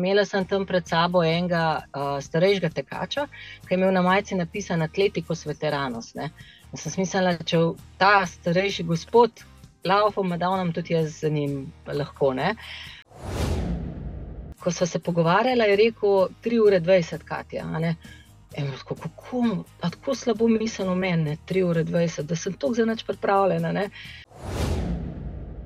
Imela sem tam pred sabo enega uh, starejšega tekača, ki je imel na majici napisan Atletikos veteranos. Ne. Sem smislila, če ta starejši gospod laufa, da nam tudi jaz z njim lahko. Ne. Ko smo se pogovarjali, je rekel 3 ure 20, Katja. Kako, kako, tako slabo mislimo meni, 3 ure 20, da sem tako nič pripravljena. Ne?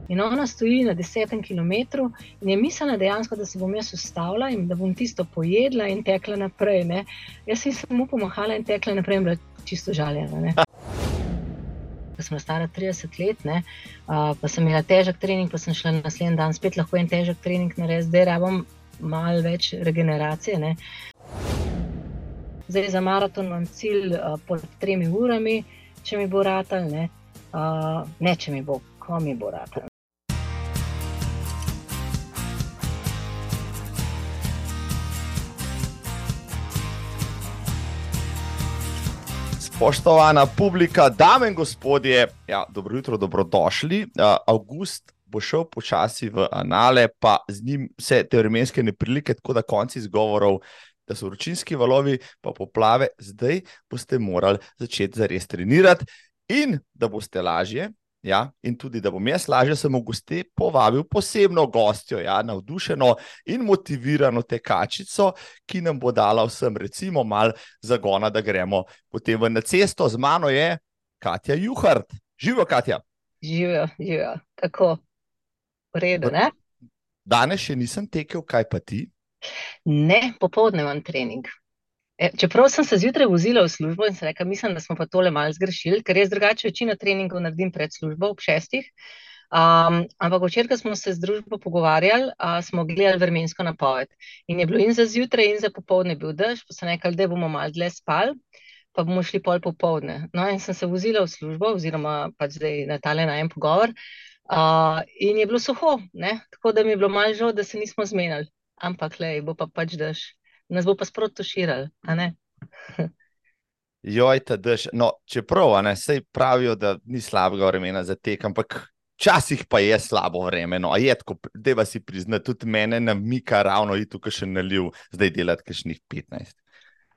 In ona stoji na desetem kilometru in je mislila dejansko, da se bom jaz ustavila in da bom tisto pojedla in tekla naprej. Ne? Jaz sem samo pomahala in tekla naprej bila čisto žaljena. Ko sem stara 30 let, ne, uh, pa sem imela težek trening, pa sem šla naslednji dan spet lahko en težek trening narediti, zdaj rabim malo več regeneracije. Ne. Zdaj za maraton imam cilj uh, pod tremi urami, če mi bo ratal, ne, uh, ne če mi bo, ko mi bo ratal. Spoštovana publika, dame in gospodje, ja, dobro jutro, dobrodošli. Uh, August bo šel počasi v anale, pa z njim vse te vremenske neprilike, tako da konci izgovorov, da so vročinski valovi, pa poplave, zdaj boste morali začeti zares trenirati in da boste lažje. Ja, in tudi, da bom jaz lažje sem v gosti povabil posebno gostjo, ja, navdušeno in motivirano tekačico, ki nam bo dala vsem, recimo, malo zagona, da gremo potem na cesto. Z mano je Katja Juhart. Živijo, Katja. Živijo, živijo, tako. V redu, ne? Danes še nisem tekel, kaj pa ti? Ne, popoldne imam trening. E, čeprav sem se zjutraj vozila v službo in se rekel, mislim, da smo pa tole malo zgrešili, ker jaz drugače večino treningov naredim pred službo ob šestih. Um, ampak včeraj, ko smo se z družbo pogovarjali, uh, smo gledali vremensko napoved. In je bilo in za zjutraj, in za popoldne bil dež, pa so rekli, da bomo malo dlje spali, pa bomo šli pol popoldne. No, in sem se vozila v službo, oziroma pač zdaj na tale na en pogovor. Uh, in je bilo suho, ne? tako da mi je bilo malo žal, da se nismo zmenili. Ampak, le, bo pa pač dež, nas bo pa sproti tuširali. Joj, ta dež. No, čeprav ne, sej pravijo, da ni slabega vremena za tek, ampak včasih pa je slabo vreme. No, je tako, da vas si priznati, tudi mene namika ravno in tukaj še naliv, zdaj delati kakšnih 15.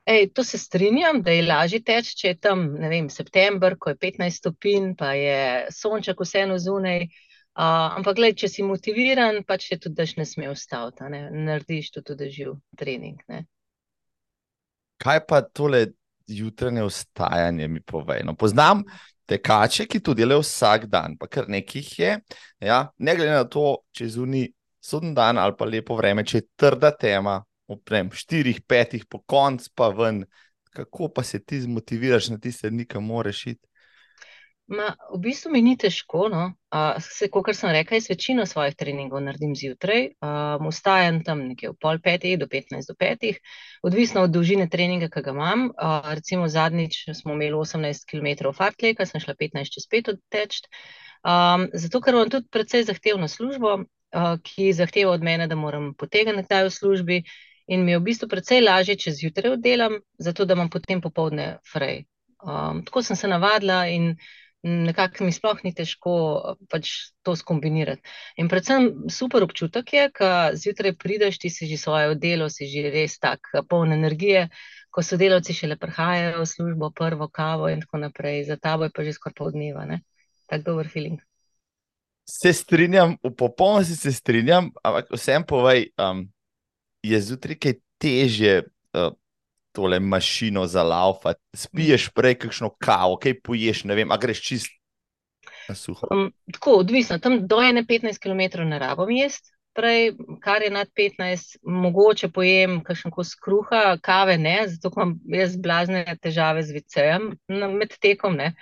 Ej, to se strinjam, da je lažje teči, če je tam vem, september, ko je 15 stopinj, pa je sonček vseeno zunaj. Uh, ampak, gled, če si motiviran, pa če tudi daš ne sme ustaviti, ne? narediš to tudi živ trening. Ne? Kaj pa tole jutranje ustajanje mi pove? No, poznam tekače, ki to delajo vsak dan, pa kar nekih je. Ja? Ne glede na to, če je zunaj sodni dan ali pa lepo vreme, če je trda tema, oprem, štirih, petih, po koncu pa ven, kako pa se ti zmotiviraš na tiste dni, ki moraš iti? Ma, v bistvu mi ni težko. No. Uh, kot sem rekel, jaz večino svojih treningov naredim zjutraj. Vstajam um, tam nekje v pol petih do 15 do petih, odvisno od dolžine treninga, ki ga imam. Uh, recimo zadnjič smo imeli 18 km fartleka, sem šla 15 čez 5 odteč. Um, zato, ker imam tudi precej zahtevno službo, uh, ki zahteva od mene, da moram potegniti kdaj v službi, in mi je v bistvu precej lažje, če zjutraj oddelam, zato da imam potem popoldne frej. Um, tako sem se navadila in nekako mi sploh ni težko pač to skombinirati. In predvsem super občutek je, ko zjutraj prideš, ti si že svoje delo, si že res tak poln energije, ko so delavci šele prihajajo v službo, prvo kavo in tako naprej, za tabo je pa že skoraj pol dneva, ne? Tak dober feeling. Se strinjam, v popolnosti se strinjam, ampak vsem povej, um, je zjutraj kaj težje uh, tole mašino za laufa. Spiješ prej kakšno kavo, kaj poješ, ne vem, a greš čist na suho. Um, tako, odvisno, tam do 15 km ne rabim jesti. Prej, kar je nad 15, mogoče pojem kakšen kos kruha, kave ne, zato imam jaz blazne težave z vicejem med tekom. Ne.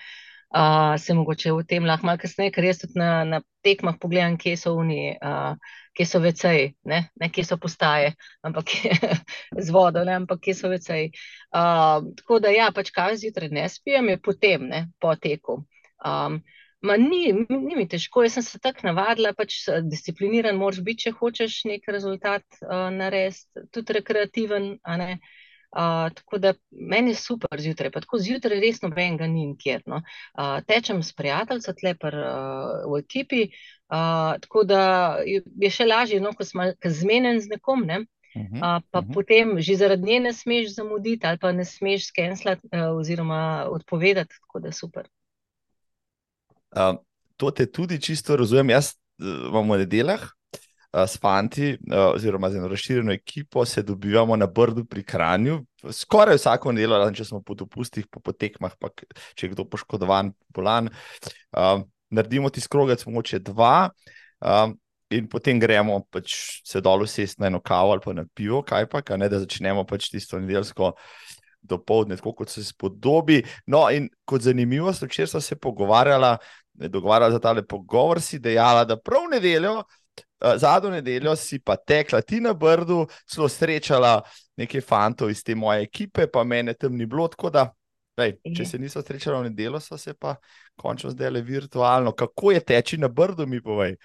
Uh, se mogoče v tem lahko malo kasneje, ker jaz tudi na, na tekmah pogledam, kje so oni. Uh, kje so veceji, ne? ne kje so postaje, ampak z vodo, ne? ampak kje so veceji. Uh, tako da, ja, pač kaj zjutraj ne spijem, je potem, ne, po teku. Um, ma ni, ni mi težko, jaz sem se tako navadila, pač discipliniran moraš biti, če hočeš nek rezultat uh, narediti, tudi rekreativen, ne. Uh, tako da meni je super zjutraj, pa tako zjutraj res nobenega ni nikjer. No. Uh, tečem s prijateljem, tlepar uh, v ekipi, uh, tako da je še lažje, no, ko sem zmeden z nekom. Ne. Uh, pa uh -huh. potem že zaradi nje ne smeš zamuditi, ali pa ne smeš skenslati, uh, oziroma odpovedati, tako da super. Uh, to te tudi čisto razumem. Jaz uh, imam v nedeljah uh, s fanti, uh, oziroma z eno razširjeno ekipo, se dobivamo na Brdu pri Kranju. Skoraj vsako nedeljo, razen če smo po dopustih, po potekmah, pa če je kdo poškodovan, bolan. Uh, naredimo ti skrogec, mogoče dva. Uh, In potem gremo pač se dol, sesti na eno kavo ali pa na pivo, kaj pa, kaj ne, da začnemo pač tisto nedeljsko do povdne, tako kot se spodobi. No, in kot zanimivo, včeraj sem se pogovarjala, dogovarjala za tale pogovor, si dejala, da prav nedeljo, eh, zadnjo nedeljo si pa tekla ti na brdu, zelo srečala nekaj fantov iz te moje ekipe, pa mene tam ni bilo, tako da. Lej, če se niso srečali v nedeljo, so se pa končno zdaj le virtualno. Kako je teči na brdu, mi povej?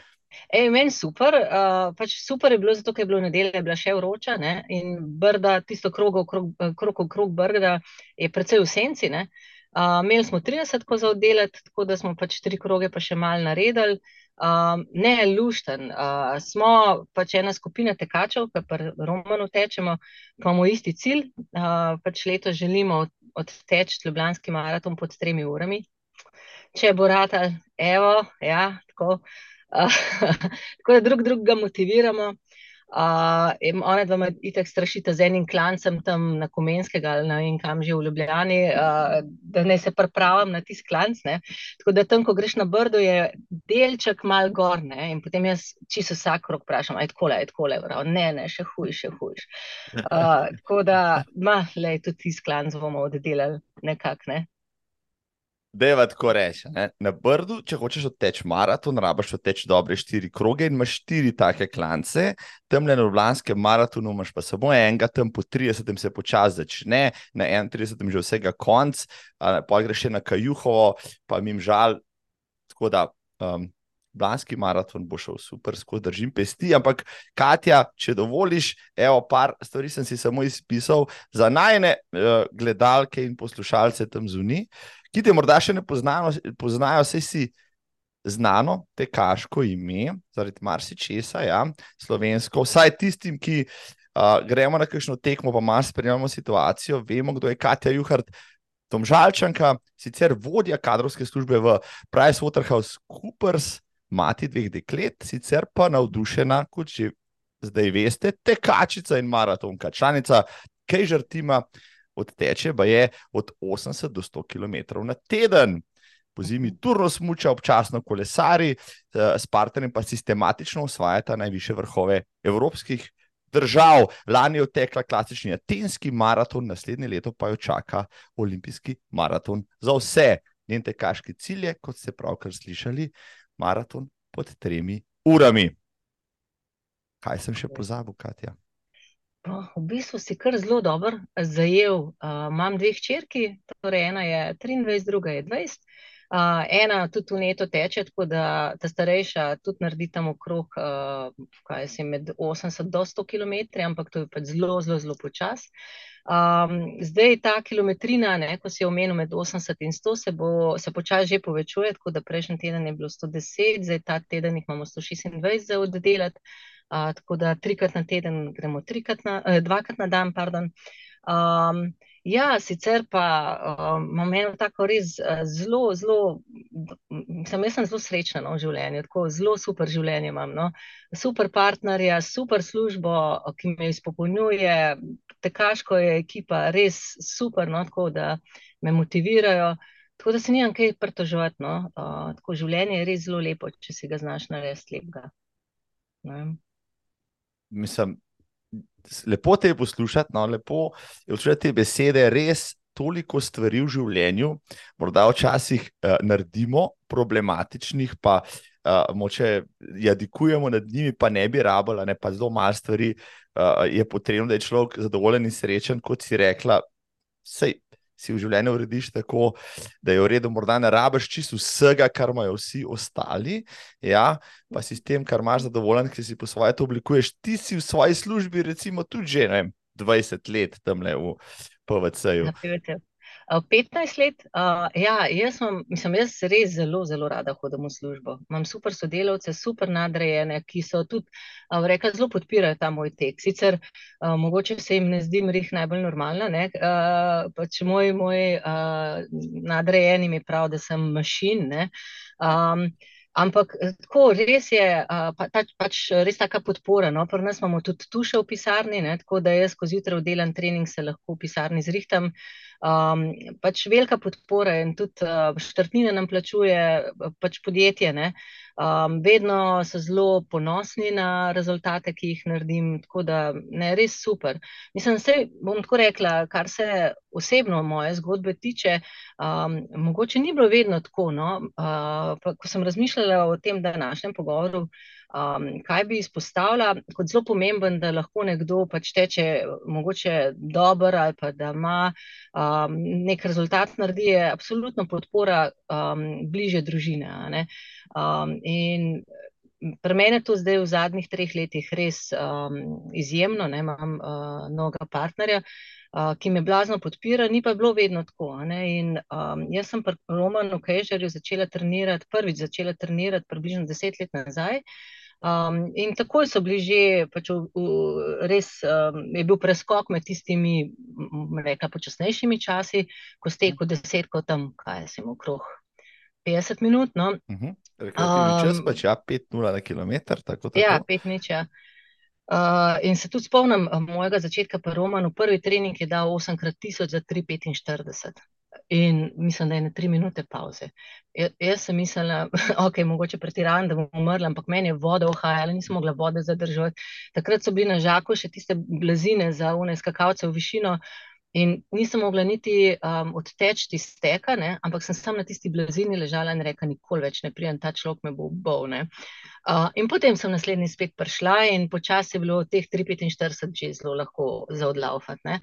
Ej, meni super, uh, pač super je bilo, zato je bilo nedelja, bila še vroča ne? in brda, tisto krog okrog krog, krog brda je precej v senci. Uh, imeli smo 30 ko za oddelati, tako da smo pač tri kroge pa še mal naredili. Uh, ne, lušten. Uh, smo pač ena skupina tekačev, ki pa romano tečemo, pa imamo isti cilj. Uh, pač leto želimo odteči Ljubljanski maraton pod tremi urami. Če bo rata, evo, ja, tako. tako da drug drugega motiviramo. Uh, ona dva me itek strašita z enim klancem tam na Komenskega ali na in kam že v Ljubljani, uh, da ne se pripravim na tisti klanc. Ne. Tako da tam, ko greš na brdo, je delček mal gor ne. in potem jaz čisto vsak rok vprašam, aj tako le, aj tako le, ne, ne, še huj, še huj. Uh, tako da, ma, le, tudi tisti klanc bomo oddelali nekako, ne. Da je tako reči. Na Brdu, če hočeš odteči maraton, rabaš odteči dobre štiri kroge in imaš štiri take klance. Tam le na Ljubljanskem maratonu imaš pa samo enega, tam po 30 se počasi začne, na 31 že vsega konc, pa greš še na Kajuhovo, pa mi žal. Tako da. Um, Blanski maraton bo šel super, skozi držim pesti, ampak Katja, če dovoliš, evo, par stvari sem si samo izpisal za najne uh, gledalke in poslušalce tam zunaj ki te morda še ne poznajo, poznajo vse si znano, te kaško ime, zaradi marsičesa, ja, slovensko, vsaj tistim, ki uh, gremo na kakšno tekmo, pa malo spremljamo situacijo, vemo, kdo je Katja Juhart. Tom Žalčanka, sicer vodja kadrovske službe v PricewaterhouseCoopers, mati dveh deklet, sicer pa navdušena, kot že zdaj veste, tekačica in maratonka, članica Kejžer tima, odteče, pa je od 80 do 100 km na teden. Po zimi turno smuča, občasno kolesari, eh, s partnerjem pa sistematično osvajata najviše vrhove evropskih držav. Lani je odtekla klasični atenski maraton, naslednje leto pa jo čaka olimpijski maraton za vse. Njen tekaški cilj je, kot ste pravkar slišali, maraton pod tremi urami. Kaj sem še pozabil, Katja? V bistvu si kar zelo dober zajel. Uh, imam dve hčerki, torej ena je 23, druga je 20. Uh, ena tudi v neto teče, tako da ta starejša tudi naredi tam okrog, uh, kaj se med 80 do 100 km, ampak to je pač zelo, zelo, zelo počas. Um, zdaj ta kilometrina, ne, ko si omenil med 80 in 100, se, se počasi že povečuje, tako da prejšnji teden je bilo 110, zdaj ta teden jih imamo 126 za oddelati tako da trikrat na teden gremo, na, eh, dvakrat na dan. Um, ja, sicer pa um, imam eno tako res eh, zelo, zelo, sem jaz sem zelo srečna no, v življenju, tako zelo super življenje imam. No. Super partnerja, super službo, ki me izpopolnjuje, tekaško je ekipa res super, no, tako da me motivirajo. Tako da se nimam kaj pritoževati. No. Uh, tako življenje je res zelo lepo, če si ga znaš narediti lepega. Ne mislim, lepo te je poslušati, no, lepo je poslušati te besede, res toliko stvari v življenju, morda včasih uh, naredimo problematičnih, pa uh, moče jadikujemo nad njimi, pa ne bi rabila, ne pa zelo malo stvari uh, je potrebno, da je človek zadovoljen in srečen, kot si rekla. Sej, si v življenju urediš tako, da je v redu, morda ne rabiš čisto vsega, kar imajo vsi ostali, ja, pa si s tem, kar imaš zadovoljen, ki si po svoje to oblikuješ. Ti si v svoji službi, recimo, tudi že vem, 20 let tam le v PVC-ju. 15 let, uh, ja, jaz, mam, mislim, jaz res zelo, zelo rada hodim v službo. Imam super sodelavce, super nadrejene, ki so tudi, uh, rekla, zelo podpirajo ta moj tek. Sicer uh, mogoče se jim ne zdi mrih najbolj normalna, ne? Uh, pač moj, moj uh, nadrejeni mi prav, da sem mašin. Um, Ampak tako, res je pa, ta, pač res taka podpora. No? Pri nas imamo tudi tu še v pisarni, ne? tako da jaz, ko zjutraj oddelam trening, se lahko v pisarni zrihtam. Um, pač velika podpora in tudi uh, štrtnine nam plačuje pač podjetje. Ne? Um, vedno so zelo ponosni na rezultate, ki jih naredim, tako da je res super. Mislim, da bom tako rekla, kar se osebno moje zgodbe tiče, um, mogoče ni bilo vedno tako. No? Uh, pa, ko sem razmišljala o tem današnjem pogovoru, um, kaj bi izpostavila kot zelo pomemben, da lahko nekdo pač teče mogoče dober ali pa da ima um, nek rezultat naredi, je absolutno podpora um, bliže družine. Um, in pri meni je to zdaj v zadnjih treh letih res um, izjemno, ne imam uh, novega partnerja. Uh, ki me blazno podpira, ni pa bilo vedno tako. In, um, jaz sem pri Romanu Kejžerju začela trenirati, prvič začela trenirati, približno deset let nazaj. Um, in takoj so bili že, pač v, v, res um, je bil preskok med tistimi, rekla, počasnejšimi časi, ko ste kot desetko tam, kaj se jim okrog 50 minut. No. Uh -huh. um, čas pač ja, 5-0 na kilometr. Tako, tako. Ja, 5 nič. Ja. Uh, in se tudi spomnim mojega začetka, pa Roman, prvi trening je dal 8x1000 za 3,45 in mislim, da je na tri minute pauze. Ja, jaz sem mislila, ok, mogoče pretiravam, da bom umrla, ampak meni je voda ohajala, nisem mogla vode zadržati. Takrat so bili na žaku še tiste blazine za une skakalce v višino. In nisem mogla niti um, odteči iz teka, ne? ampak sem samo na tisti blazini ležala in rekla, nikoli več ne prijem, ta človek me bo bol. Uh, in potem sem naslednji spet prišla in počasi je bilo teh 3,45 že zelo lahko za odlaufati.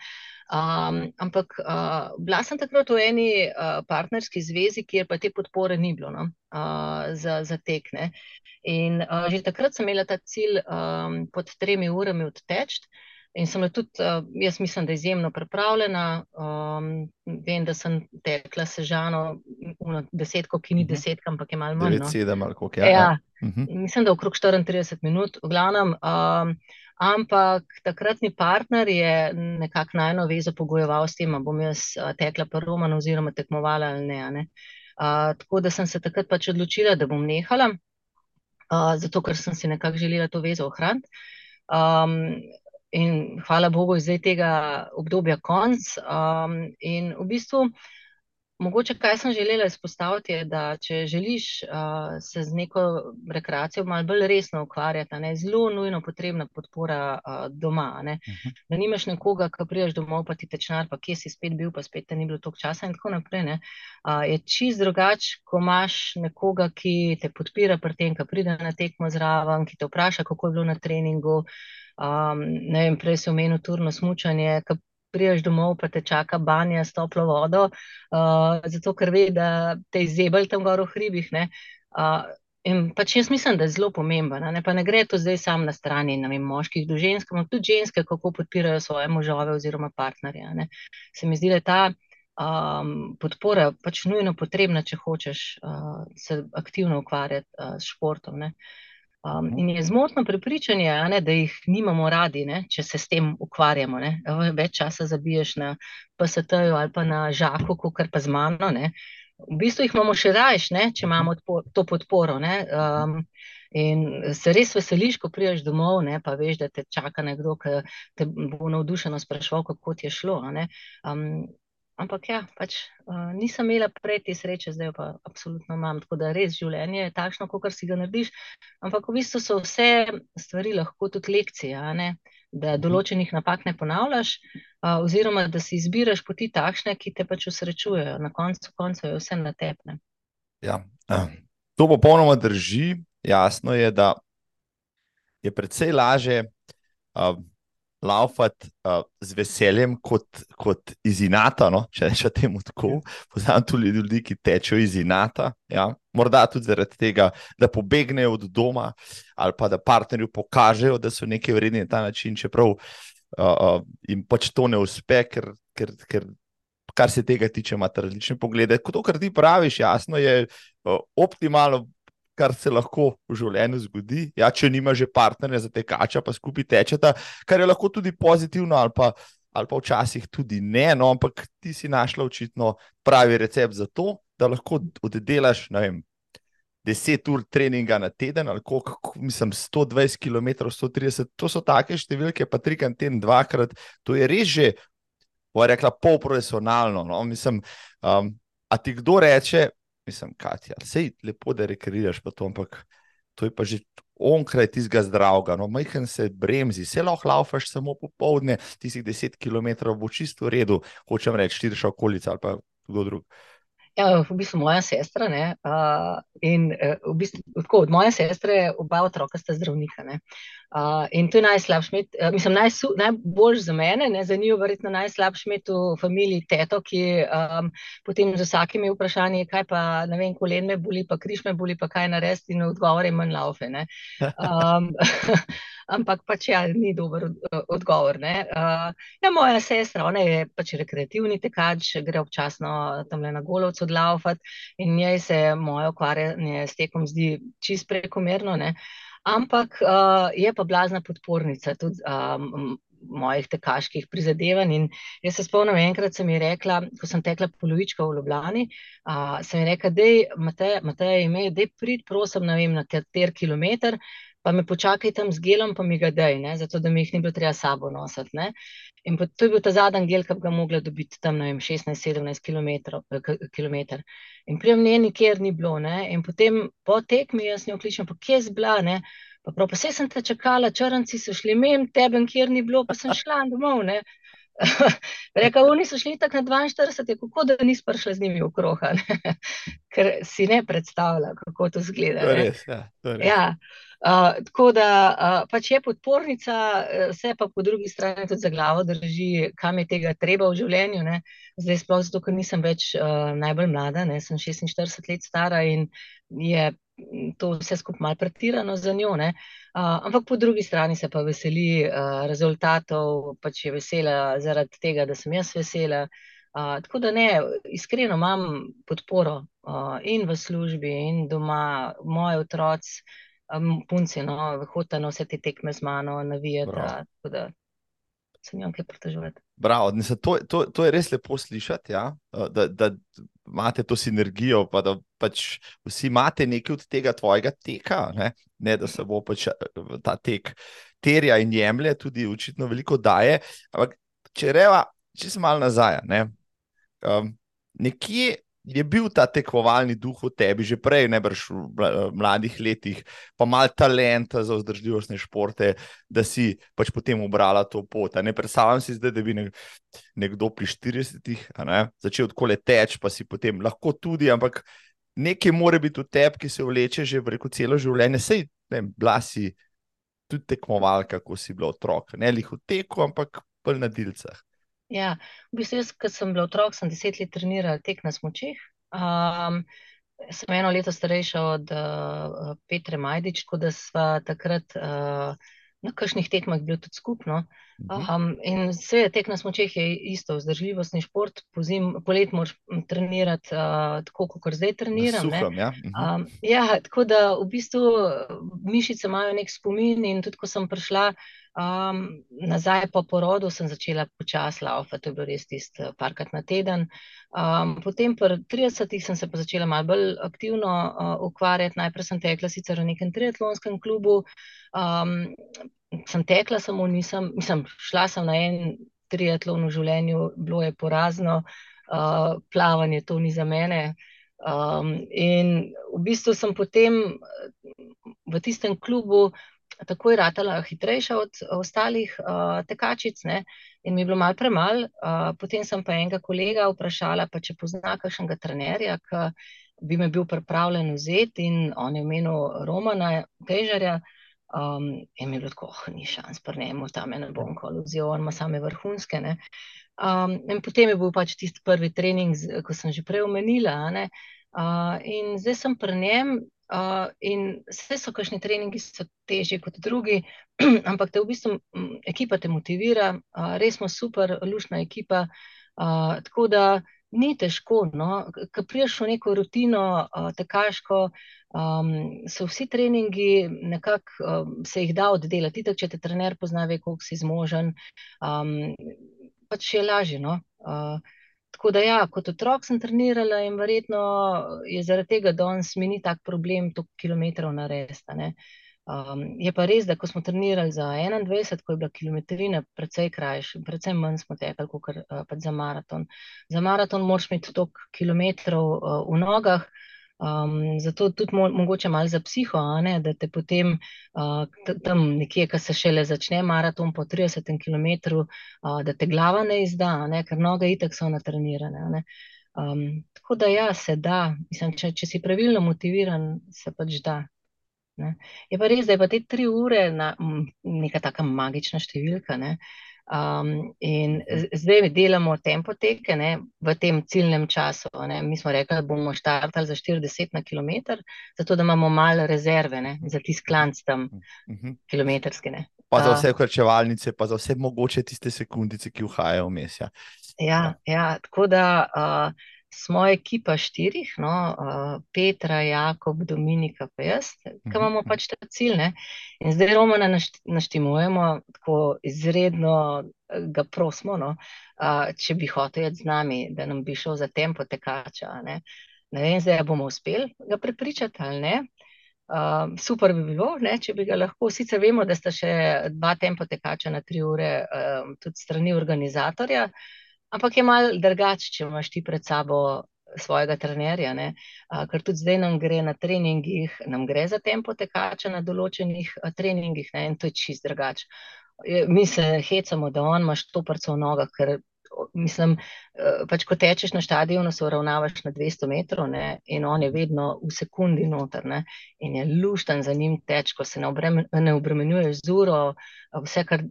Um, ampak uh, bila sem takrat v eni uh, partnerski zvezi, kjer pa te podpore ni bilo no? uh, za, za tekne. In uh, že takrat sem imela ta cilj um, pod tremi urami odteči. In sem tudi, uh, jaz mislim, da je izjemno pripravljena. Um, vem, da sem tekla sežano, desetko, ki ni mhm. desetka, ampak je malo manj. No. Sedem ali koliko je. Ja, ja. Uh mhm. -huh. Mislim, da okrog 34 minut, v glavnem. Um, ampak takratni partner je nekako najno vezo pogojeval s tem, da bom jaz tekla prvo, oziroma tekmovala ali ne. ne. Uh, tako da sem se takrat pač odločila, da bom nehala, uh, zato ker sem si nekako želela to vezo ohraniti. Um, in hvala Bogu, je zdaj tega obdobja konc. Um, in v bistvu, mogoče kaj sem želela izpostaviti, je, da če želiš uh, se z neko rekreacijo malo bolj resno ukvarjati, je zelo nujno potrebna podpora uh, doma. Uh mhm. -huh. Da nimaš nekoga, ki priješ domov, pa ti tečnar, pa kje si spet bil, pa spet te ni bilo toliko časa in tako naprej. Uh, je čist drugače, ko imaš nekoga, ki te podpira pri tem, ki pride na tekmo zraven, ki te vpraša, kako je bilo na treningu. Um, ne vem, prej si omenil turno smutanje, ki priješ domov, pa te čaka banja s toplo vodo, uh, zato ker ve, da te izjebal tam gor v hribih. Uh, in pač jaz mislim, da je zelo pomemben. Ne? Pa ne gre to zdaj sam na strani vem, moških do žensk, ampak tudi ženske, kako podpirajo svoje možove oziroma partnerje. Ne? Se mi zdi, da je ta. Um, podpora pač nujno potrebna, če hočeš uh, se aktivno ukvarjati uh, s športom. Uh, Um, in je zmotno prepričanje, ne, da jih nimamo radi, ne, če se s tem ukvarjamo. Ne. Več časa zabiješ na PST-ju ali pa na žaku, kot pa z mano. Ne. V bistvu jih imamo še rajš, ne, če imamo to podporo. Ne. Um, in se res veseliš, ko priješ domov, ne, pa veš, da te čaka nekdo, ki te bo navdušeno sprašval, kako ti je šlo. Ampak ja, pač, uh, nisem imela prej te sreče, zdaj pa absolutno imam. Tako da res življenje je takšno, kot si ga narediš. Ampak v bistvu so vse stvari lahko tudi lekcije, da določenih napak ne ponavljaš, uh, oziroma da si izbiraš poti takšne, ki te pač usrečujejo. Na koncu koncev je vse na tepne. Ja, to popolnoma drži. Jasno je, da je predvsej laže. Uh, laufati uh, z veseljem, kot, kot iz inata. No? Če rečem temu tako, ja. poznam tudi ljudi, ki tečejo iz inata. Ja? Morda tudi zaradi tega, da pobegnejo od doma ali pa da partnerju pokažejo, da so nekaj vredni na ta način, čeprav uh, uh, jim pač to ne uspe, ker, ker, ker kar se tega tiče, imate različne poglede. Kot to, kar ti praviš, jasno je optimalno. Kar se lahko v življenju zgodi, ja, če nima že partnerja za tekača, pa skupaj tečeta, kar je lahko tudi pozitivno, ali pa, ali pa včasih tudi ne. No, ampak ti si našla očitno pravi recept za to, da lahko oddelaš, vem, 10 ur treninga na teden, ali koliko, mislim, 120 km, 130, to so take številke, pa trikrat teden, dvakrat, to je res že, bo rekla, polprofesionalno. No? Um, a ti kdo reče, mislim, Katja, sej lepo, da rekreiraš pa to, ampak to je pa že onkraj tistega zdravega, no, majhen se bremzi, se lahko laufaš samo popovdne, tistih 10 km bo čisto v redu, hočem reči, širša okolica ali pa kdo drug. Ja, v bistvu moja sestra. Ne, uh, in, uh, v bistvu, tako, od moje sestre, oba otroka sta zdravnika. Uh, in to je najslabše imeti, uh, mislim, najsu, najbolj za mene, ne, za njo verjetno najslabše imeti v familiji teto, ki um, potem z vsakimi vprašanji, kaj pa ne vem, kolen me boli, pa križ me boli, pa kaj narediti, in odgovore manj laufe. Um, ampak pač ja, ni dober odgovor. Uh, ja, moja sestra, ona je pač rekreativni tekač, gre občasno tam le na golovcu odlaufati in njej se moje ukvarjanje s tekom zdi čist prekomerno. Ne? Ampak uh, je pa blazna podpornica tudi um, mojih tekaških prizadevanj. In jaz se spomnim, enkrat sem ji rekla, ko sem tekla polovičko v Ljubljani, uh, sem ji rekla, da je Matej ime, da je prid, prosim, na, vem, na ter, ter kilometr pa me počakaj tam z gelom, pa mi ga dej, ne, zato da mi jih ni bilo treba sabo nositi. Ne. In to je bil ta zadnji gel, ki bi ga mogla dobiti tam 16-17 km. In prijem nje nikjer ni bilo. Ne. In potem po tekmi jaz njo kličem, pa kje je zbla, ne. Pa prav, pa se sem te čakala, črnci so šli, mem tebe, kjer ni bilo, pa sem šla domov. Ne. Reka, oni so šli tako na 42, kako da nisi prišla z njimi v kroha, ker si ne predstavlja, kako to zgleda. To res, ja, to res. Ja. Uh, tako da uh, pač je podpornica, vse pa po drugi strani tudi za glavo drži, kam je tega treba v življenju. Ne? Zdaj, sploh zato, ker nisem več uh, najbolj mlada, ne? sem 46 let stara in je to vse skupaj malo pretirano za njo. Uh, ampak po drugi strani se pa veseli uh, rezultatov, pač je vesela zaradi tega, da sem jaz vesela. Uh, tako da ne, iskreno imam podporo uh, in v službi, in doma, moji otroci, um, punci, no, hodijo na vse te tekme z mano, navijati. Tako da se njim kaj pritožujete. Bravo, to, to, to je res lepo slišati, ja? da, da imate to sinergijo, pa da pač vsi imate nekaj od tega tvojega teka, ne, ne da se bo pač ta tek terja in jemlje, tudi učitno veliko daje. Ampak, če reva, če sem mal nazaj, ne, um, nekje je bil ta tekmovalni duh v tebi, že prej, ne brž v mladih letih, pa mal talenta za vzdržljivostne športe, da si pač potem obrala to pot. Ne predstavljam si zdaj, da bi nekdo pri 40-ih začel tako le teč, pa si potem lahko tudi, ampak nekaj mora biti v tebi, ki se vleče že preko celo življenje. Sej, ne, bila si tudi tekmovalka, ko si bila otrok, ne lih v teku, ampak pa na dilcah. Ja, v bistvu, jaz, ko sem bil otrok, sem deset let treniral tek na smočih. Um, sem eno leto starejša od uh, Petra Majdič, tako da smo takrat uh, na kakšnih tekmah bili tudi skupno. Um, in vse tek na smočeh je isto, vzdržljivostni šport, pozim, polet moraš trenirati uh, tako, kot zdaj treniram. Suham, ja. Um, ja, tako da v bistvu mišice imajo nek spomin in tudi, ko sem prišla. Um, nazaj po porodu sem začela počasi laufati, to je bilo res tisto parkrat na teden. Um, potem, pri 30-ih, sem se pa začela malo bolj aktivno uh, ukvarjati. Najprej sem tekla sicer v nekem triatlonskem klubu, um, sem tekla, samo nisem, mislim, šla sem na en triatlon v življenju, bilo je porazno, uh, plavanje to ni za mene. Um, in v bistvu sem potem v tistem klubu takoj ratala hitrejša od ostalih uh, tekačic ne? in mi je bilo malo premal. Uh, potem sem pa enega kolega vprašala, pa če pozna kakšnega trenerja, ki bi me bil pripravljen vzeti in on je imenil Romana Težarja. Um, in mi je bilo tako, oh, ni šans, pa ne, tam je ne bom koluzijo, on ima same vrhunske. Um, in potem je bil pač tisti prvi trening, ko sem že prej omenila. Uh, in zdaj sem pri njem Uh, in vse so kakšni treningi, ki so težji kot drugi, ampak te v bistvu m, ekipa te motivira, uh, res smo super, lušna ekipa. Uh, tako da ni težko. No? Ko priješ v neko rutino, uh, tekaško, um, so vsi treningi nekako um, se jih da oddelati. Tako, če te trener pozna, ve, koliko si zmožen, um, pač je lažje. No? Uh, tako da, ja, kot otrok sem trenirala in verjetno je zaradi tega danes mi ni tak problem toliko kilometrov narediti. Um, je pa res, da ko smo trenirali za 21, ko je bila kilometrina precej krajša, predvsem manj smo tekli kot uh, pač za maraton. Za maraton moraš imeti toliko kilometrov uh, v nogah, um, zato tudi mo mogoče malo za psiho, ne, da te potem uh, tam nekje, ko se šele začne maraton po 30 km, uh, da te glava ne izda, ne, ker noge itak so natrenirane. Um, tako da ja, se da, Mislim, če, če si pravilno motiviran, se pač da. Ne. Je pa res, da je pa te tri ure na, neka taka magična številka. Ne. Um, in zdaj mi delamo tempo teke ne, v tem ciljnem času. Ne. Mi smo rekli, da bomo štartali za 40 na km, zato da imamo malo rezerve ne, za ti sklanc tam uh mhm. -huh. kilometrske. Ne. Pa za vse krčevalnice, pa za vse mogoče tiste sekundice, ki vhajajo v mes. Ja. Ja, ja, tako da. Uh, smo ekipa štirih, no, uh, Petra, Jakob, Dominika, pa jaz, ki mhm, imamo mhm. pač ta cilj. Ne? In zdaj Romana naštimujemo, tako izredno ga prosimo, no, uh, če bi hotel z nami, da nam bi šel za tempo tekača. Ne? ne vem, zdaj bomo uspeli ga prepričati ali ne. Uh, super bi bilo, ne, če bi ga lahko. Sicer vemo, da sta še dva tempo tekača na tri ure, uh, tudi strani organizatorja. Uh, Ampak je malo drugače, če imaš ti pred sabo svojega trenerja. A, ker tudi zdaj nam gre na treningih, nam gre za tempo tekača na določenih treningih ne? in to je čist drugače. Mi se hecamo, da on imaš to prco v nogah, ker mislim, eh, pač ko tečeš na stadionu, se uravnavaš na 200 metrov ne, in on je vedno v sekundi noter ne, in je lušten za njim teč, ko se ne, obremen, ne obremenjuješ z uro, vse, kar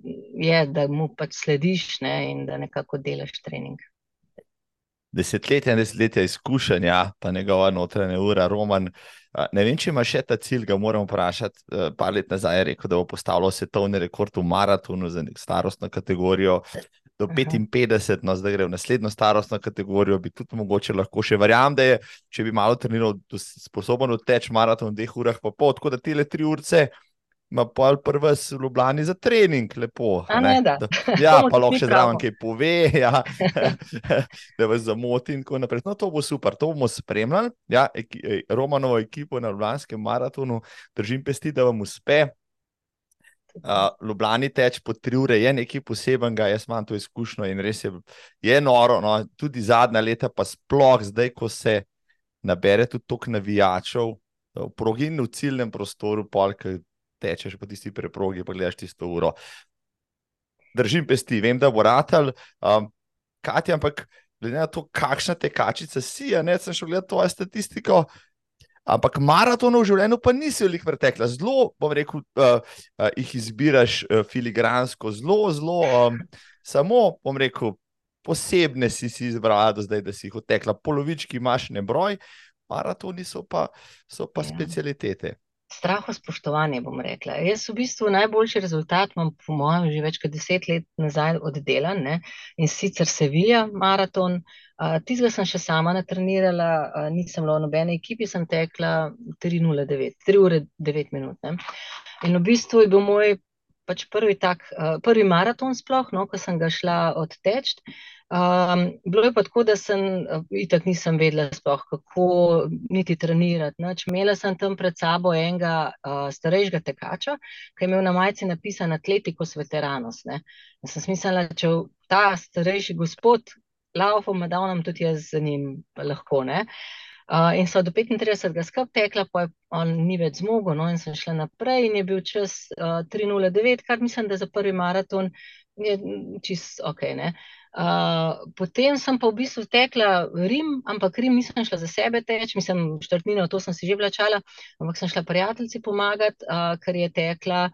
je, da mu pač slediš ne, in da nekako delaš trening. Desetletja in desetletja izkušenja, pa njegova notranja ura, Roman. Ne vem, če ima še ta cilj, ga moram vprašati. Eh, par let nazaj je rekel, da bo postavil svetovni rekord v maratonu za nek starostno kategorijo do Aha. 55, no zdaj gre v naslednjo starostno kategorijo, bi tudi mogoče lahko še verjamem, da je, če bi malo treniral, sposoben odteč maraton v dveh urah, pa pol, tako da te le tri urce. Ma pa prvi v Ljubljani za trening, lepo. Ne, da. Da, ja, pa lahko še zraven kaj pove, ja. da vas zamoti in tako naprej. No, to bo super, to bomo spremljali. Ja, eki, Romanovo ekipo na Ljubljanskem maratonu, držim pesti, da vam uspe. Uh, Ljubljani teč po tri ure je nekaj posebenega, jaz imam to izkušnjo in res je, je noro. No, tudi zadnja leta, pa sploh zdaj, ko se nabere tudi toliko navijačev v progi in v ciljnem prostoru, polk tečeš po tisti preprogi, pa gledaš tisto uro. Držim pesti, vem, da bo ratal. Um, Katja, ampak glede na to, kakšna tekačica si, ja, ne, sem šel gledati tvojo statistiko. Ampak maratonov v življenju pa nisi veliko pretekla. Zelo, bom rekel, uh, uh, jih izbiraš uh, filigransko, zelo, zelo. Um, samo, bom rekel, posebne si si izbrala do zdaj, da si jih odtekla. Polovički imaš ne broj, maratoni so pa, so pa ja. specialitete. Straho spoštovanje, bom rekla. Jaz v bistvu najboljši rezultat imam, po mojem, že več kot deset let nazaj oddelan ne? in sicer Sevilla maraton. Uh, Tizga sem še sama natrenirala, uh, nisem bila v nobeni ekipi, sem tekla 3:09, 3 ure 9 minut. Ne? In v bistvu je bil moj pač prvi, tak, uh, prvi maraton, sploh, no, ko sem ga šla odteč. Um, bilo je pa tako, da sem uh, itak nisem vedela, sploh, kako niti trenirati. Nač. Imela sem tam pred sabo enega uh, starejšega tekača, ki je imel na majici napisan Atletikos veteranos. Ne. In sem smislila, če ta starejši gospod laufa, da nam tudi jaz z njim lahko. Ne. Uh, in so do 35. skrb tekla, pa je on ni več zmogel, no, in sem šla naprej, in je bil čas uh, 3:09, kar mislim, da za prvi maraton je čist ok. Uh, potem sem pa v bistvu tekla Rim, ampak Rim nisem šla za sebe teč, mislim, štrtnino, to sem si že vlačala, ampak sem šla prijateljici pomagati, uh, ker je tekla,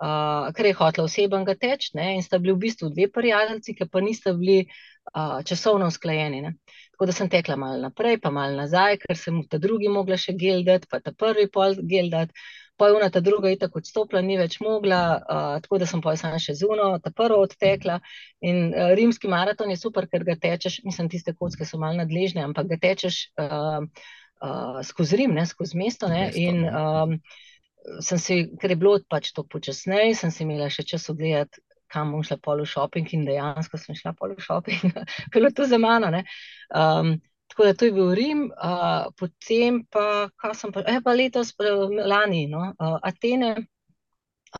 uh, ker je hotla osebenega teč, ne, in sta bili v bistvu dve prijateljici, ki pa nista bili uh, časovno usklajeni. Ne. Tako da sem tekla malo naprej, pa malo nazaj, ker sem ta drugi mogla še geldati, pa ta prvi pol geldati. pojuna ta druga je tako odstopila, ni več mogla, uh, tako da sem pa sama še zuno, ta prvo odtekla. In uh, rimski maraton je super, ker ga tečeš, mislim, tiste kocke so malo nadležne, ampak ga tečeš uh, uh, skozi Rim, ne, skozi mesto. Ne, mesto in um, sem si, ker je bilo pač to počasneje, sem si imela še čas ogledati. Kam bom šla polo shopping, in dejansko sem šla polo shopping, bilo je to za mano. Um, Tako da to je bil Rim, uh, potem pa, kaj sem pa, eh, pa letos, lani, no, uh, Atene,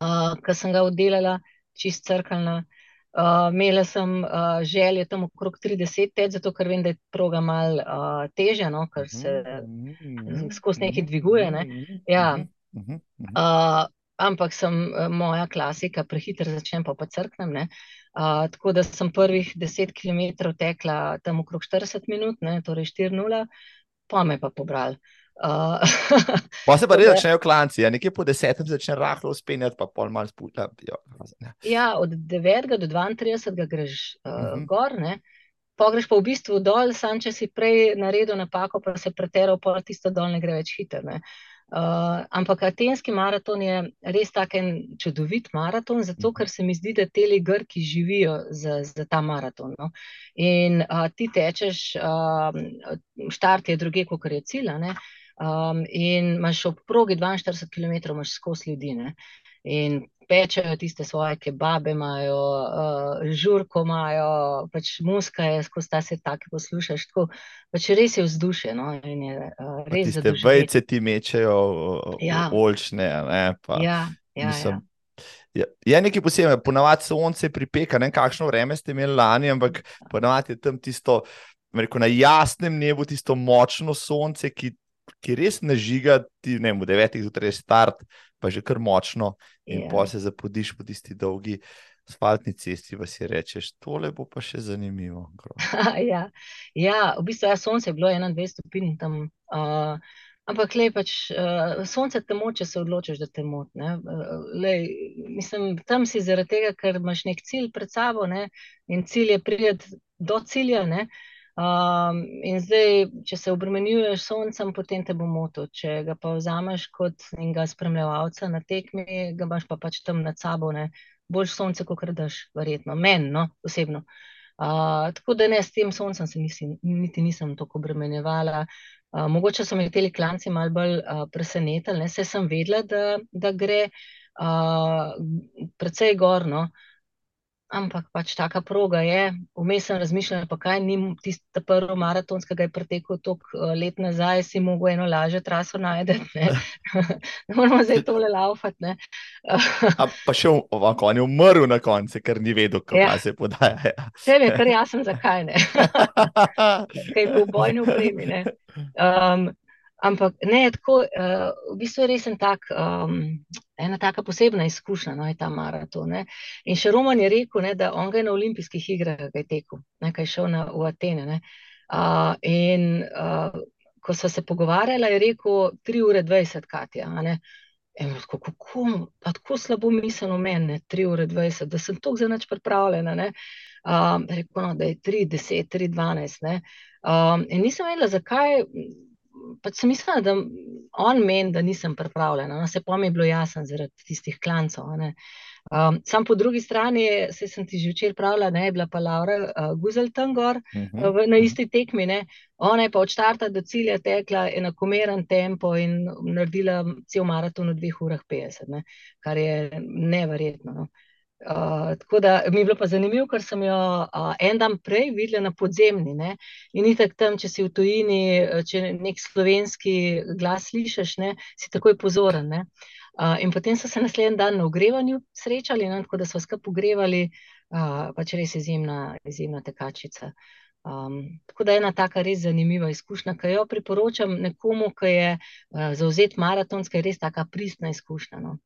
uh, ki sem ga oddelala, čist crkvena. Uh, imela sem uh, želje tam okrog 30 let, zato ker vem, da je proga mal uh, težja, no, ker se mm, skozi nekaj dviguje. Ne. Ja. Uh, ampak sem moja klasika, prehiter začnem pa pa crknem. Ne. Uh, tako da sem prvih 10 km tekla tam okrog 40 minut, ne, torej 4-0, pa me pa pobral. Uh, pa se pa res začnejo klanci, ja, nekje po desetem začne rahlo uspenjati, pa pol malo sputa. Ja, od 9 do 32 greš uh, uh -huh. gor, ne. Pogreš pa v bistvu dol, sam če si prej naredil napako, pa se preteral, pa tisto dol ne gre več hitro. Uh, ampak atenski maraton je res tako en čudovit maraton, zato mhm. ker se mi zdi, da te Grki živijo za, za ta maraton. No? In uh, ti tečeš, uh, štart je druge, kot je cilj, um, in imaš ob progi 42 km, imaš skozi ljudi. Ne? In pečejo tiste svoje kebabe, imajo uh, žurko, imajo pač muska, je skozi ta se tako poslušaš. Tako, pač res je vzdušje. No, je, uh, res te vejce ti mečejo, ja. olčne. Ne, pa, ja, ja, mislim, ja. Je, je nekaj posebnega, ponavadi sonce pripeka, ne vem, kakšno vreme ste imeli lani, ampak ponavadi je tam tisto, rekel, na jasnem nebu, tisto močno sonce, ki, ki res ne žiga, ti ne vem, v devetih zjutraj start, pa že kar močno, in yeah. pa se zapodiš po tisti dolgi asfaltni cesti, pa si rečeš, tole bo pa še zanimivo. ja. ja, v bistvu je ja, sonce bilo 21 stopinj tam. Uh, Ampak, le, pač, uh, sonce te moče, če se odločiš, da te moti. Uh, tam si zaradi tega, ker imaš nek cilj pred sabo ne? in cilj je priti do cilja. Uh, Um, in zdaj, če se obremenjuješ soncem, potem te bo moto. Če ga pa vzameš kot enega spremljevalca na tekmi, ga imaš pa pač tam nad sabo, ne? boljš sonce, kot daš, verjetno, meni, no, osebno. Uh, tako da ne s tem soncem se nisi, niti nisem tako obremenjevala. Uh, mogoče so me te klanci malo bolj uh, presenetili, ne, sem vedela, da, da gre uh, precej gorno. Uh, ampak pač taka proga je. Vmes sem razmišljala, pa kaj ni tisto prvo maratonskega, ki je pretekel toliko eh, let nazaj, si mogel eno lažje traso najti. Ne? ne moramo zdaj tole laufati. pa še ovako, on je umrl na koncu, ker ni vedel, kako ja. se podaja. Vse je, ker jasno, zakaj ne. kaj bo bojno vreme. Ampak ne, tako, uh, v bistvu je res en tak, um, ena taka posebna izkušnja, no, je ta maraton. Ne. In še Roman je rekel, ne, da on ga je na olimpijskih igrah tekel, nekaj šel na, v Atene. Uh, in uh, ko so se pogovarjali, je rekel 3 ure 20, Katja. Tako, kako, tako slabo misleno meni, 3 ure 20, da sem tako nič pripravljena. Um, rekel, no, da je 3, 10, 3, 12. Um, in nisem vedela, zakaj pač sem mislila, da on meni, da nisem pripravljena. No, se pa mi je bilo jasno zaradi tistih klancov. Um, sam po drugi strani, se sem ti že včeraj pravila, ne je bila pa Laura uh, Guzelton gor uh mhm, -huh. na isti tekmi. Ne. Ona je pa od štarta do cilja tekla enakomeren tempo in naredila cel maraton v 2 urah 50, ne, kar je neverjetno. No. Uh, tako da mi je bilo pa zanimivo, ker sem jo uh, en dan prej videla na podzemni. Ne? In ni tako tam, če si v tujini, če nek slovenski glas slišiš, ne? si takoj pozoren. Ne? Uh, in potem so se naslednji dan na ogrevanju srečali, ne? tako da smo skupaj pogrevali, uh, pač res izjemna, izjemna tekačica. Um, tako da je ena taka res zanimiva izkušnja, ki jo priporočam nekomu, ki je uh, zauzet maratonska, res taka pristna izkušnja. No?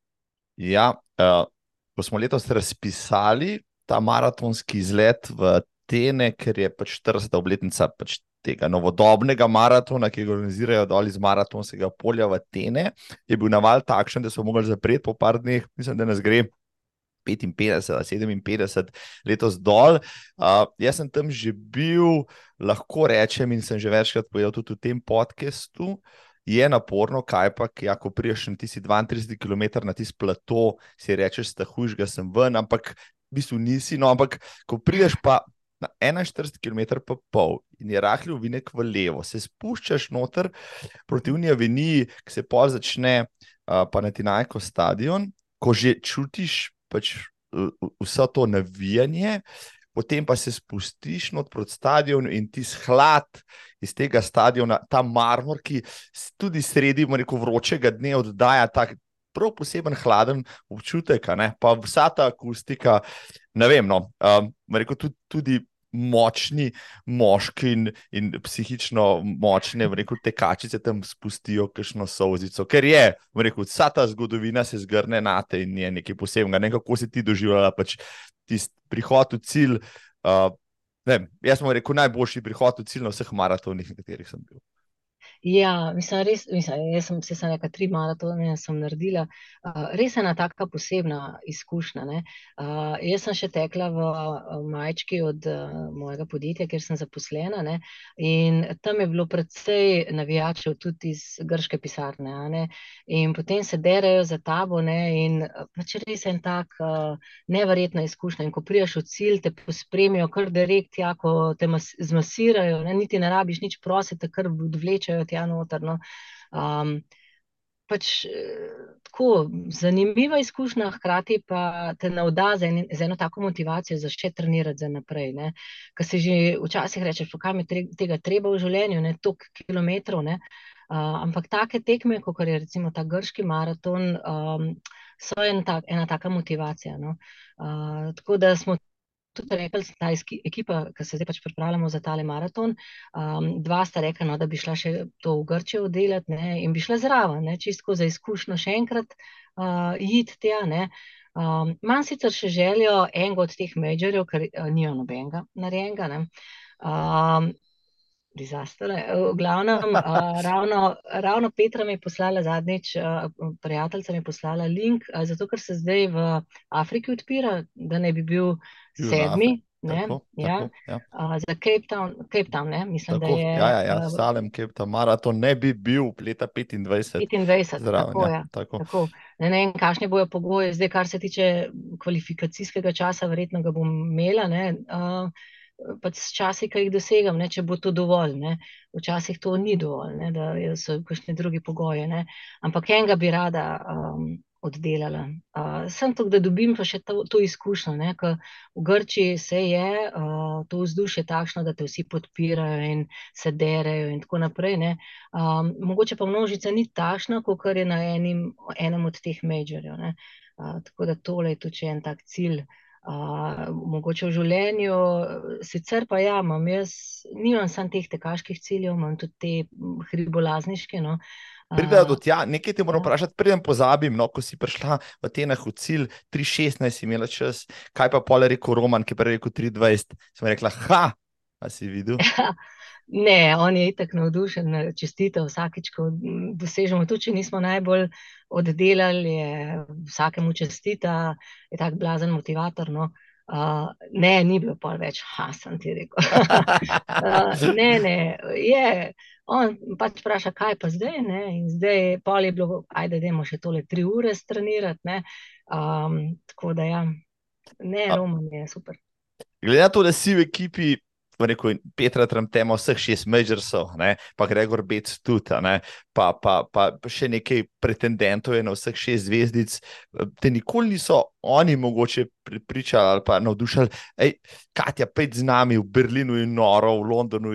Ja, uh, ko smo letos razpisali ta maratonski izlet v Tene, ker je pač 40. obletnica pač tega novodobnega maratona, ki ga organizirajo dol iz maratonskega polja v Tene, je bil naval takšen, da so mogli zapreti po par dneh, mislim, da nas gre. 55, 57 letos dol. Uh, jaz sem tam že bil, lahko rečem, in sem že večkrat povedal tudi v tem podkastu. Je naporno, kaj pa, ja, ko priješ na tisti 32 km na tisti plato, si rečeš, da huž ga sem ven, ampak v bistvu nisi. No, ampak ko priješ pa na 41 km pa pol in je rahli uvinek v levo, se spuščaš noter proti Uniji ki se pol začne uh, pa na Tinajko stadion, ko že čutiš pač vse to navijanje, potem pa se spustiš not proti stadionu in ti shlad iz tega stadiona, ta marmor, ki tudi sredi rekel, vročega dne oddaja tak prav poseben hladen občutek, pa vsa ta akustika, ne vem, no, um, rekel, tudi, tudi močni moški in, in psihično močne, rekel, tekačice tam spustijo kakšno sozico, ker je, rekel, vsa ta zgodovina se zgrne na te in je nekaj posebnega. Ne, kako si ti doživljala pač tisti prihod v cilj. Uh, ne, jaz sem rekel, najboljši prihod v cilj na vseh maratonih, na katerih sem bil. Ja, mislim, res, mislim, jaz sem se nekaj tri maratone naredila. Uh, res je ena taka posebna izkušnja. Uh, jaz sem še tekla v majčki od uh, mojega podjetja, kjer sem zaposlena. Ne? In tam je bilo predvsej navijačev, tudi iz grške pisarne. In potem se derajo za tabo. Ne? In pač res je en tak uh, neverjetna izkušnja. In ko priješ v cilj, te pospremijo kar direkt, jako te zmasirajo, ne? niti ne rabiš nič prositi, kar odvlečajo tja noter. No. Um, pač, tako zanimiva izkušnja, hkrati pa te navda z, en, z eno tako motivacijo za še trenirati za naprej. Ker se že včasih reče, kaj mi tre, tega treba v življenju, ne toliko kilometrov. Ne. Uh, ampak take tekme, kot je recimo ta grški maraton, um, so en tak, ena taka motivacija. No. Uh, tako da smo tudi rekli, ta ekipa, ki se zdaj pač pripravljamo za tale maraton. Um, dva sta rekla, no, da bi šla še to v Grčijo oddelati ne, in bi šla zraven, čisto za izkušnjo še enkrat uh, iti tja. Um, Imam sicer še željo enega od teh majorjev, ker uh, ni nobenega narejenega. Um, Disaster. V glavnem, uh, ravno, ravno Petra mi je poslala zadnjič, uh, prijateljica mi je poslala link, uh, zato ker se zdaj v Afriki odpira, da ne bi bil sedmi. Ne, tako, ja. Tako, ja. Uh, za Cape Town, Cape Town ne, mislim, tako, da je. Ja, ja, ja. Salem, Cape Town, maraton ne bi bil leta 25. 25, zraven, tako, ja, ja. Tako. tako. Ne vem, kakšne bojo pogoje, zdaj, kar se tiče kvalifikacijskega časa, verjetno ga bom imela. Ne, uh, Pač časi, ki jih dosegam, ne, če bo to dovolj. Ne. Včasih to ni dovolj, ne, da so kakšne druge pogoje. Ne. Ampak enega bi rada um, oddelala. Uh, sem tukaj, da dobim pa še to, to izkušnjo, ker v Grčiji se je uh, to vzdušje takšno, da te vsi podpirajo in se derajo in tako naprej. Um, mogoče pa množica ni takšna, kot je na enim, enem od teh majorjev. Uh, tako da tole je tudi en tak cilj. Uh, mogoče v življenju, sicer pa ja, imam jaz, nimam samo teh tekaških ciljev, imam tudi te hribolazniške. No. Uh, Pridejo do tja, nekaj ti moram ja. vprašati, preden pozabim. No, ko si prišla v Tenah v cilj 3-16, imela čas, kaj pa pole rekel Roman, ki je prej rekel 3-20. Sem rekla, ha, a si videl? Ne, on je itak navdušen, čestitev vsakeč, ko dosežemo to, če nismo najbolj oddelali, vsakemu čestita, je tak blazen motivator. No. Uh, ne, ni bilo pa več, ha, sem ti rekel. uh, ne, ne, je. On pač vpraša, kaj pa zdaj. Ne? In zdaj pol je bilo, ajde, da imamo še tole tri ure strenirati. Um, tako da, ja, ne, Roman je super. Glede na to, da si v ekipi. Rekel, Petra Tramtema, vseh šest Majorsov, pa Gregor Bec tudi, pa, pa, pa še nekaj pretendentov je na vseh šest zvezdic. Te nikoli niso oni mogoče pripričali ali pa navdušali, da je Katja pet z nami v Berlinu in Noro, v Londonu,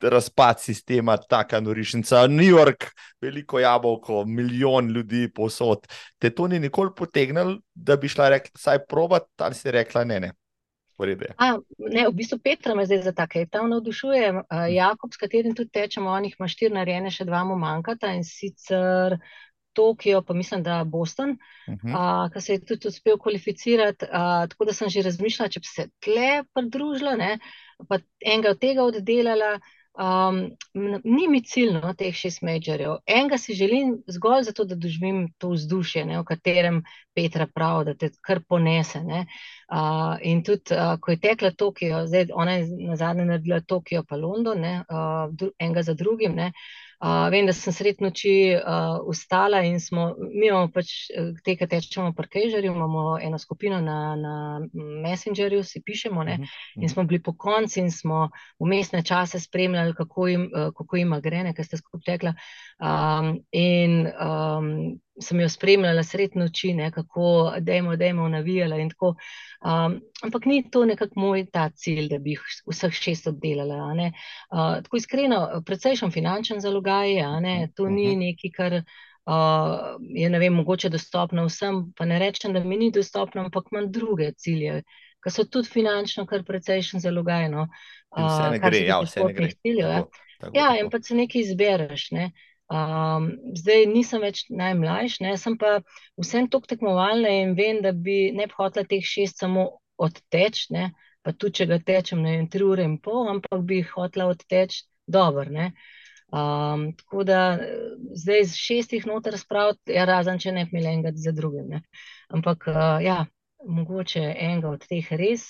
razpad sistema, taka norišnica, New York, veliko jabolko, milijon ljudi posod. Te to ni nikoli potegnil, da bi šla rekla, saj provat, ali si rekla ne. ne. A, ne, v bistvu Petra me zdaj za take tam navdušuje. Uh, Jakob, s katerim tudi tečemo, on jih ima štiri narejene, še dva mu manjkata in sicer Tokio, pa mislim, da Boston, uh -huh. uh, ki se je tudi uspel kvalificirati. Uh, tako da sem že razmišljala, če bi se tle pridružila, ne, pa enega od tega oddelala. Um, ni mi cilj no, teh šest majorjev. Enega si želim zgolj zato, da doživim to vzdušje, ne, v katerem Petra pravi, da te kar ponese. Uh, in tudi, uh, ko je tekla Tokio, zdaj ona je na zadnje naredila Tokio, pa London, ne, uh, enega za drugim. Ne, Uh, vem, da sem sred noči uh, vstala in smo, mi imamo pač te, ki tečemo po Kejžerju, imamo eno skupino na, na Messengerju, si pišemo ne, uh uh -huh. in smo bili po konci in smo vmesne čase spremljali, kako jim, uh, kako jim gre, nekaj ste skupaj tekla. Um, in um, sem jo spremljala sred noči, ne, kako dejmo, dejmo navijala in tako. Um, ampak ni to nekako moj ta cilj, da bi jih vseh šest oddelala. Uh, tako iskreno, precejšen finančen zalogaj, to ni mhm. nekaj, kar uh, je ne vem, mogoče dostopno vsem, pa ne rečem, da mi ni dostopno, ampak imam druge cilje. Ki so tudi finančno, kar precejšen zalogaj. No. Uh, vse ne gre, ja, vse ne gre. Ciljev, ja. tako, tako, ja, tako. in pa se nekaj izbereš. Ne. Um, zdaj nisem več najmlajši, sem pa vsem tok tekmovalna in vem, da bi ne bi hotela teh šest samo odteč, ne? pa tudi če ga tečem ne vem, tri ure in pol, ampak bi hotela odteč dobro. Um, tako da zdaj z šestih noter spraviti, ja, razen če ne bi imela enega za drugim. Ne? Ampak uh, ja, mogoče enega od teh res,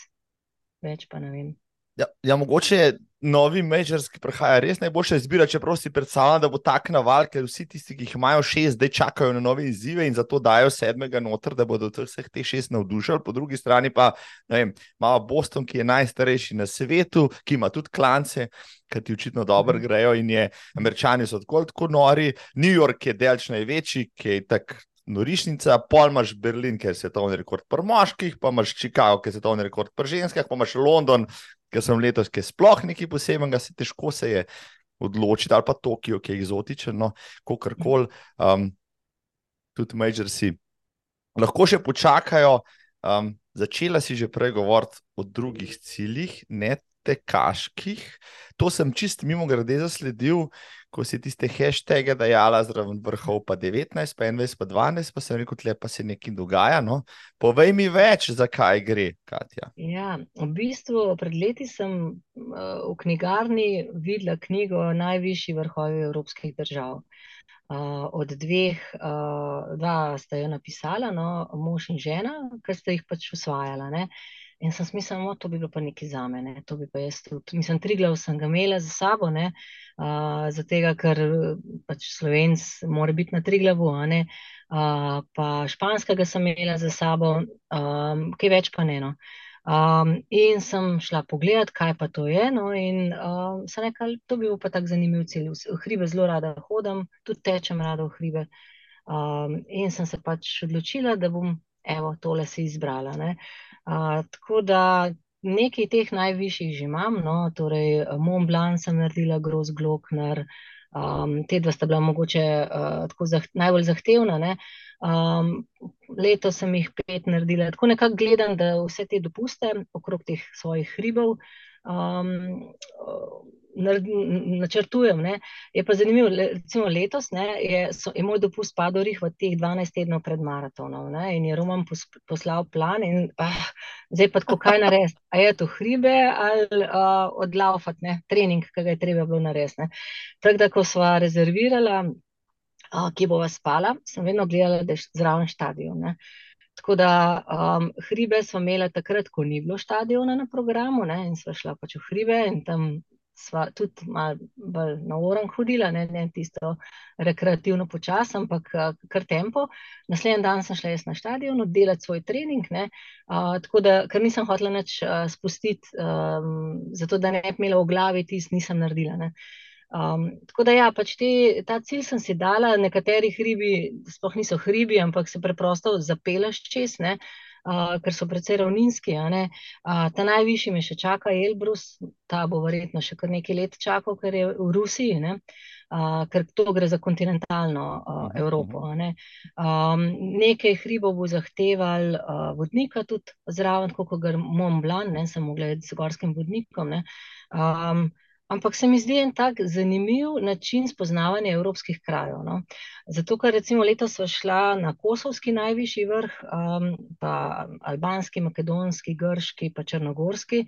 več pa ne vem. Ja, ja, mogoče novi majors, ki prihaja, res najboljša izbira, čeprav si predstavljam, da bo tak naval, ker vsi tisti, ki jih imajo šest, zdaj čakajo na nove izzive in zato dajo sedmega noter, da bodo vseh teh šest navdušili. Po drugi strani pa imamo Boston, ki je najstarejši na svetu, ki ima tudi klance, ki ti očitno dobro mhm. grejo in je, američani so tako, tako nori, New York je delč največji, ki je tako norišnica, pol imaš Berlin, ker je svetovni rekord pri moških, pa imaš Chicago, ker je svetovni rekord pri ženskah, pa imaš London, ker sem letos, ki je sploh nekaj posebnega, se težko se je odločiti, ali pa Tokio, ki je eksotičen, no, kako koli. Um, tudi Majorsi lahko še počakajo. Um, začela si že prej govoriti o drugih ciljih, ne tekaških. To sem čist mimo grede zasledil, ko si tiste hashtage dajala zraven vrhov, pa 19, pa 21, pa 12, pa sem rekel, da se nekaj dogaja. No? Povej mi več, zakaj gre, Katja. Ja, v bistvu pred leti sem uh, v knjigarni videla knjigo o najvišjih vrhovih evropskih držav. Uh, od dveh, uh, dva sta jo napisala, no, mož in žena, ki sta jih pač usvajala. Ne. In sem smislil, da to bi bilo pa nekaj za me. Ne. To bi pa jaz tudi, mislim, tri glav sem ga imela za sabo, uh, zato ker pač slovenc mora biti na tri glavu, uh, pa španskega sem imela za sabo, um, kaj več pa ne. No. Um, in sem šla pogledat, kaj pa to je. No, in um, sem rekla, to bi bil pa tako zanimiv cilj. V hribe zelo rada hodam, tudi tečem rada v hribe. Um, in sem se pač odločila, da bom evo, tole si izbrala. Uh, tako da nekaj teh najvišjih že imam, no, torej Mont Blanc sem naredila, Gross Glockner, um, te dva sta bila mogoče uh, zaht najbolj zahtevna. Um, leto sem jih pet naredila, tako nekako gledam, da vse te dopuste okrog teh svojih hribov. Um, načrtujem. Ne. Je pa zanimivo, recimo letos ne, je, so, je moj dopust padel v teh 12 tednov pred maratonom ne, in je Roman pos, poslal plan in ah, zdaj pa tako kaj narediti. A je to hribe ali uh, odlaufati, ne, trening, ki ga je treba bilo narediti. Tako da, ko sva rezervirala, uh, ki bo vas spala, sem vedno gledala, da je zraven stadion. Ne. Tako da um, hribe smo imeli takrat, ko ni bilo stadiona na programu, ne, in smo šla pač v hribe in tam sva tudi malo bolj na orang hodila, ne, ne tisto rekreativno počas, ampak kar tempo. Naslednji dan sem šla jaz na stadion, oddelati svoj trening, ne, uh, tako da, ker nisem hotela nič uh, spustiti, um, zato da ne bi imela v glavi tisto, nisem naredila. Ne. Um, tako da, ja, pač te, ta cilj sem si dala, nekateri hribi, sploh niso hribi, ampak se preprosto zapelaš čez. Ne uh, ker so precej ravninski. Uh, ta najvišji me še čaka, Elbrus, ta bo verjetno še kar nekaj let čakal, ker je v Rusiji. Ne? Uh, ker to gre za kontinentalno uh, Evropo. Ne? Um, nekaj hribov bo zahteval uh, vodnika, tudi zraven, kot ga Mont Blanc, ne sem mogla gledati z gorskim vodnikom. Um, Ampak se mi zdi en tak zanimiv način spoznavanja evropskih krajev. No? Zato, ker recimo letos smo šla na Kosovski najvišji vrh, um, pa albanski, makedonski, grški, pa črnogorski.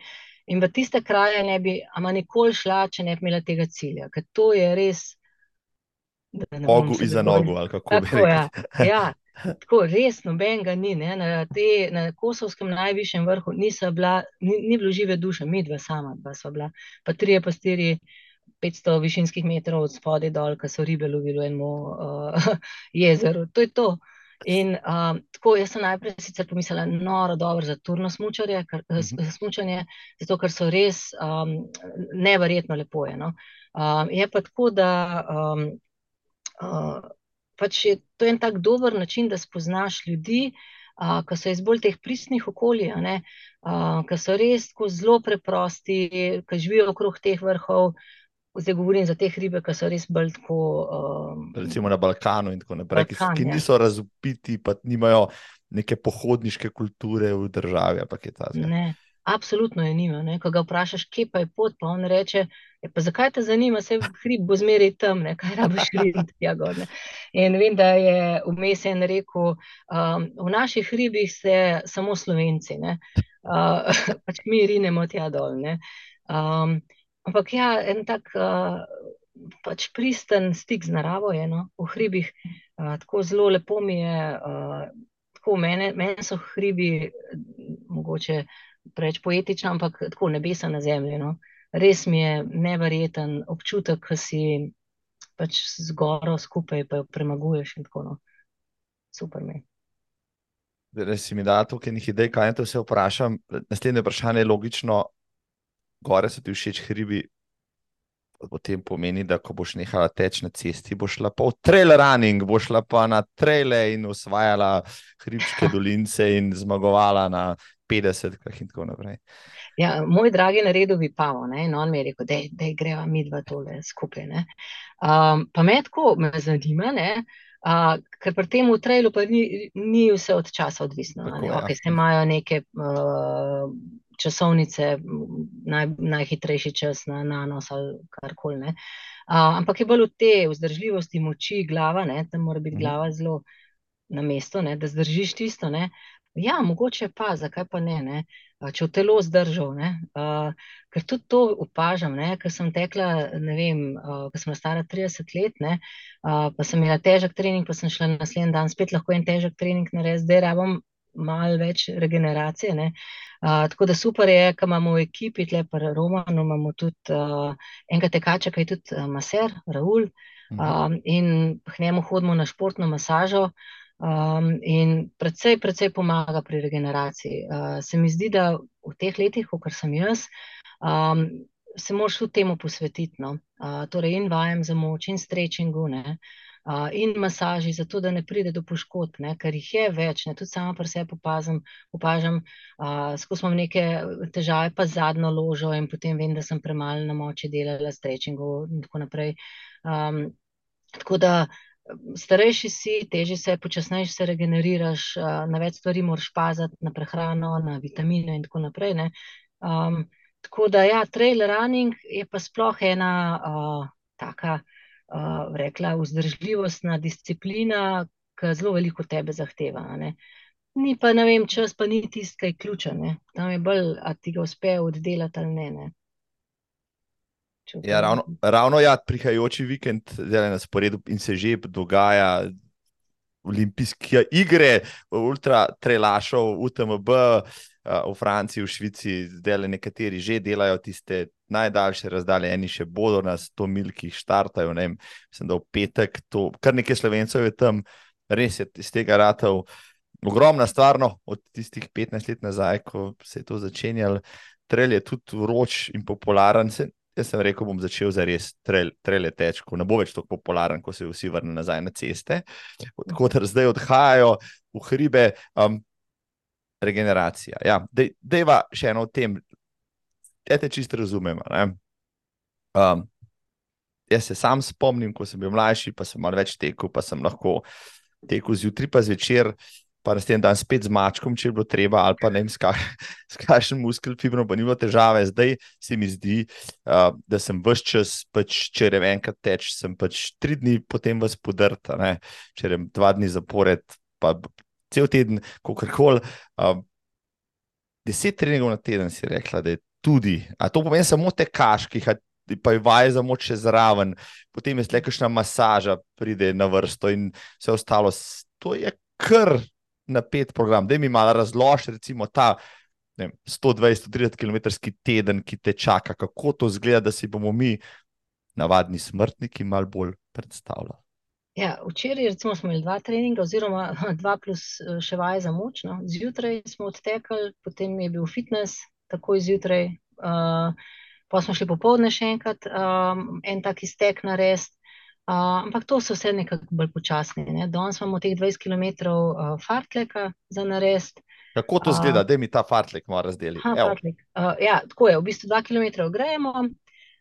In v tiste kraje ne bi, ama nikoli šla, če ne bi imela tega cilja, ker to je res. Ogu iza nogu, ali kako bi rekel. Ja, ja, Tako res, noben ga ni. Ne? Na, te, na kosovskem najvišjem vrhu bila, ni, ni bilo žive duše, mi dva sama, dva sva bila, pa tri, pa štiri, 500 višinskih metrov od spodaj dol, ki so ribe lovili v enem uh, jezeru. To je to. In um, tako jaz sem najprej sicer pomislila, noro dobro za turno smučanje, ker, uh -huh. smučanje, zato ker so res um, neverjetno lepo. Je, no? um, je pa tako, da um, uh, pač je to en tak dober način, da spoznaš ljudi, uh, ki so iz bolj teh pristnih okolij, uh, ki so res zelo preprosti, ki živijo okrog teh vrhov. Zdaj govorim za te ribe, ki so res bolj tako. Um, Recimo na Balkanu in tako naprej, Balkan, ki, ki ja. niso ja. razupiti, pa nimajo neke pohodniške kulture v državi. Ne, absolutno je nima. Ne? Ko ga vprašaš, kje pa je pot, pa on reče: ja, pa Zakaj te zanima, se hrib bo zmeraj tam, ne? kaj rabiš hribiti tja gor. In vem, da je vmes en rekel: um, v naših hribih ste samo slovenci, uh, pač mi rinemo tja dol. Um, ampak ja, en tak. Uh, Pač pristen stik z naravo je no, v hribih, uh, tako zelo lepo mi je. Uh, tako mene, mene so hribi, mogoče preveč poetična, ampak tako nebesa na zemlji. No. Res mi je neverjeten občutek, ko si pač z goro skupaj, pa jo premaguješ in tako naprej. No. Super mi. Si mi da tukaj nekaj idej, kaj te vse vprašam. Naslednje vprašanje je logično. Gore so ti všeč hribi, potem pomeni, da ko boš nehala teči na cesti, boš šla pa v trail running, boš šla pa na traile in usvajala hribske dolince in zmagovala na 50 km in tako naprej. Ja, moj dragi naredil bi pavo, ne? in on mi je rekel, da greva mi dva tole skupaj. Um, pa me tako me zanima, uh, ker pri tem trailu pa ni, ni vse od časa odvisno. Tako, ne? okay, ja. imajo neke uh, časovnice, naj, najhitrejši čas na nanos ali karkoli. Uh, ampak je bolj v te vzdržljivosti moči glava, ne? tam mora biti mhm. glava zelo na mestu, ne? da zdržiš tisto. Ne? Ja, mogoče pa, zakaj pa ne, ne? če v telo zdržal. Uh, ker tudi to opažam, ne? ker sem tekla, ne vem, uh, ker sem stara 30 let, ne? Uh, pa sem imela težek trening, pa sem šla naslednji dan spet lahko en težek trening narediti, zdaj rabim malo več regeneracije. Uh, tako da super je, ker imamo v ekipi, tle pa Romano, imamo tudi uh, enega tekača, ki je tudi uh, maser, Raul, uh, in k njemu hodimo na športno masažo. Um, in predvsej, predvsej pomaga pri regeneraciji. Uh, se mi zdi, da v teh letih, kot sem jaz, um, se moraš tudi temu posvetiti. No? Uh, torej, in vajem za moč, in strečingu, uh, in masaži, zato da ne pride do poškodb, ne? ker jih je več. Ne? Tudi sama pri sebi opazim, opažam, uh, skozi imam neke težave, pa zadnjo ložo, in potem vem, da sem premalo na moči delala strečingu in tako naprej. Um, tako da starejši si, teže se, počasneje se regeneriraš, na več stvari moraš paziti, na prehrano, na vitamine in tako naprej. Um, tako da, ja, trail running je pa sploh ena uh, taka, uh, rekla, vzdržljivostna disciplina, ki zelo veliko tebe zahteva. Ni pa, ne vem, čas pa ni tisti, ki je ključen. Tam je bolj, a ti ga uspe oddelati ali ne. ne. Ja, ravno, ravno ja, prihajajoči vikend je na sporedu in se že dogaja olimpijske igre, ultra trelašov, UTMB v Franciji, v Švici, zdaj le nekateri že delajo tiste najdaljše razdalje, eni še bodo na 100 mil, ki jih štartajo. Ne, mislim, da v petek, to, kar nekaj slovencev je tam, res je iz tega ratov. Ogromna stvar, no, od tistih 15 let nazaj, ko se je to začenjalo, trelj je tudi vroč in popularen. Se, Jaz sem rekel, bom začel za res trele teč, ko ne bo več tako popularen, ko se vsi vrnejo nazaj na ceste. Tako da zdaj odhajajo v hribe. Um, regeneracija. Ja, Dejva še eno o tem, da te čisto razumemo. Um, jaz se sam spomnim, ko sem bil mlajši, pa sem malo več tekel, pa sem lahko tekel zjutraj, pa zvečer pa na tem dan spet z mačkom, če je bilo treba, ali pa ne vem, s kakšnim muskel fibrom, pa ni bilo težave. Zdaj se mi zdi, uh, da sem vse čas, pač, če rečem enkrat teč, sem pač tri dni potem vas podrt, če rečem dva dni zapored, pa cel teden, kako koli. Uh, deset treningov na teden si rekla, da je tudi, a to pomeni samo te kaški. Pa je vaj za moč zraven, potem je slejkašna masaža, pride na vrsto, in vse ostalo. To je kar napet program. Da mi malo razloži, recimo, ta 120-130 km teden, ki te čaka, kako to zgleda, da si bomo mi navadni smrtniki malo bolj predstavlja? Ja, včeraj recimo, smo imeli dva treninga, oziroma dva plus eh, še vaj za moč. No. Zjutraj smo odtekali, potem je bil fitness, takoj zjutraj, uh, pa smo šli popoldne še enkrat, um, en tak iztek na res. Uh, ampak to so vse nekako bolj počasni. Ne. Danes imamo teh 20 km uh, fartleka za narest. Kako to zgleda, uh, da mi ta fartlek mora razdeliti? Uh, ja, tako je, v bistvu 2 km gremo,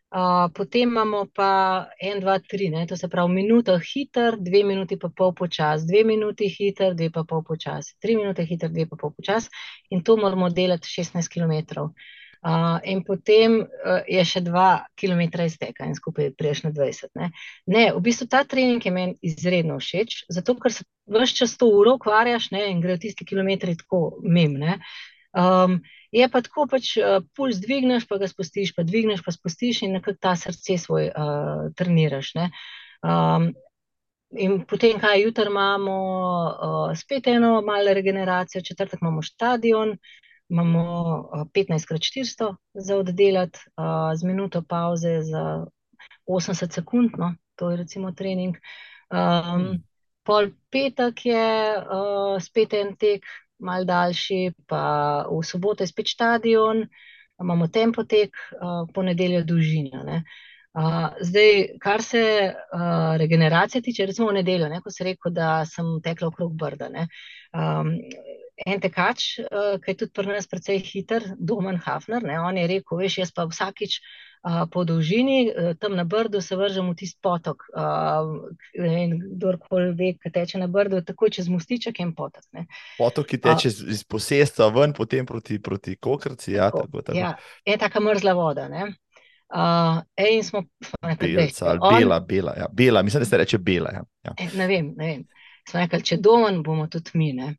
Uh, potem imamo pa en, dva, tri, ne? to se pravi, minuto hiter, dve minuti pa pol počas, dve minuti hiter, dve pa pol počas, tri minute hiter, dve pa pol počas, in to moramo delati 16 km. Uh, in potem uh, je še 2 km izteka, in skupaj priješ na 20. Ne? ne, v bistvu ta trening je meni izredno všeč, zato ker se vse čas to uro ukvarjaš ne? in grejo tisti kilometri tako mem. Um, je pa tako, pač uh, puls dvigneš, pa ga spustiš, pa dvigneš, pa spustiš in nekako ta srce svoj uh, treniraš. Um, in potem, kaj jutri imamo, uh, spet eno malo regeneracijo, četrtek imamo stadion, imamo uh, 15x400 za oddelati, uh, z minuto pauze za 80 sekund, no, to je recimo trening. Um, pol petek je uh, spet en tek, mal daljši, pa v soboto je spet stadion, imamo tempotek, uh, ponedeljo dolžina. Uh, zdaj, kar se uh, regeneracije tiče, recimo v nedeljo, ne, ko se reče, da sem tekla okrog brda. Um, en tekač, uh, ki je tudi pri nas precej hiter, Domen Hafner, ne, on je rekel: Veš, jaz pa vsakič po dolžini, e, tam na brdu se vržem v tisti potok. Kdorkoli ve, kaj teče na brdu, tako čez mostiček in potok. Ne. Potok, ki teče a, iz posestva ven, potem proti, proti kokrci. Ja, tako, tako. Ja, je taka mrzla voda. Ne. Uh, in smo rekli, da je to bela, bela, ja, bela, mislim, da se reče bela. Ja. Ja. Ne vem, ne vem. Smo rekli, če doma bomo tudi mi. Ne.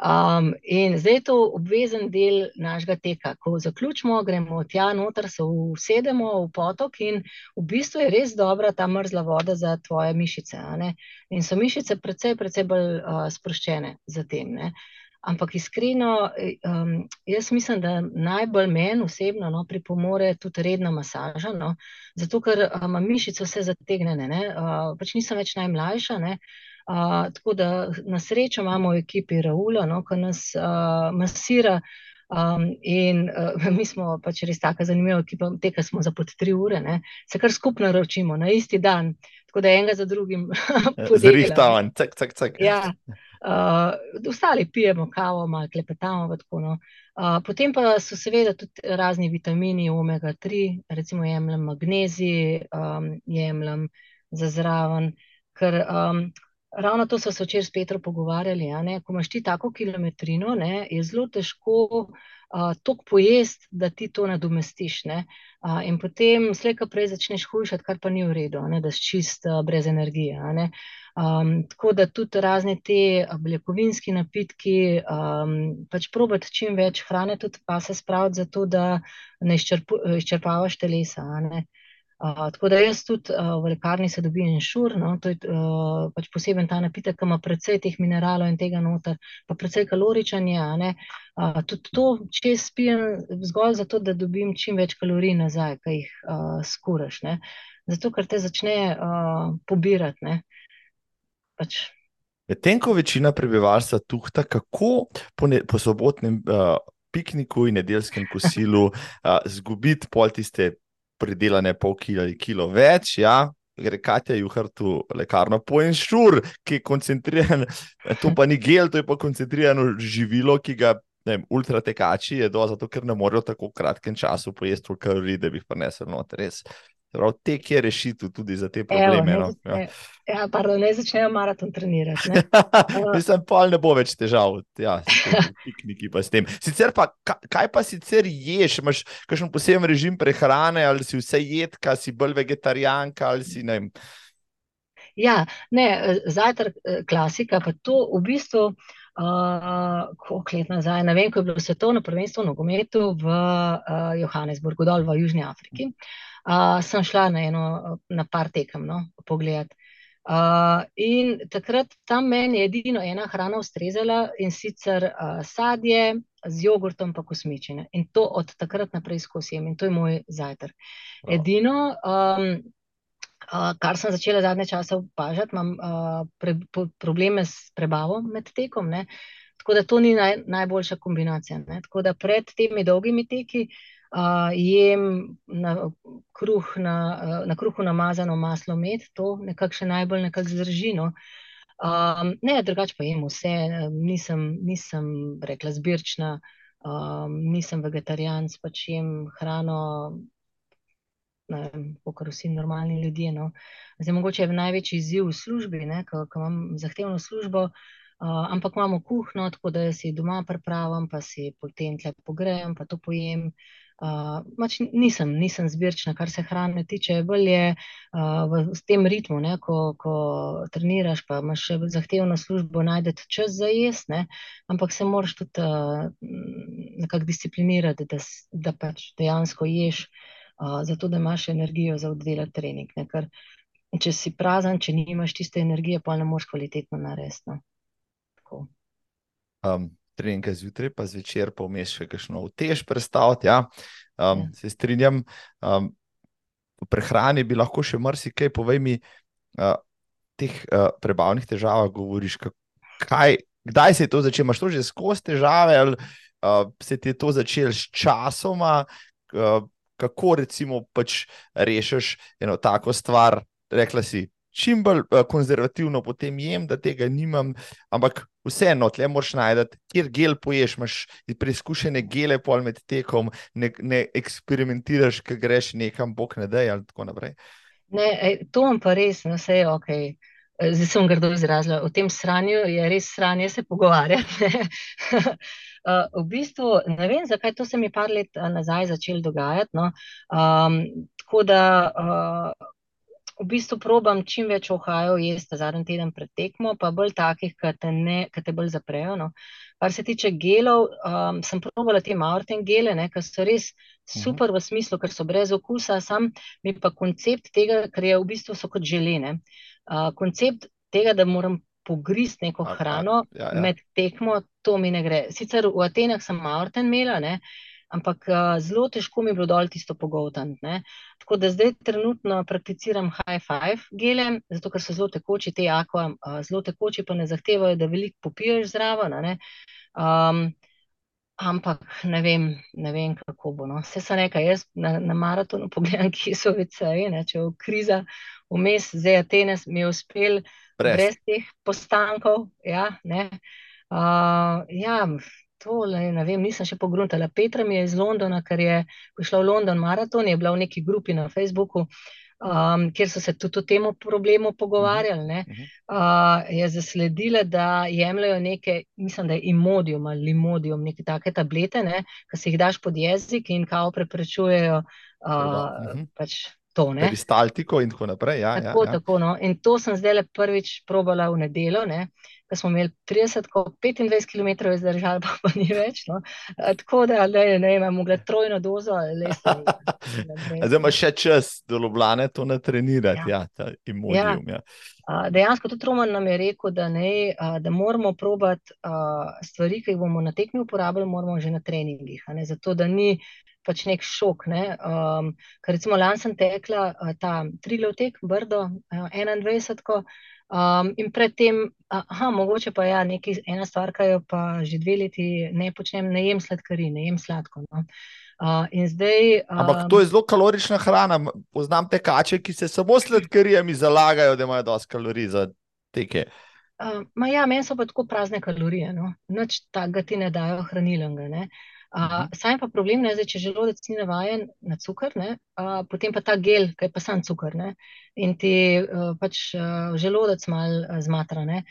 Um, in zdaj je to obvezen del našega teka. Ko zaključimo, gremo tja noter, se usedemo v potok in v bistvu je res dobra ta mrzla voda za tvoje mišice. In so mišice precej, precej bolj uh, sproščene za tem. Ne? Ampak iskreno, um, jaz mislim, da najbolj meni osebno no, pripomore tudi redna masaža, no, zato ker ima um, mišice vse zategnjene, uh, pač nisem več najmlajša. Ne, Uh, tako da na srečo imamo v ekipi Raula, no, ki nas uh, masira. Um, in uh, mi smo pač res tako zanimivi, ki pa teka smo za pod tri ure, ne, se kar skupno naročimo na isti dan, tako da enega za drugim. Zrihtavan, cak, cak, cak. Ja, uh, ostali pijemo kavo, malo klepetamo. Tako, no. uh, potem pa so seveda tudi razni vitamini, omega 3, recimo jemljem magnezij, um, jemljem za zraven. Ker, um, Ravno to smo se včeraj s Petrom pogovarjali. Ko imaš ti tako kilometrino, ne, je zelo težko uh, toliko pojesti, da ti to nadomestiš. Uh, in potem slejka prej začneš hujšati, kar pa ni v redu, ne, da si čist uh, brez energije. Um, tako da tudi razne te beljakovinski napitki, um, pač probati čim več hrane, tudi pa se spraviti, zato da ne izčrpavaš telesa. Tako da jaz tudi uh, v lekarni se dobim inšur, no, to je uh, pač poseben ta napitek, ki ima precej teh mineralov in tega noter, pa precej kaloričen je. Uh, tudi to, če spijem zgolj zato, da dobim čim več kalorij nazaj, ki jih uh, skuraš. Ne. Zato, ker te začne uh, pobirati. Ne. Pač. Medtem ko večina prebivalstva tuhta, kako po, ne, po sobotnem uh, pikniku in nedeljskem kosilu uh, zgubiti pol tiste pridelane pol kila ali kilo več, ja. Gre Katja Juhrtu lekarno po enšur, ki je koncentriran, to pa ni gel, to je pa koncentrirano živilo, ki ga ultratekači jedo, zato ker ne morejo tako v kratkem času pojesti toliko kalorij, da bi jih prinesel noter. Res. Prav tek je rešitev tudi za te probleme. Evo, ne, no. ja. Ja, pardon, ne začnejo maraton trenirati. Mislim, pa ne bo več težav, ja, pikniki pa s tem. Sicer pa, kaj pa sicer ješ? Imaš kakšen poseben režim prehrane, ali si vse jedka, si bolj vegetarijanka ali si ne? Ja, ne, zajtrk klasika, pa to v bistvu. Uh, koliko let nazaj, ne vem, ko je bilo svetovno prvenstvo v nogometu v uh, Johannesburgu, dol v Južni Afriki. Uh, uh, sem šla na eno, na par tekem, no, pogledati. Uh, in takrat tam meni je edino ena hrana ustrezala in sicer uh, sadje z jogurtom, pa kosmičine. In to od takrat naprej skozi jem in to je moj zajtrk. Edino, um, Uh, kar sem začela zadnje čase opažati, imam uh, pre, po, probleme s prebavo med tekom. Ne? Tako da to ni naj, najboljša kombinacija. Ne? Tako da pred temi dolgimi teki uh, jem na, kruh na, na kruhu namazano maslo med, to nekako še najbolj nekako zdrži. No? Um, ne, drugače pa jem vse, nisem, nisem rekla zbirčna, um, nisem vegetarijanc, pač jem hrano kot vsi normalni ljudje. No. Zdaj, mogoče je največji izziv v službi, ko imam zahtevno službo, uh, ampak imamo kuhno, tako da si doma pripravim, pa si potem tle pogrejem, pa to pojem. Uh, mač nisem, nisem zbirčna, kar se hrane tiče. Bolje je uh, v, v tem ritmu, ne, ko, ko treniraš, pa imaš zahtevno službo, najdete čas za jesti, ampak se moraš tudi uh, nekako disciplinirati, da, da pač dejansko ješ uh, zato da imaš energijo za oddelati trening. Ne? Ker če si prazen, če nimaš tiste energije, pa ne moreš kvalitetno narediti. No? Um, trening je zjutraj, pa zvečer, pa vmeš še kakšno utež predstavljati. Ja? Um, ja. Se strinjam. Um, v prehrani bi lahko še marsikaj, povej mi, uh, teh uh, prebavnih težavah govoriš. Kaj, kdaj se je to začelo? Imaš to že skozi težave, ali uh, se ti je to začelo s časoma? Uh, kako recimo pač rešiš eno tako stvar. Rekla si, čim bolj uh, konzervativno potem jem, da tega nimam, ampak vseeno, tle moraš najti, kjer gel poješ, imaš preizkušene gele pol med tekom, ne, ne eksperimentiraš, ker greš nekam, bog ne da, ali tako naprej. Ne, to vam pa res, no vse je ok. Zdaj sem grdo izrazila, o tem sranju je res sranje se pogovarjati. Uh, v bistvu ne vem, zakaj to se mi par let nazaj začelo dogajati. No. Um, tako da uh, v bistvu probam čim več ohajev jesti zadnji teden pred tekmo, pa bolj takih, ki te, te bolj zaprejo. No. Kar se tiče gelov, um, sem probala te Martin gele, ki so res mhm. super v smislu, ker so brez okusa, sam mi pa koncept tega, ker je v bistvu so kot želene. Uh, koncept tega, da moram pogristi neko a, hrano a, ja, ja. med tekmo, to mi ne gre. Sicer v Atenah sem Martin imela, ne, ampak uh, zelo težko mi je bilo dol tisto pogovtant. Tako da zdaj trenutno prakticiram high five gele, zato ker so zelo tekoči, te aqua, uh, zelo tekoči pa ne zahtevajo, da veliko popiješ zraven. Um, ampak ne vem, ne vem, kako bo. No. Vse so nekaj, jaz na, na maratonu pogledam, kje so veceji, če je kriza vmes, zdaj Atene mi je uspel brez, brez teh postankov. Ja, uh, ja, tole, ne vem, nisem še pogruntala. Petra mi je iz Londona, ker je prišla v London maraton, je bila v neki grupi na Facebooku. Um, kjer so se tudi o tem problemu pogovarjali, uh, je zasledila, da jemljajo neke, mislim, da je imodium ali limodium, neke take tablete, ne, ki si jih daš pod jezik in kao preprečujejo uh, -huh. pač to. Peristaltiko in tako naprej. Ja, tako, ja, ja. tako, no. In to sem zdaj le prvič probala v nedeljo, ko smo imeli 30, 25 km izdržali, pa, pa ni več. No. Tako da ne, ne, imam mogla trojno dozo. Zdaj imaš še čas do Ljubljane to natrenirati, ja, ja ta imodium. Ja. Ja. Dejansko tudi Roman nam je rekel, da, ne, da moramo probati stvari, ki jih bomo na tekmi uporabljali, moramo že na treningih. Zato, da ni pač nek šok. Ne? Um, ker recimo lani sem tekla uh, ta trilov tek, Brdo, uh, 21. Um, in predtem, aha, mogoče pa ja, nekaj, ena stvar, ki jo pa že dve leti ne počnem, ne jem sladkari, ne jem sladko. No? Uh, zdaj, um, Ampak to je zelo kalorična hrana. Poznam te kače, ki se samo sladkarijami zalagajo, da imajo dosti kalorij za teke. Uh, ja, meni so pa tako prazne kalorije, no? noč tega ti ne dajo hranilnega. Uh, Uh, Saj pa problem je, če želodec ni navaden na cukor, ne, uh, potem pa ta gel, ki je pa sam cukor ne, in ti uh, pač uh, želodec mal uh, zmatra. Ne.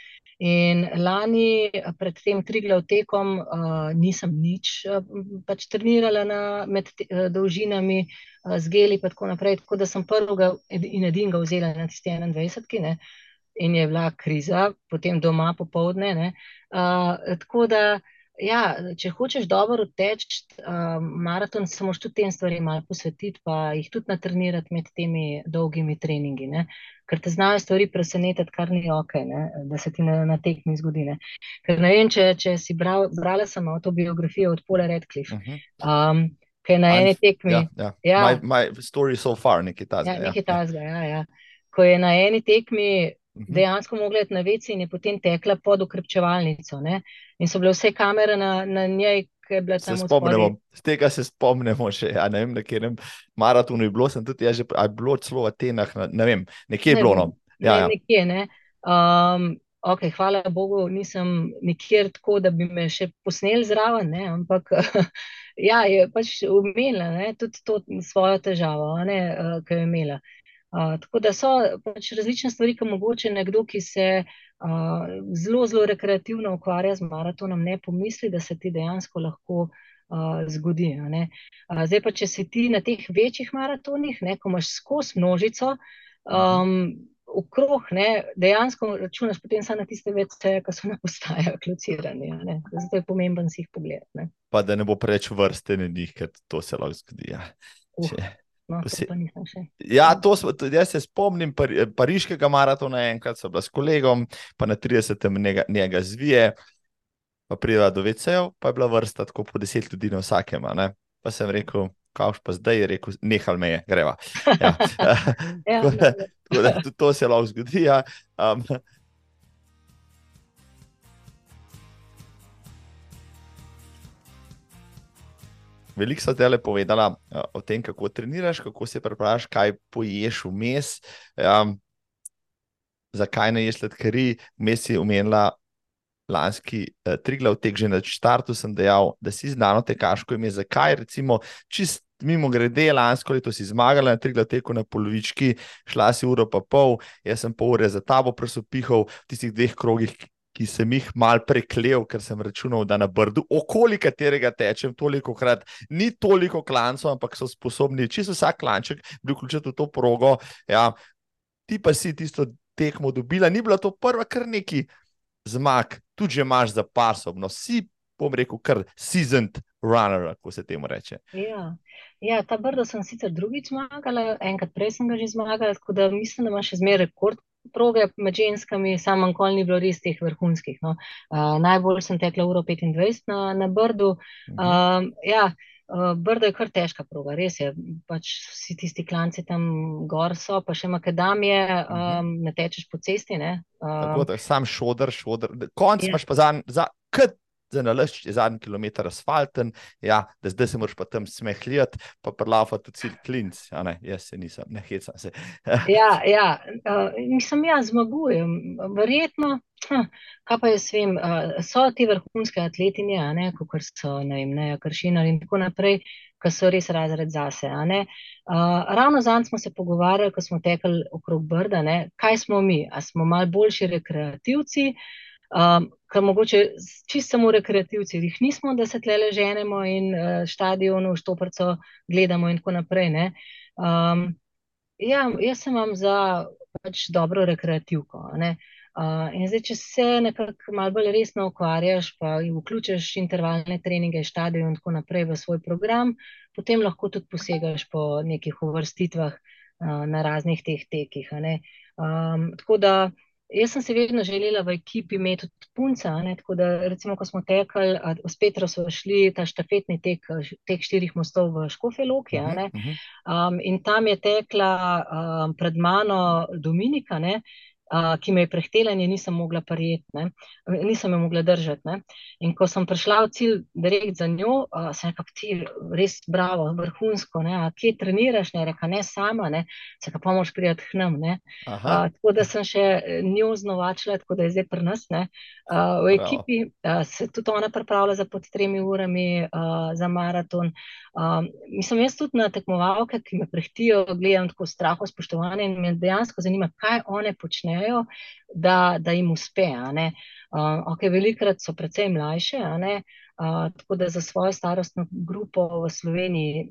In lani pred tem triglav tekom uh, nisem nič uh, pač trenirala na, med te, uh, dolžinami uh, z geli in tako naprej, tako da sem prvega in edinega vzela na tisti 21. Ne, in je bila kriza, potem doma popovdne. Uh, tako da ja, če hočeš dobro teči uh, maraton, se moraš tudi tem stvarem malo posvetiti, pa jih tudi natrenirati med temi dolgimi treningi. Ne? Ker te znajo stvari presenetiti, kar ni ok, ne? da se ti na, na tekmi zgodi. Ne? Ker ne vem, če, če si bral, brala sem autobiografijo od Paula Redcliffe. Uh -huh. um, Kaj na eni tekmi. Ja, ja. Ja. My, my story so far, nekaj tasga. Ja, nekaj ja. tasga, ja. ja. ko je na eni tekmi Mhm. Dejansko mogla iti na vece in je potem tekla pod ukrepčevalnico. Ne? In so bile vse kamere na, na njej, ki je bila Se tam spomnimo, z tega se spomnimo še. Ja, ne vem, na katerem maratonu je bilo, sem tudi jaz že, a je bilo celo v Atenah, na- ne vem, nekje je Ne bilo. No. Ja, ne, ja. nekje. Ne? Um, okay, hvala Bogu, nisem nikjer tako, da bi me še posneli zraven, ne? ampak ja, je pač ne? tudi to svojo težavo, ne, uh, ki jo je imela. Uh, tako da so pač različne stvari, ki mogoče nekdo, ki se uh, zelo, zelo rekreativno ukvarja z maratonom, ne pomisli, da se ti dejansko lahko uh, zgodi. Uh, zdaj pa, če si ti na teh večjih maratonih, ne, ko imaš skozi množico, um, okrog, ne, dejansko računaš potem samo na tiste vece, ki so na postajah locirani. ne. Zato je pomemben si jih pogled. Ne. Pa da ne bo preveč vrste na njih, ker to se lahko zgodi. Ja. Uh, Če- no, nisem še. Ja, to smo, tudi jaz se spomnim Pari, pariškega maratona, enkrat sem bila s kolegom, pa na 30. njega, njega zvije, pa prideva do vecev, pa je bila vrsta tako po 10 ljudi na vsakem. Pa sem rekel, kauš pa zdaj, je rekel, nehal me je, greva. Ja. Ja, Tako da- dobro. tako da tudi to se lahko zgodi. Ja. Um, Veliko so tele povedala uh, o tem, kako treniraš, kako se pripraviš, kaj poješ vmes, um, zakaj ne ješ sladkari. Vmes si omenila lanski uh, triglav tek, že na štartu sem dejal, da si znano tekaško ime. Zakaj, recimo, čist mimo grede, lansko leto si zmagala na triglav teku na polovički, šla si uro pa pol, jaz sem pol ure za tabo presopihal v tistih dveh krogih, ki sem jih mal preklel, ker sem računal, da na brdu, okoli katerega tečem toliko krat, ni toliko klancov, ampak so sposobni čisto vsak klanček vključiti v to progo. Ja, ti pa si tisto tekmo dobila, ni bila to prva kar neki zmag, tudi že imaš za pasom, no si, bom rekel, kar seasoned runner, kako se temu reče. Ja. ja, ta brdo sem sicer drugič zmagala, enkrat prej sem ga že zmagala, tako da mislim, da ima še zmeraj rekord proge med ženskami, samo nikoli ni bilo res teh vrhunskih. No. Uh, najbolj sem tekla uro 25 na, na brdu. Mhm. Um, ja, uh, brdo je kar težka proga, res je. Pač vsi tisti klanci tam gor so, pa še makadamije, um, ne tečeš po cesti. Ne. Tako Um, da sam šodr, šodr, konc Ja. imaš pa za, za kot za nalašč, je zadnji kilometer asfalten, ja, da zdaj se moraš pa tam smehljati, pa prelava tudi cilj klinc, a ne, jaz se nisem, ne hecam se. Ja, ja, uh, mislim, ja, zmagujem. Verjetno, hm, kaj pa jaz vem, uh, so te vrhunske atletinje, ne, kot so, ne vem, ne, Kršinar in tako naprej, ki so res razred zase, ne. Uh, ravno zanj smo se pogovarjali, ko smo tekli okrog Brda, ne, kaj smo mi, a smo mal boljši rekreativci, um, ker mogoče čisto samo rekreativci jih nismo, da se tlele ženemo in uh, štadionu, štoprco gledamo in tako naprej, ne. Um, Ja, jaz sem vam za pač dobro rekreativko. ne. Uh, in zdaj, če se nekako malo bolj resno ukvarjaš, pa vključiš intervalne treninge, štadion in tako naprej v svoj program, potem lahko tudi posegaš po nekih uvrstitvah uh, na raznih teh tekih. Um, tako da jaz sem se vedno želela v ekipi imeti tudi punca, ne, tako da recimo, ko smo tekli, s Petro smo šli ta štafetni tek, tek štirih mostov v Škofje Loki, ne. Mhm, mhm. Um, in tam je tekla um, pred mano Dominika, ne, uh, ki me je prehtela in je nisem mogla prijeti, nisem jo mogla držati. Ne. In ko sem prišla v cilj direkt za njo, uh, sem rekla, ti res bravo, vrhunsko, ne, a kje treniraš, ne, reka ne sama, ne, se pa moraš priti k nam, ne. Uh, tako da sem še njo znovačila, tako da je zdaj pri nas. Ne. Uh, v ekipi uh, se tudi ona pripravlja za pod tremi urami uh, za maraton. Um, mislim, jaz tudi na tekmovalke, ki me prehtijo, gledam tako straho, spoštovanje in me dejansko zanima, kaj one počnejo, da, da jim uspe. Uh, okay, velikrat so precej mlajše, uh, tako da za svojo starostno grupo v Sloveniji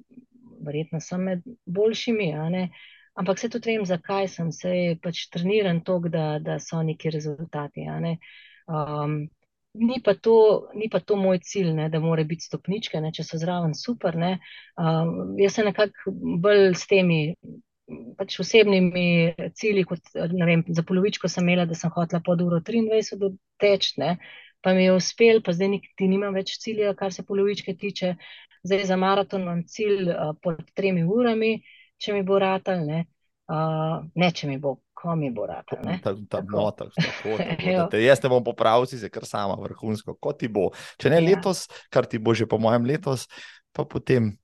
verjetno sem med boljšimi. Ampak se tudi vem, zakaj sem se pač treniran toliko, da, da so neki rezultati. ne. Um, ni, pa to, ni pa to moj cilj, ne, da mora biti stopničke, ne, če so zraven super. Ne. Um, jaz se nekako bolj s temi pač osebnimi cilji, kot ne vem, za polovičko sem imela, da sem hotela pod uro 23 doteč, ne, pa mi je uspel, pa zdaj niti nimam več cilja, kar se polovičke tiče. Zdaj za maraton imam cilj uh, pod tremi urami, če mi bo ratal, ne. Uh, ne, če mi bo, ko mi bo rad. No, tako, tako, tako, tako, jaz te bom popravil, si se kar sama, vrhunsko, kot ti bo. Če ne ja. letos, kar ti bo že po mojem letos, pa potem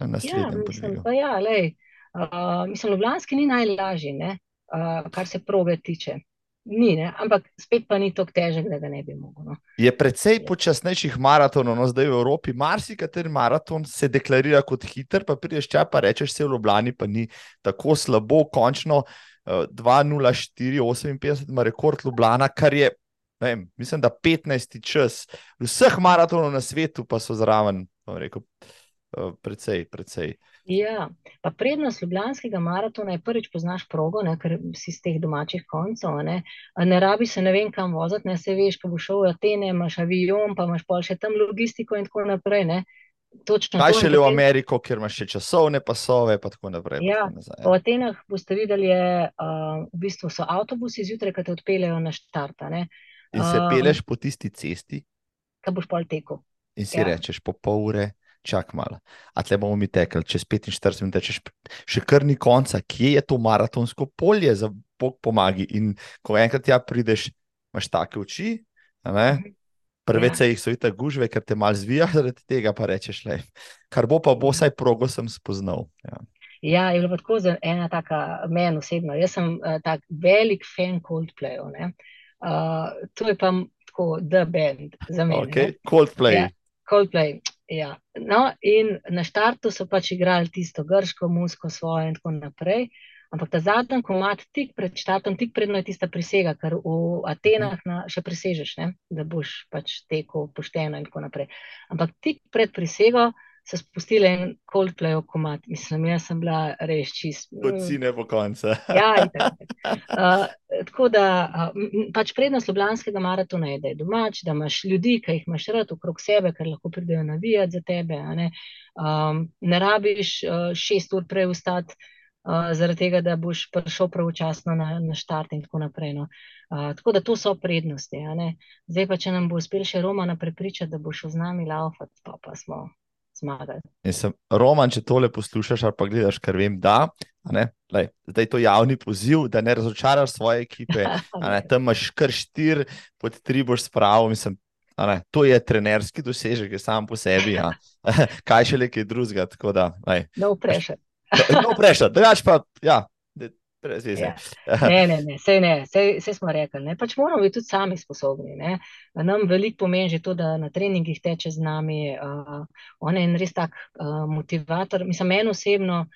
na naslednjem. Ja, pa ja, lej, uh, mislim, Ljubljanski ni najlažji, uh, kar se probe tiče. Ni, ne? ampak spet pa ni tako težek, da ga ne bi mogel. No. Je precej počasnejših maratonov, no zdaj v Evropi. Marsikateri maraton se deklarira kot hiter, pa prideš ča, pa rečeš, se v Ljubljani pa ni tako slabo, končno. 2-0-4-58, ima rekord Ljubljana, kar je, vem, mislim, da 15 čas. Vseh maratonov na svetu pa so zraven, rekel, eh, precej, precej. Ja, pa prednost Ljubljanskega maratona je prvič poznaš progo, ne, ker si z teh domačih koncev. Ne, ne rabi se ne vem kam voziti, ne se veš, ko boš šel v Atene, imaš avion, pa imaš pa še tam logistiko in tako naprej. Ne. Točno Kaj še le v Ameriko, kjer imaš še časovne pasove, in tako naprej. Ja. V Atenah boste videli, da uh, v bistvu so avtobusi zjutraj, ki te odpeljejo na štart. In se um, peleš po tisti cesti, ki boš pol tekel. In si ja. rečeš, po pol ure, čak malo. A tle bomo mi tekli, čez 45 minut, češ še kar ni konca, kje je to maratonsko polje za Bog pomagi. In ko enkrat tja prideš, imaš take oči. Prve ja. jih so videti gužve, ker te malo zvija, zaradi tega pa rečeš, le. kar bo pa bo, vsaj progo sem spoznal. Ja. Ja, je bilo tako za ena taka meni osebno. Jaz sem uh, tak velik fan Coldplay. Uh, to je pa tako The Band za me. Okay. Coldplay. Ja, Coldplay. Ja. No, in na štartu so pač igrali tisto grško muziko svoje in tako naprej. Ampak ta zadnji komat, tik pred štartom, tik predno je tista prisega, ker v Atenah na, še prisežeš, ne? da boš pač tekel pošteno in tako naprej. Ampak tik pred prisego so spustili en Coldplay komat, mislim, jaz sem bila res čist. Kot si ne po koncu. ja, uh, tako da uh, pač prednost Ljubljanskega maratona je, da je domač, da imaš ljudi, ki jih imaš rad okrog sebe, ker lahko pridejo navijati za tebe. Ne, um, ne rabiš uh, šest ur prej vstati zaradi tega, da boš prišel pravočasno na, na štart in tako naprej. No. Uh, tako da to so prednosti. Zdaj pa, če nam bo uspel še Roman prepričati, da bo šel z nami laufati, pa, pa smo zmagali. Sem, Roman, če tole poslušaš ali pa gledaš, ker vem, da. Lej, zdaj je to javni poziv, da ne razočaraš svoje ekipe. Tam imaš kar štiri, pod tri boš spravil. Mislim, ne, to je trenerski dosežek, sam po sebi. Kaj še le kaj drugega. No, vprašaj. No, prejšnja, drugač pa, ja. Ja. Ne, ne, ne, vse, ne, vse, vse smo rekli. Ne. Pač moramo biti tudi sami sposobni. Ne. Nam veliko pomeni že to, da na treningih teče z nami. Uh, on je res tak uh, motivator. Mislim, meni osebno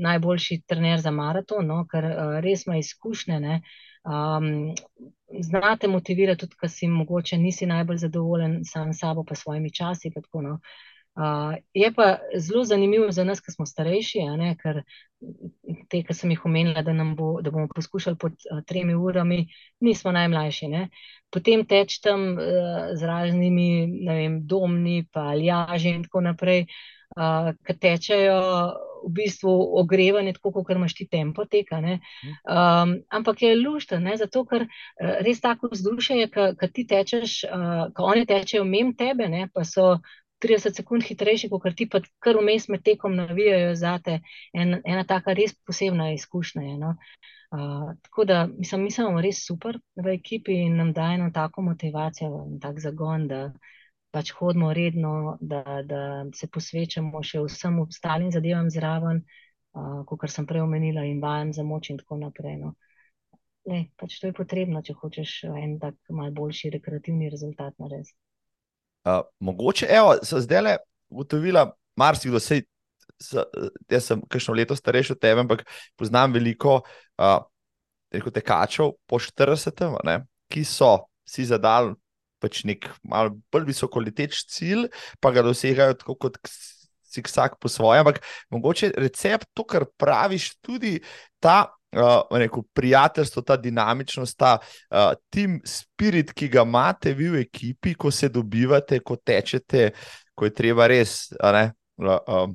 najboljši trener za maraton, no, ker uh, res ima izkušnje. Um, znate motivirati tudi, ker si mogoče nisi najbolj zadovoljen sam s sabo, pa svojimi časi. Tako, no. Uh, je pa zelo zanimivo za nas, ki smo starejši, ne, ker te, ki sem jih omenila, da, bo, da bomo poskušali pod uh, tremi urami, nismo najmlajši. Ne. Potem teč tam uh, z raznimi vem, domni, pa aljaži in tako naprej, uh, ki tečejo v bistvu ogrevanje, tako kot imaš ti tempo teka. Um, ampak je lušten, zato ker res tako vzdušje je, ki ti tečeš, uh, ko oni tečejo mem tebe, ne, pa so 30 sekund hitrejši, kot ti pa kar vmes med tekom navijajo za te. En, ena taka res posebna izkušnja je. No? Uh, tako da mislim, mi smo res super v ekipi in nam daje eno tako motivacijo in tak zagon, da pač hodimo redno, da, da se posvečamo še vsem ostalim zadevam zraven, uh, kot sem prej omenila, in vajam za moč in tako naprej. No? Le, pač to je potrebno, če hočeš en tak mal boljši rekreativni rezultat narediti. Uh, mogoče, evo, so zdaj le ugotovila, marsikdo se. Jaz sem kakšno leto starejši od tebe, ampak poznam veliko uh, tekačev po 40, ne, ki so si zadali pač nek malo bolj visoko leteč cilj, pa ga dosegajo tako kot si vsak po svojem. Ampak mogoče recept, to, kar praviš, tudi ta uh, rekel, prijateljstvo, ta dinamičnost, ta uh, team spirit, ki ga imate vi v ekipi, ko se dobivate, ko tečete, ko je treba res. Ne, uh,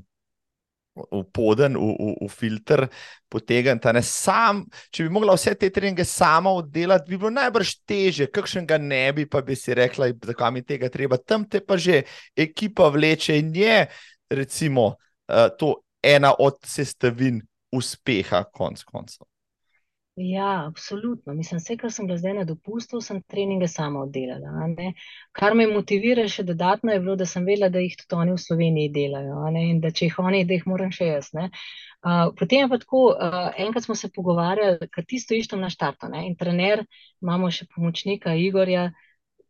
V poden, v, v, v filter, potegniti. Sam, če bi mogla vse te treninge sama oddelati, bi bilo najbrž teže, kakšen ga ne bi, pa bi si rekla, zakaj mi tega treba. Tam te pa že ekipa vleče in je, recimo, uh, to ena od sestavin uspeha, konc koncev. Ja, absolutno. Mislim, vse, kar sem bila zdaj na dopustu, sem treninge sama oddelala. Kar me motivira še dodatno je bilo, da sem vedela, da jih tudi oni v Sloveniji delajo in da če jih oni, da jih moram še jaz. Ne. Uh, potem je pa tako, uh, enkrat smo se pogovarjali, ker ti stojiš tam na štartu ne, in trener, imamo še pomočnika Igorja,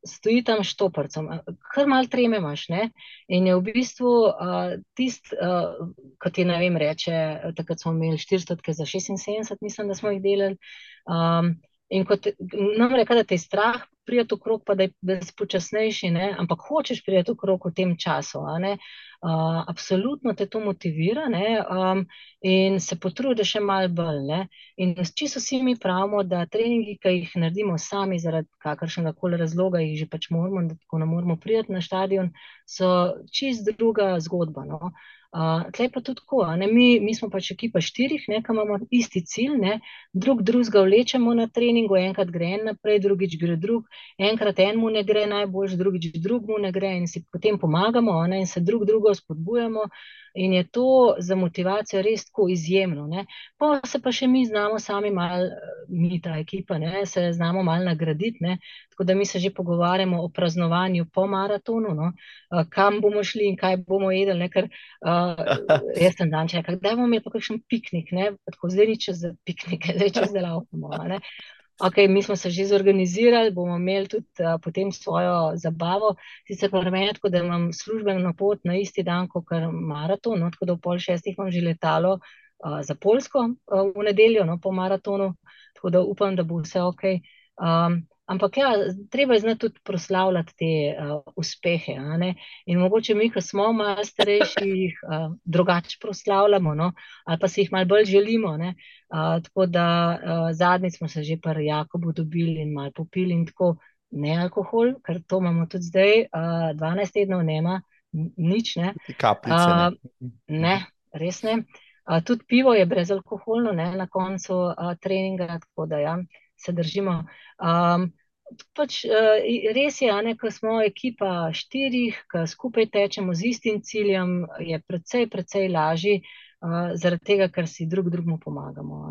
stoji tam s štoparcem, kar mal treme imaš. Ne? In je v bistvu uh, tisti, uh, kot je ne vem, reče, takrat smo imeli 400 za 76, mislim, da smo jih delali. Um, in kot nam reka, da te je strah prijeti v krog, pa da je, da je spočasnejši, ne? ampak hočeš prijeti v krog v tem času. Uh, absolutno te to motivira ne, um, in se potrudiš še malo bolj. Ne. In čisto vsi mi pravimo, da treningi, ki jih naredimo sami zaradi kakršnega koli razloga, jih že pač moramo, da tako ne moramo priti na stadion, so čist druga zgodba. No. Uh, Tlej pa tudi tako, mi, mi smo pač ekipa štirih, ki imamo isti cilj, ne? drug drugega vlečemo na treningu, enkrat gre en naprej, drugič gre drug, enkrat enemu ne gre najboljš, drugič drugemu ne gre in si potem pomagamo ne? in se drug drugo spodbujamo. In je to za motivacijo res tako izjemno. Ne? Pa se pa še mi znamo sami malo, mi ta ekipa, ne? se znamo malo nagraditi. Ne? Tako da mi se že pogovarjamo o praznovanju po maratonu, no? kam bomo šli in kaj bomo jedli. Ker uh, jaz sem dan čakal, da bomo imeli pa kakšen piknik, ne? tako zdaj ni čez piknik, zdaj čez delavko. Okay, mi smo se že zorganizirali, bomo imeli tudi uh, potem svojo zabavo. Sicer pa meni, da imam službeno pot na isti dan, kot je maraton, no, tako da v pol šestih imam že letalo uh, za Polsko uh, v nedeljo no, po maratonu, tako da upam, da bo vse ok. Um, Ampak ja, treba je znati tudi proslavljati te uh, uspehe. In mogoče mi, ki smo malo starejši, jih uh, drugače proslavljamo, no? ali pa si jih malo bolj želimo. Uh, tako da uh, zadnjič smo se že pri Jakobu dobili in malo popili in tako ne alkohol, ker to imamo tudi zdaj, uh, 12 tednov nema, nič ne. Kapljice, ne. Uh, ne, res ne. Uh, tudi pivo je brezalkoholno ne, na koncu uh, treninga, tako da ja se držimo. Um, pač, uh, res je, da ko smo ekipa štirih, ki skupaj tečemo z istim ciljem, je precej, precej lažje, uh, zaradi tega, ker si drug drugemu pomagamo.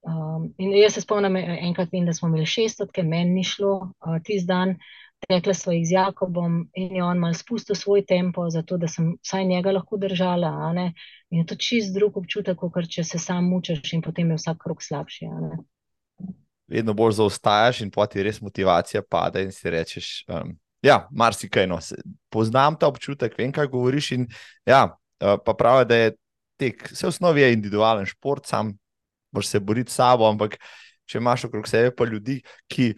Um, jaz se spomnim, enkrat vem, da smo imeli šestotke, meni ni šlo uh, tisti dan. Tekla sva jih z Jakobom in je on mal spustil svoj tempo, zato da sem vsaj njega lahko držala. In je to čist drug občutek, kot če se sam mučaš in potem je vsak krok slabši vedno bolj zaostajaš, in poti res motivacija pade, in si rečeš, um, ja, marsikaj. No, poznam ta občutek, vem, kaj govoriš. In, ja, uh, pa pravi, da je tek, vse v osnovi je individualen šport, sam moraš se boriti s sabo, ampak če imaš okrog sebe pa ljudi, ki.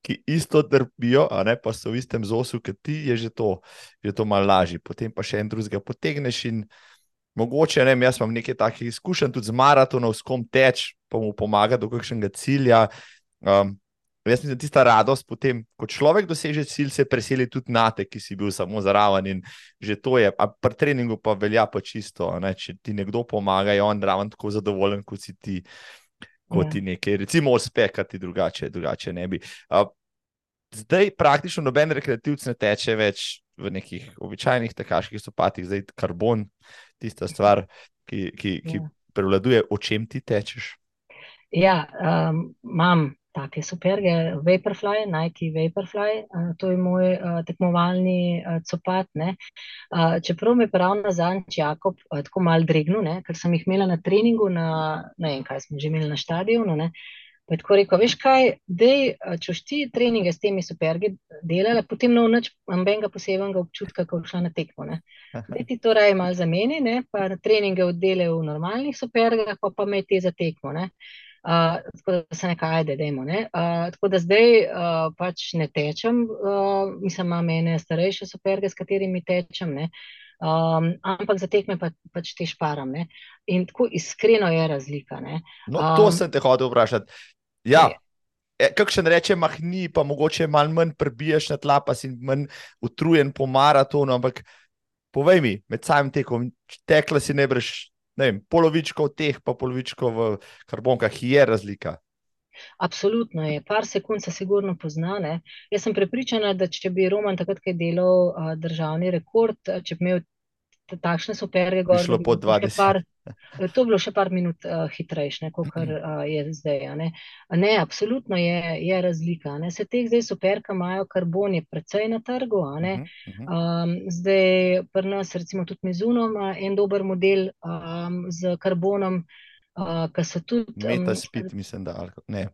Ki isto trpijo, a ne pa so v istem zosu, kot ti, je že to, je to malo lažje. Potem pa še en drugega potegneš in mogoče, ne vem, jaz imam nekaj takih izkušenj tudi z maratonom, s kom teč, pa mu pomaga do kakšnega cilja. Um, jaz mislim, da tista radost, potem, ko človek doseže cilj, se preseli tudi na te, ki si bil samo zraven in že to je. A pri treningu pa velja pa čisto. Ne? Če ti nekdo pomaga, je on raven tako zadovoljen, kot si ti. Kot ja. ti nekaj, recimo, uspe, kaj ti drugače, drugače ne bi. Uh, zdaj praktično noben rekreativc ne teče več v nekih običajnih tekaških stopatih, zdaj karbon, tista stvar, ki, ki, ki ja. prevladuje, o čem ti tečeš. Ja, um, imam take superge, Vaporfly, Nike Vaporfly, uh, to je moj uh, tekmovalni uh, copat. Uh, čeprav me je ravno zadnjič Jakob uh, tako mal dregnil, ne, ker sem jih imela na treningu, na, ne vem, kaj smo že imeli na stadionu. Ne, Pa je tako rekel, veš kaj, dej, če ti treninge s temi supergi delala, potem ne vnač nobenega posebnega občutka, ko šla na tekmo. Dej ti to raje malo zameni, ne? pa treninge oddele v normalnih supergah, pa pa me te za tekmo. Ne? Uh, tako da se nekaj ajde, dajmo. Ne? Uh, tako da zdaj uh, pač ne tečem, uh, mislim, imam ene starejše superge, s katerimi tečem. Um, ampak za tekme pa, pač te šparam. Ne? In tako iskreno je razlika. No, to um, sem te hodil vprašati. Ja. E, kakšen reče, mah ni, pa mogoče malo manj prebiješ na tla, pa si manj utrujen po maratonu. Ampak povej mi, med samim tekom, tekla si ne ne vem, polovičko v teh, pa polovičko v karbonkah, je razlika. Absolutno je, par sekund se sigurno poznane. Jaz sem prepričana, da če bi Roman takrat, ko je delal uh, državni rekord, če bi imel takšne superge, gor, bi šlo po 20. To je bilo še par minut uh, hitrejše, kot uh, je zdaj. Ne? ne, absolutno je, je razlika. Ne? Se teh zdaj super, ki imajo karbon, je precej na trgu. Um, zdaj, pri nas, recimo, tudi Mizuno ima en dober model um, z karbonom. Uh, tudi, Meta spit, um, mislim, da ne.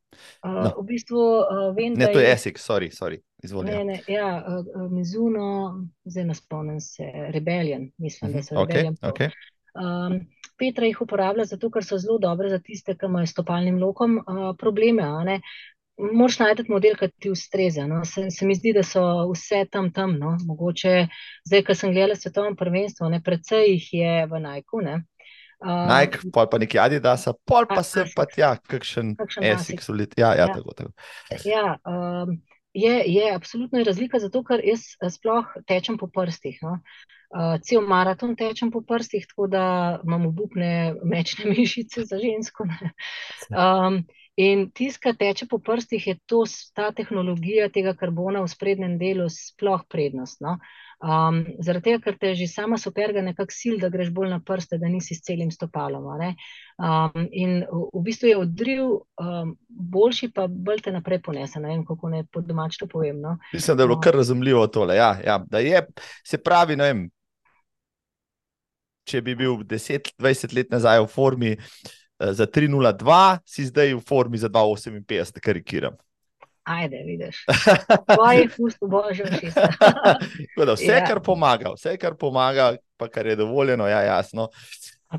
No. Uh, v bistvu, uh, vem, ne, to je Essex, sorry, sorry. Izvolite. Ne, ne, ja, uh, Mizuno, zdaj nas spomnim se, Rebellion, mislim, uh -huh. da so Rebellion. Okay, okay. Um, Petra jih uporablja zato, ker so zelo dobre za tiste, ki imajo s stopalnim lokom uh, probleme. Moš najti model, ki ti ustreza. No? Se, se mi zdi, da so vse tam tam. No? Mogoče zdaj, ko sem gledala svetovno prvenstvo, ne precej jih je v Najku. Ne? Uh, Nike, pol pa neki Adidas, pol pa se pa tja, kakšen Essex, ja, ja, ja. tako. tako. Ja, um, je, je absolutno razlika, zato ker jaz sploh tečem po prstih. No? Uh, cel maraton tečem po prstih, tako da imam obupne mečne mišice za žensko. Um, in tiska teče po prstih, je to, ta tehnologija tega karbona v sprednjem delu sploh prednost. No? Um, zaradi tega, ker te že sama superga nekako sil, da greš bolj na prste, da nisi s celim stopalom. Um, in v, v bistvu je odriv um, boljši, pa bolj te naprej ponese. Ne vem, kako ne po domač to povem. No? Mislim, da je bilo kar razumljivo tole. Ja, ja, je, se pravi, ne vem. Če bi bil 10-20 let nazaj v formi uh, za 3-0-2, si zdaj v formi za 2-58, karikiram. Ajde, vidiš. Tvoje pusto božje vse. vse, ja. kar pomaga, vse, kar pomaga, pa kar je dovoljeno, ja, jasno.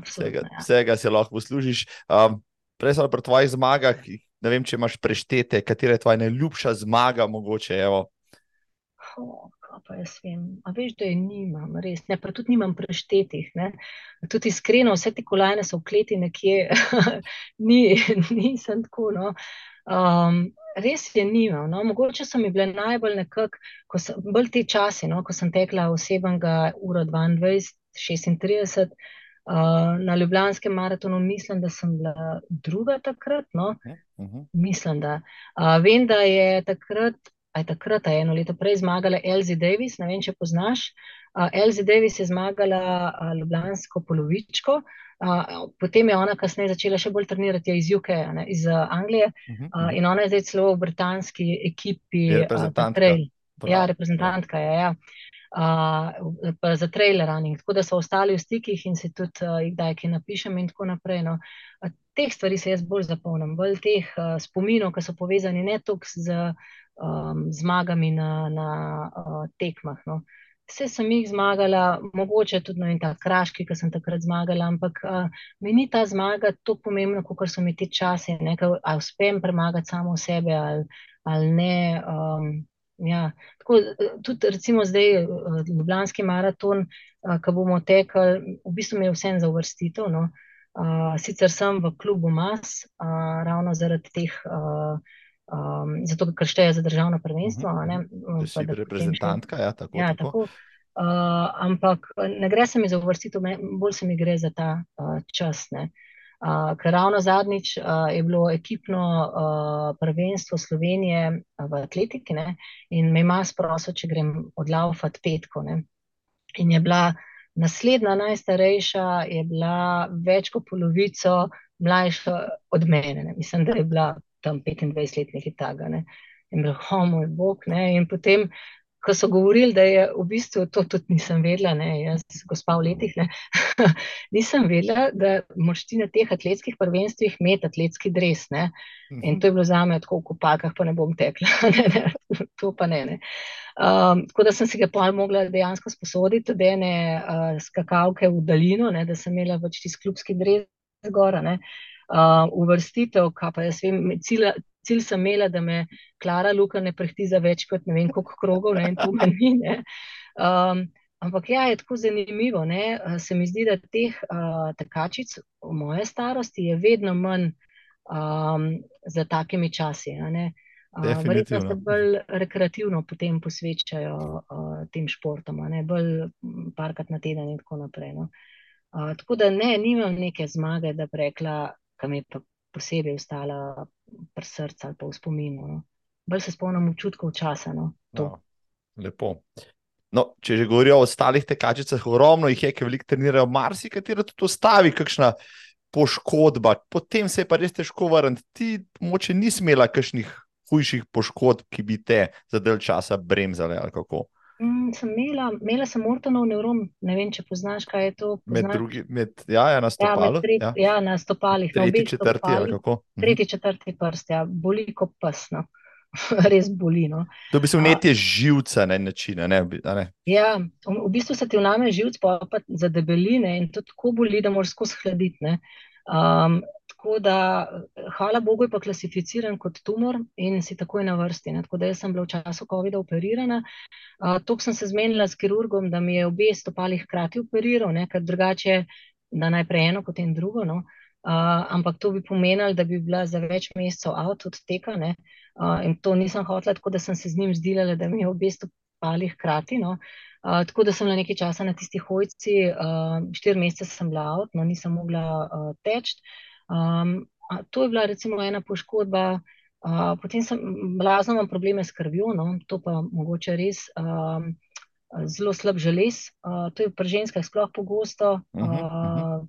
Vsega, ja. vsega se lahko poslužiš. Um, prej sem pri tvojih zmagah, ne vem, če imaš preštete, katera je tvoja najljubša zmaga, mogoče. Oh, pa jaz vem, a veš, da je nimam, res. Ne, pa tudi nimam preštetih. Ne. Tudi iskreno, vse te kolajne so v kleti nekje, Ni, nisem tako. No. Um, res je nimam. No? Mogoče so mi bile najbolj nekako, bolj te časi, no? ko sem tekla osebnega ura 22, 36. Uh, na Ljubljanskem maratonu mislim, da sem bila druga takrat. No? Uh -huh. Mislim, da. Uh, vem, da je takrat, aj takrat, aj eno leto prej zmagala Elzi Davis, ne vem, če poznaš. Uh, Elzi Davis je zmagala uh, Ljubljansko polovičko, uh, potem je ona kasneje začela še bolj trenirati iz UK, ne, iz uh, Anglije, uh -huh, uh, in ona je zdaj celo v britanski ekipi. Reprezentantka. Uh, ja, reprezentantka je. Ja. Uh, za trailer running, tako da so ostali v stikih in se tudi uh, kdaj kaj napišem, in tako naprej. No. Uh, teh stvari se jaz bolj zapomnim, bolj teh uh, spominov, ki so povezani ne toliko z um, zmagami na, na uh, tekmah. No. Uh, Vse sem jih zmagala, mogoče tudi na ta kraški, ki sem takrat zmagala, ampak uh, mi ni ta zmaga tako pomembna, kot so mi ti časi, ali uspem premagati samo sebe ali, ali ne. Um, ja. Tako, tudi recimo zdaj, uh, Ljubljanski maraton, uh, ki bomo tekli, v bistvu mi je vse za uvrstitev. No? Uh, sicer sem v klubu MAS, uh, ravno zaradi teh. Uh, um, zato ker šteje za državno prvenstvo. Uh -huh. Ste vi reprezentantka? Ja, tako. Ja, tako. tako. Uh, ampak ne gre se mi za uvrstitev, bolj se mi gre za ta uh, čas. Ne. Uh, ker ravno zadnjič uh, je bilo ekipno uh, prvenstvo Slovenije v atletiki ne, in me ima sprosil, če grem odlaufati petko. Ne. In je bila naslednja, najstarejša, je bila več kot polovico mlajša od mene. Ne. Mislim, da je bila tam 25 let nekaj taga. Ne. In bil, oh moj bog. Ne. In potem, ko so govorili, da je v bistvu to tudi nisem vedela, ne, jaz, gospa v letih, ne, nisem vedela, da moš ti na teh atletskih prvenstvih imeti atletski dres. Ne. In to je bilo za me tako v kopalkah, pa ne bom tekla. Ne, ne, to pa ne. ne. Um, tako da sem si ga pol mogla dejansko sposoditi, da ene uh, skakavke v daljino, ne, da sem imela pač tisti klubski dres zgora. Ne uh, uvrstitev, kaj pa jaz vem, cilj, cilj sem imela, da me Klara Luka ne prehti za več kot ne vem koliko krogov, ne, in to meni. Um, ampak ja, je tako zanimivo, ne, se mi zdi, da teh uh, tekačic v moje starosti je vedno manj um, za takimi časi, ne. Verjetno se bolj rekreativno potem posvečajo uh, tem športom, ne? bolj parkrat na teden in tako naprej. No? Uh, tako da ne, nimam neke zmage, da bi rekla, ki mi je pa posebej ostala pri srcu ali pa v spominu. No. Bolj se spomnim občutkov časa. No, no, lepo. No, če že govorijo o ostalih tekačicah, ogromno jih je, ki veliko trenirajo, marsikatero tudi ostavi, kakšna poškodba, potem se je pa res težko vrniti. Ti moče nisi imela kakšnih hujših poškodb, ki bi te za del časa bremzale ali kako. Mm, sem imela, imela sem Mortonov nevrom, ne vem, če poznaš, kaj je to. Med drugi, med, ja, ja, na stopalu. Ja, tret, ja. ja, na stopalih. Tretji, četrti ali kako? Mhm. Tretji, četrti prst, ja, boli kot psno. Res boli. No. To bi se vnetje živca na način. Ne, ne? Ja, v bistvu se ti vname živc, pa pa za debeline in to tako boli, da moraš skozi hladiti. Um, tako da, hvala Bogu, je pa klasificiran kot tumor in si takoj na vrsti. Ne? Tako da, jaz sem bila v času COVID-a operirana. Uh, Tok sem se zmenila s kirurgom, da mi je obe stopali hkrati operiral, ne? ker drugače, da najprej eno, potem drugo. No? Uh, ampak to bi pomenilo, da bi bila za več mesecev avt od teka. Uh, in to nisem hotela, tako da sem se z njim zdela, da mi je obe stopali hkrati. No? Uh, tako da sem bila nekaj časa na tistih hojci, uh, štiri mesece sem bila avt, no nisem mogla uh, teči. Um, to je bila recimo ena poškodba, uh, potem sem blazno imam probleme s krvjo, no, to pa mogoče res. Um, Zelo slab želez, uh, to je pri ženskah sploh pogosto, uh -huh, uh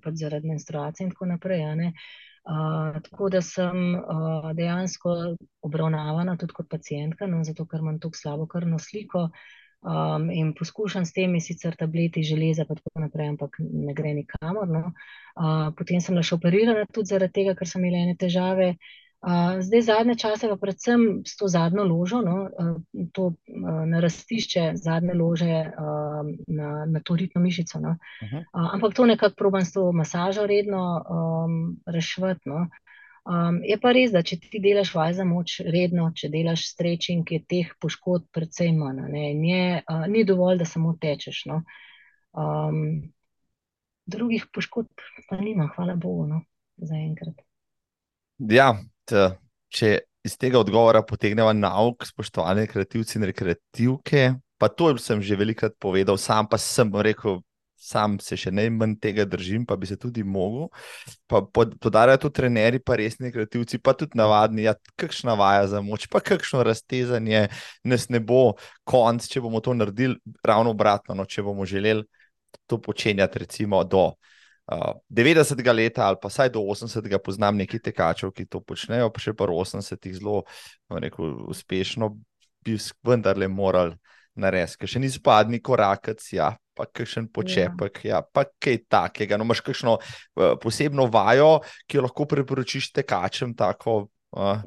-huh. uh, zaradi menstruacije in tako naprej. Uh, tako da sem uh, dejansko obravnavana tudi kot pacijentka, no, zato ker imam tako slabo krvno sliko. Uh, um, in poskušam s temi sicer tableti železa, pa tako naprej, ampak ne gre nikamor. No. Uh, potem sem še operirana tudi zaradi tega, ker sem imela ene težave. Uh, zdaj, zadnje čase, pa predvsem s to zadnjo ložo, no, uh, to uh, narastišče zadnje lože uh, na, na to ritno mišico. No. Uh -huh. uh, ampak to nekako probujem s to masažo redno um, rešiti. No. Um, je pa res, da če ti delaš vaj za moč redno, če delaš strečing, je teh poškodb precej manj. Uh, ni dovolj, da samo tečeš. No. Um, drugih poškodb pa nima, hvala Bogu, no, za enkrat. Ja, t, če iz tega odgovora potegnemo nauk, spoštovane kreativci in rekreativke, pa to sem že velikrat povedal, sam pa sem rekel, sam se še najmanj tega držim, pa bi se tudi mogel. Podarjajo to trenerji, pa resni kreativci, pa tudi navadni, ja, kakšna vaja za moč, pa kakšno raztezanje, nas ne bo konc, če bomo to naredili ravno obratno, no, če bomo želeli to počenjati recimo do. Uh, 90. leta ali pa vsaj do 80. poznam nekaj tekačev, ki to počnejo, pa še pa 80. zelo rekel, uspešno, bi vendarle morali narediti, ker še ni spadni korak, ja, pa kakšen počepek, ja. Ja, pa kaj takega. No, imaš kakšno uh, posebno vajo, ki jo lahko priporočiš tekačem. Tako, uh.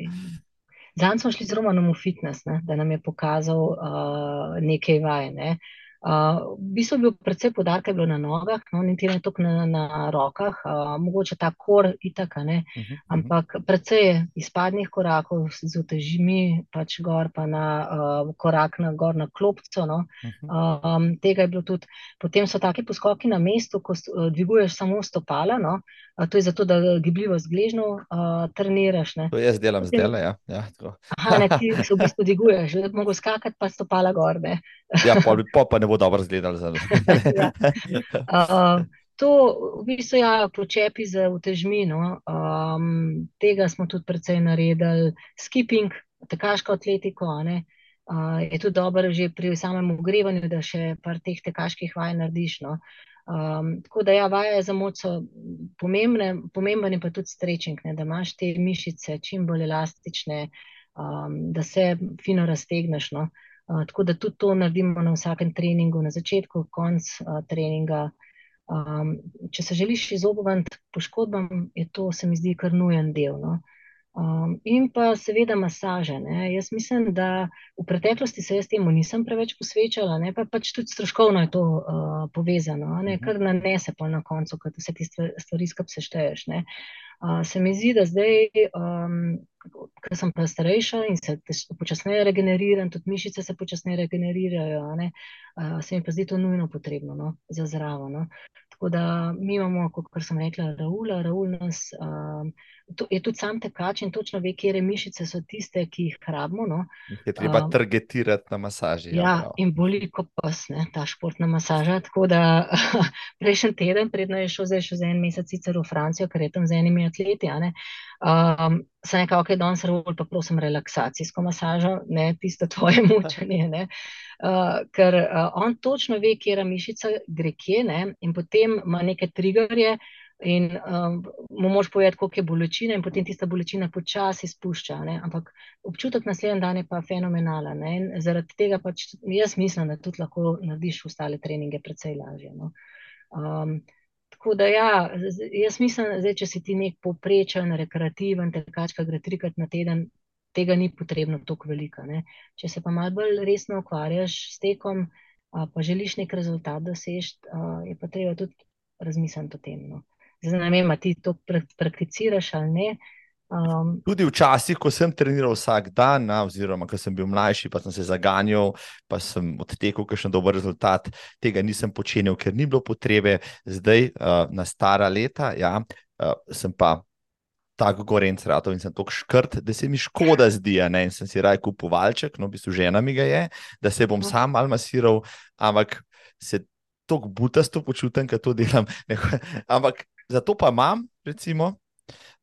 Zdaj smo šli z Romanom v fitness, ne, da nam je pokazal uh, nekaj vaj. Ne. Uh, Uh, v bistvu je bil predvsej podarka na nogah, no, niti ne toliko na, na rokah, uh, mogoče ta kor itaka, ne, uh -huh, ampak predvsej izpadnih korakov z utežimi, pač gor pa na uh, korak na gor na klopco. No. Uh -huh. um, tega je bilo tudi. Potem so taki poskoki na mestu, ko dviguješ samo stopala, no, to je zato, da gibljivo zgležno uh, treniraš. Ne. To jaz delam zdaj, ja. ja Aha, ne, ti se v bistvu dviguješ, da bi mogel skakati pa stopala gor. Ne. ja, pol, pol pa ne bo dobro izgledalo. ja. uh, to v bistvu ja, počepi za utežmino. Um, tega smo tudi precej naredili. Skipping, tekaško atletiko. Uh, je tudi dobro že pri samem ogrevanju, da še par teh tekaških vaj narediš. No. Um, tako da, ja, vaje za moč so pomembne, pomemben je pa tudi strečing, ne, da imaš te mišice čim bolj elastične, um, da se fino raztegneš. No. Uh, tako da tudi to naredimo na vsakem treningu, na začetku, konc uh, treninga. Um, če se želiš izogniti poškodbam, je to, se mi zdi, kar nujen del. No? Um, in pa seveda masaže. Ne? Jaz mislim, da v preteklosti se jaz temu nisem preveč posvečala, ne? pa pač tudi stroškovno je to uh, povezano, ne? Mhm. kar nanese pa na koncu, kad vse te stvari skup sešteješ. Uh, se mi zdi, da zdaj. Um, ker sem pa starejša in se počasneje regeneriram, tudi mišice se počasneje regenerirajo, uh, se mi pa zdi to nujno potrebno no, za zraven. No. Tako da mi imamo, kot sem rekla, Raula, Raul nas to, je tudi sam tekač in točno ve, kje mišice so tiste, ki jih rabimo. No. Je treba um, targetirati na masaži. Ja, ja in boli kot pas, ne, ta športna masaža. Tako da prejšnji teden, predno je šel, zdaj še za en mesec sicer v Francijo, ker je tam z enimi atleti. Um, sem rekel, ok, danes rol, pa prosim relaksacijsko masažo, ne tisto tvoje mučenje. Uh, ker uh, on točno ve, kje mišica gre kje ne, in potem ima neke triggerje. In um, mu moš povedati, koliko je bolečina, in potem tista bolečina počasi spušča. Ne? Ampak občutek naslednji dan je pa fenomenalen. Ne? Zaradi tega pač jaz mislim, da tudi lahko narediš ostale treninge precej lažje. No? Um, tako da, ja, jaz mislim, da če si ti nek poprečen, rekreativen, tekač, ki gre trikrat na teden, tega ni potrebno tako veliko. Ne? Če se pa malo bolj resno ukvarjaš s tekom, pa želiš nek rezultat doseči, je pa treba tudi razmisliti o tem. No? Zdaj, vem, ti to prakticiraš ali ne. Um, Tudi včasih, ko sem treniral vsak dan, na, oziroma ko sem bil mlajši, pa sem se zaganjal, pa sem odtekel še en dober rezultat, tega nisem počenjal, ker ni bilo potrebe. Zdaj, uh, na stara leta, ja, uh, sem pa tako gorenc ratov in sem tako škrt, da se mi škoda zdi. Ne, in sem si raj kupil valček, no, v bistvu žena mi ga je, da se bom uh. sam mal masiral, ampak se tako butasto počutim, ker to delam. Ampak Zato pa imam, recimo,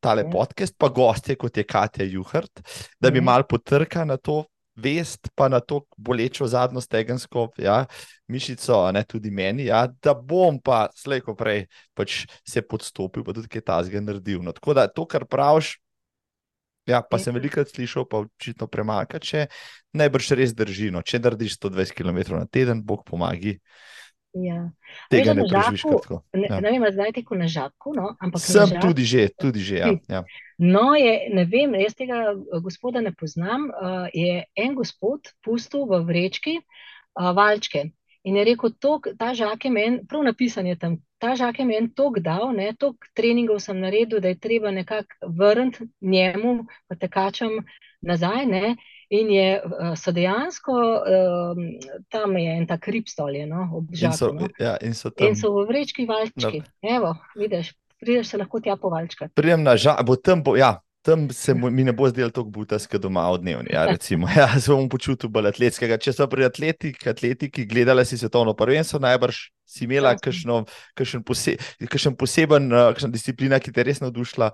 tale ja. podcast, pa goste, kot je Katja Juhrt, da bi mhm. mal potrkal na to vest, pa na to bolečo zadnjo stegensko ja, mišico, ne tudi meni, ja, da bom pa slejko prej pač se podstopil, pa tudi kaj tasga naredil. No, tako da to, kar praviš. Ja, pa sem velikokrat slišal, pa očitno premaka, če najbrž res drži. No, če narediš 120 km na teden, bog pomagi. Ja. Tega ne preživiš kratko. Ne, ja. ne vem, zdaj teko na žabku, no, ampak sem žabku, tudi že, tudi že. Ja. Ja. No, je, ne vem, jaz tega eh, gospoda ne poznam. Uh, je en gospod pustil v vrečki uh, valčke in je rekel, tok, ta žak je meni, prav napisan je tam, ta žak je meni tok dal, ne, tok treningov sem naredil, da je treba nekako vrniti njemu, pa tekačem nazaj. Ne, In je, eh, so dejansko um, tam je en ta kripstol, no, obžalovanje. In, so, ja, in, in so v vrečki valčki. No. Evo, vidiš, prideš se lahko tja po valčka. Prijem na žal, bo tam, bo, ja. Tam se mi ne bo zdelo tako butaske doma od dnevni. Ja, recimo, ja, se bom počutil bolj atletskega. Če so pri atletik, atletiki gledali si svetovno prvenstvo, najbrž si imela kakšen poseben, kakšna disciplina, ki te res navdušila.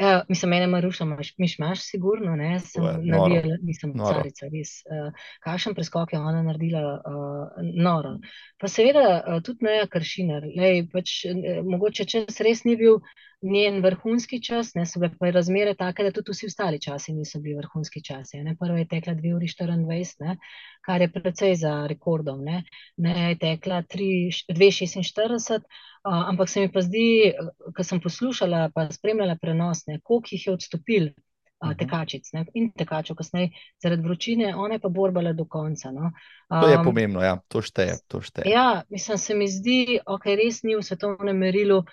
Ja, mislim, mene maruša, miš imaš, sigurno, ne, sem navijala, nisem carica, res. Uh, kakšen preskok je ona naredila, uh, noro. Pa seveda uh, tudi Neja Kršiner, lej, pač, uh, mogoče čas res ni bil njen vrhunski čas, ne, so bile pa razmere take, da tudi vsi ostali časi niso bili vrhunski časi. Ne. Prva je tekla 2 uri 24, ne, kar je precej za rekordom, ne, ne je tekla 2,46, Uh, ampak se mi pa zdi, ko sem poslušala in spremljala prenosne, koliko jih je odstopil uh, uh -huh. tekačic ne? in tekačev, kasneje zaradi vročine, one pa borbale do konca. No? Um, to je pomembno, ja, to šteje. To šteje. Ja, mislim, se mi zdi, da okay, res ni v svetovnem merilu uh,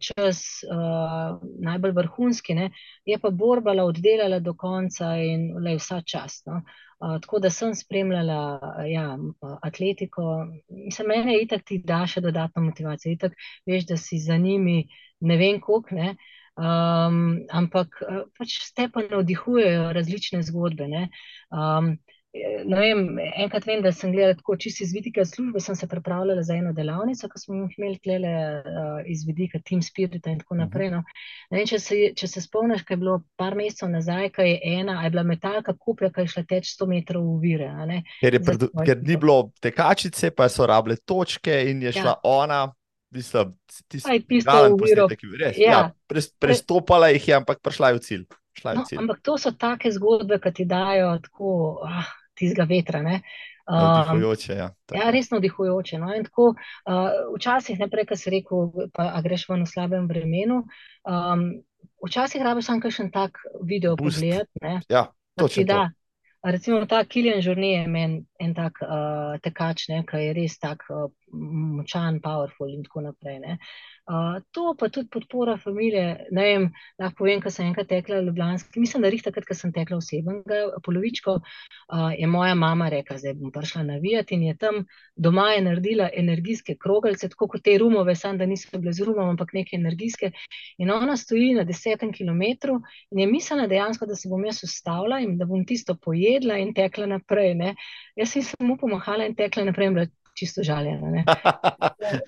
čas uh, najbolj vrhunski, ne? je pa borbala oddelala do konca in le vsa čas. No? tako da sem spremljala ja, atletiko. Mislim, mene je itak ti da še dodatno motivacijo. Itak veš, da si za njimi ne vem koliko. Um, ampak pač te pa navdihujejo različne zgodbe. Um, vem, enkrat vem, da sem gledala tako čisto iz vidika službe, sem se pripravljala za eno delavnico, ko smo jih imeli tlele uh, iz vidika Team Spirita in tako mhm. naprej. No. Vem, če, se, če se spomniš, kaj je bilo par mesecev nazaj, kaj je ena, je bila metalka kupja, kaj je šla teč 100 metrov v vire. Ker, pred, ker ni bilo tekačice, pa so rabile točke in je šla ja. ona. Mislim, tisti, ki je res. Ja. Ja, prestopala jih je, ampak prišla je v cilj. No, ampak to so take zgodbe, ki ti dajo tako. Ah, tistega vetra. Navdihujoče, um, ja. Ja, res navdihujoče. No? Tako, uh, včasih, ne prej, kar si rekel, pa greš v slabem vremenu. Um, včasih rabiš samo še en tak video pogled. Ja, točno. Da, recimo ta Kilian Žurnij je meni en tak uh, tekač, ki je res tak uh, močan, powerful in tako naprej. Ne. Uh, to pa tudi podpora familije. Ne vem, lahko povem, ko sem enkrat tekla Ljubljanski, mislim, da rih takrat, ko sem tekla osebnega polovičko, uh, je moja mama rekla, zdaj bom prišla navijati in je tam doma je naredila energijske krogalce, tako kot te rumove, sam da niso bile z rumom, ampak neke energijske. In ona stoji na desetem kilometru in je mislila dejansko, da se bom jaz ustavila in da bom tisto pojedla in tekla naprej. Ne. Jaz sem samo pomahala in tekla naprej in bila čisto žaljena.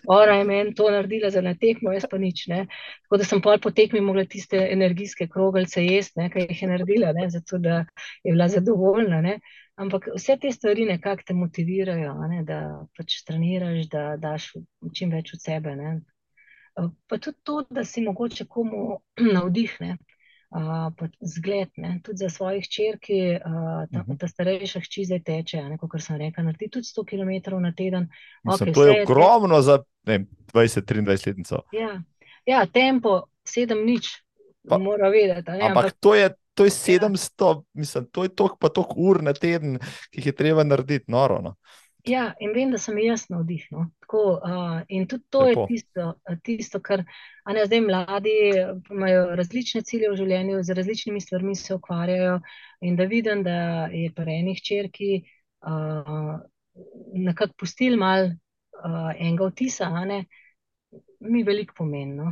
Ora je meni to naredila za natekmo, jaz pa nič. Ne. Tako da sem pol po tekmi mogla tiste energijske krogalce jesti, kaj jih je naredila, ne, zato da je bila zadovoljna. Ne. Ampak vse te stvari nekako te motivirajo, ne, da pač treniraš, da daš čim več od sebe. Ne. Pa tudi to, da si mogoče komu navdihne zgled, ne? tudi za svoje hčerke, uh, ta, uh-huh. ta starejša hči zdaj teče, kot sem rekel, naredi tudi 100 km na teden. Mislim, okay, to je ogromno za 20-23 letnico. Ja. ja, tempo 7 nič, pa, mora vedeti. Ampak, ampak to je. To je 700, ja. mislim, to je toliko, pa toliko ur na teden, ki jih je treba narediti, noro. No. Ja, in vem, da sem jaz navdihnil. Uh, in tudi to Lepo. je tisto, tisto kar ne, zdaj mladi imajo različne cilje v življenju, z različnimi stvarmi se ukvarjajo. In da vidim, da je pri enih črki uh, nekako pustil mal uh, enega vtisa, ne, mi veliko pomeni.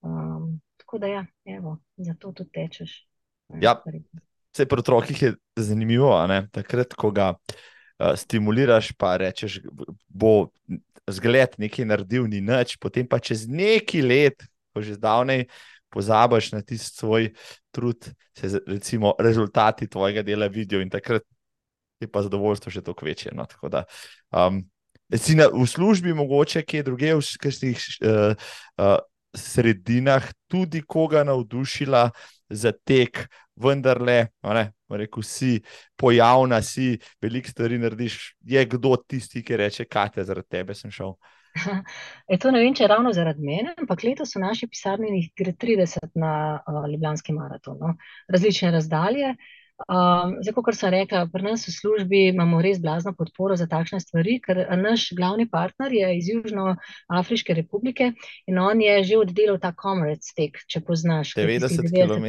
Um, tako da, ja, evo, zato tudi tečeš. Ja, vse pri otrokih je zanimivo, takrat, ko ga. Eh, stimuliraš, pa rečeš, bo zgled nekaj naredil, ni nič, potem pa čez neki let, ko že zdavnej pozabiš na tisti svoj trud, se recimo rezultati tvojega dela vidijo in takrat je pa zadovoljstvo še toliko večje. No? Da, um, na, v službi, mogoče kje druge, v kakšnih uh, uh, sredinah, tudi koga navdušila za tek, vendarle, ne, rekel si, pojavna si, veliko stvari narediš. Je kdo tisti, ki reče, kaj te zaradi tebe sem šel? E, to ne vem, če je ravno zaradi mene, ampak letos v naši pisarni gre 30 na uh, Ljubljanski maraton, no? različne razdalje. Uh, Um, zdaj, kot sem rekla, pri nas v službi imamo res blazno podporo za takšne stvari, ker naš glavni partner je iz Južnoafriške republike in on je že oddelal ta Comrade stek, če poznaš. 90 km,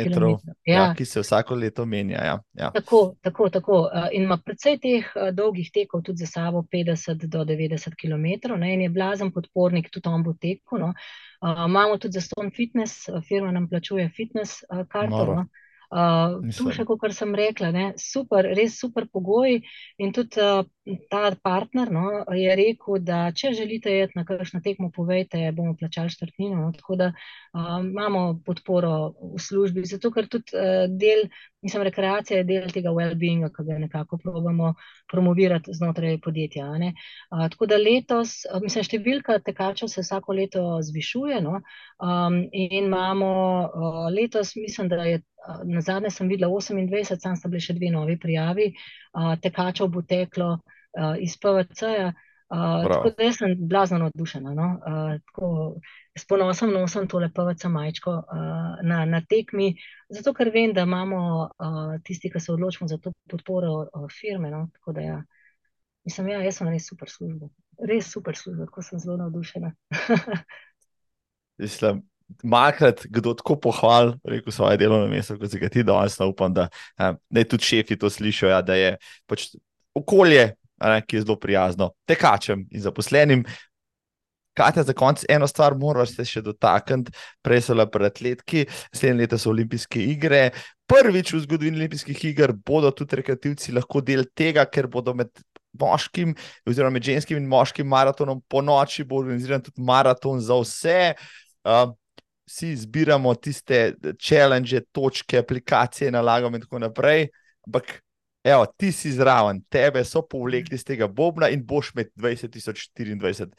ja. Ja, ki se vsako leto menja. Ja. Ja. Tako, tako, tako. In ima predvsej teh dolgih tekov, tudi za sabo 50 do 90 km, ne, in je blazen podpornik, tudi on bo tekel. No. Uh, imamo tudi za Stone Fitness, firma nam plačuje fitness uh, karto. Uh, tu še, kot sem rekla, ne, super, res super pogoji. In tudi uh, ta partner no, je rekel, da če želite iti na kakšno tekmo, povejte, bomo plačali štartnino. No, tako da uh, imamo podporo v službi, zato ker tudi uh, del Mislim, rekreacija je del tega well-beinga, ki ga nekako probujemo promovirati znotraj podjetja. Uh, tako da letos, mislim, številka tekačev se vsako leto zvišuje. No? Um, in imamo uh, letos, mislim, da je na zadnje sem videla 28, sam sta bili še dve novi prijavi, uh, tekačev bo teklo uh, iz PVC-ja. Uh, tako da sem blazno navdušena. No? Uh, s ponosom nosim tole PVC majčko uh, na, na tekmi, zato ker vem, da imamo uh, tisti, ki se odločimo za to podporo uh, firme. No? Tako da ja, mislim, ja, jaz sem res super služba. Res super služba, tako sem zelo navdušena. Mislim, Malkrat, kdo tako pohvali, rekel svoje delovno mesto, kot si ga ti danes, upam, da ne tudi šefi to slišijo, ja, da je pač okolje ne, ki je zelo prijazno tekačem in zaposlenim. Katja, za konec eno stvar, moraš se še dotakniti, prej so le pred atletki, naslednje leto so olimpijske igre. Prvič v zgodovini olimpijskih iger bodo tudi rekreativci lahko del tega, ker bodo med moškim, oziroma med ženskim in moškim maratonom po noči bo organiziran tudi maraton za vse. Uh, vsi zbiramo tiste challenge, točke, aplikacije, nalagamo in tako naprej. Ampak Evo, ti si zraven, tebe so povlekli iz tega Bobna in boš med 2024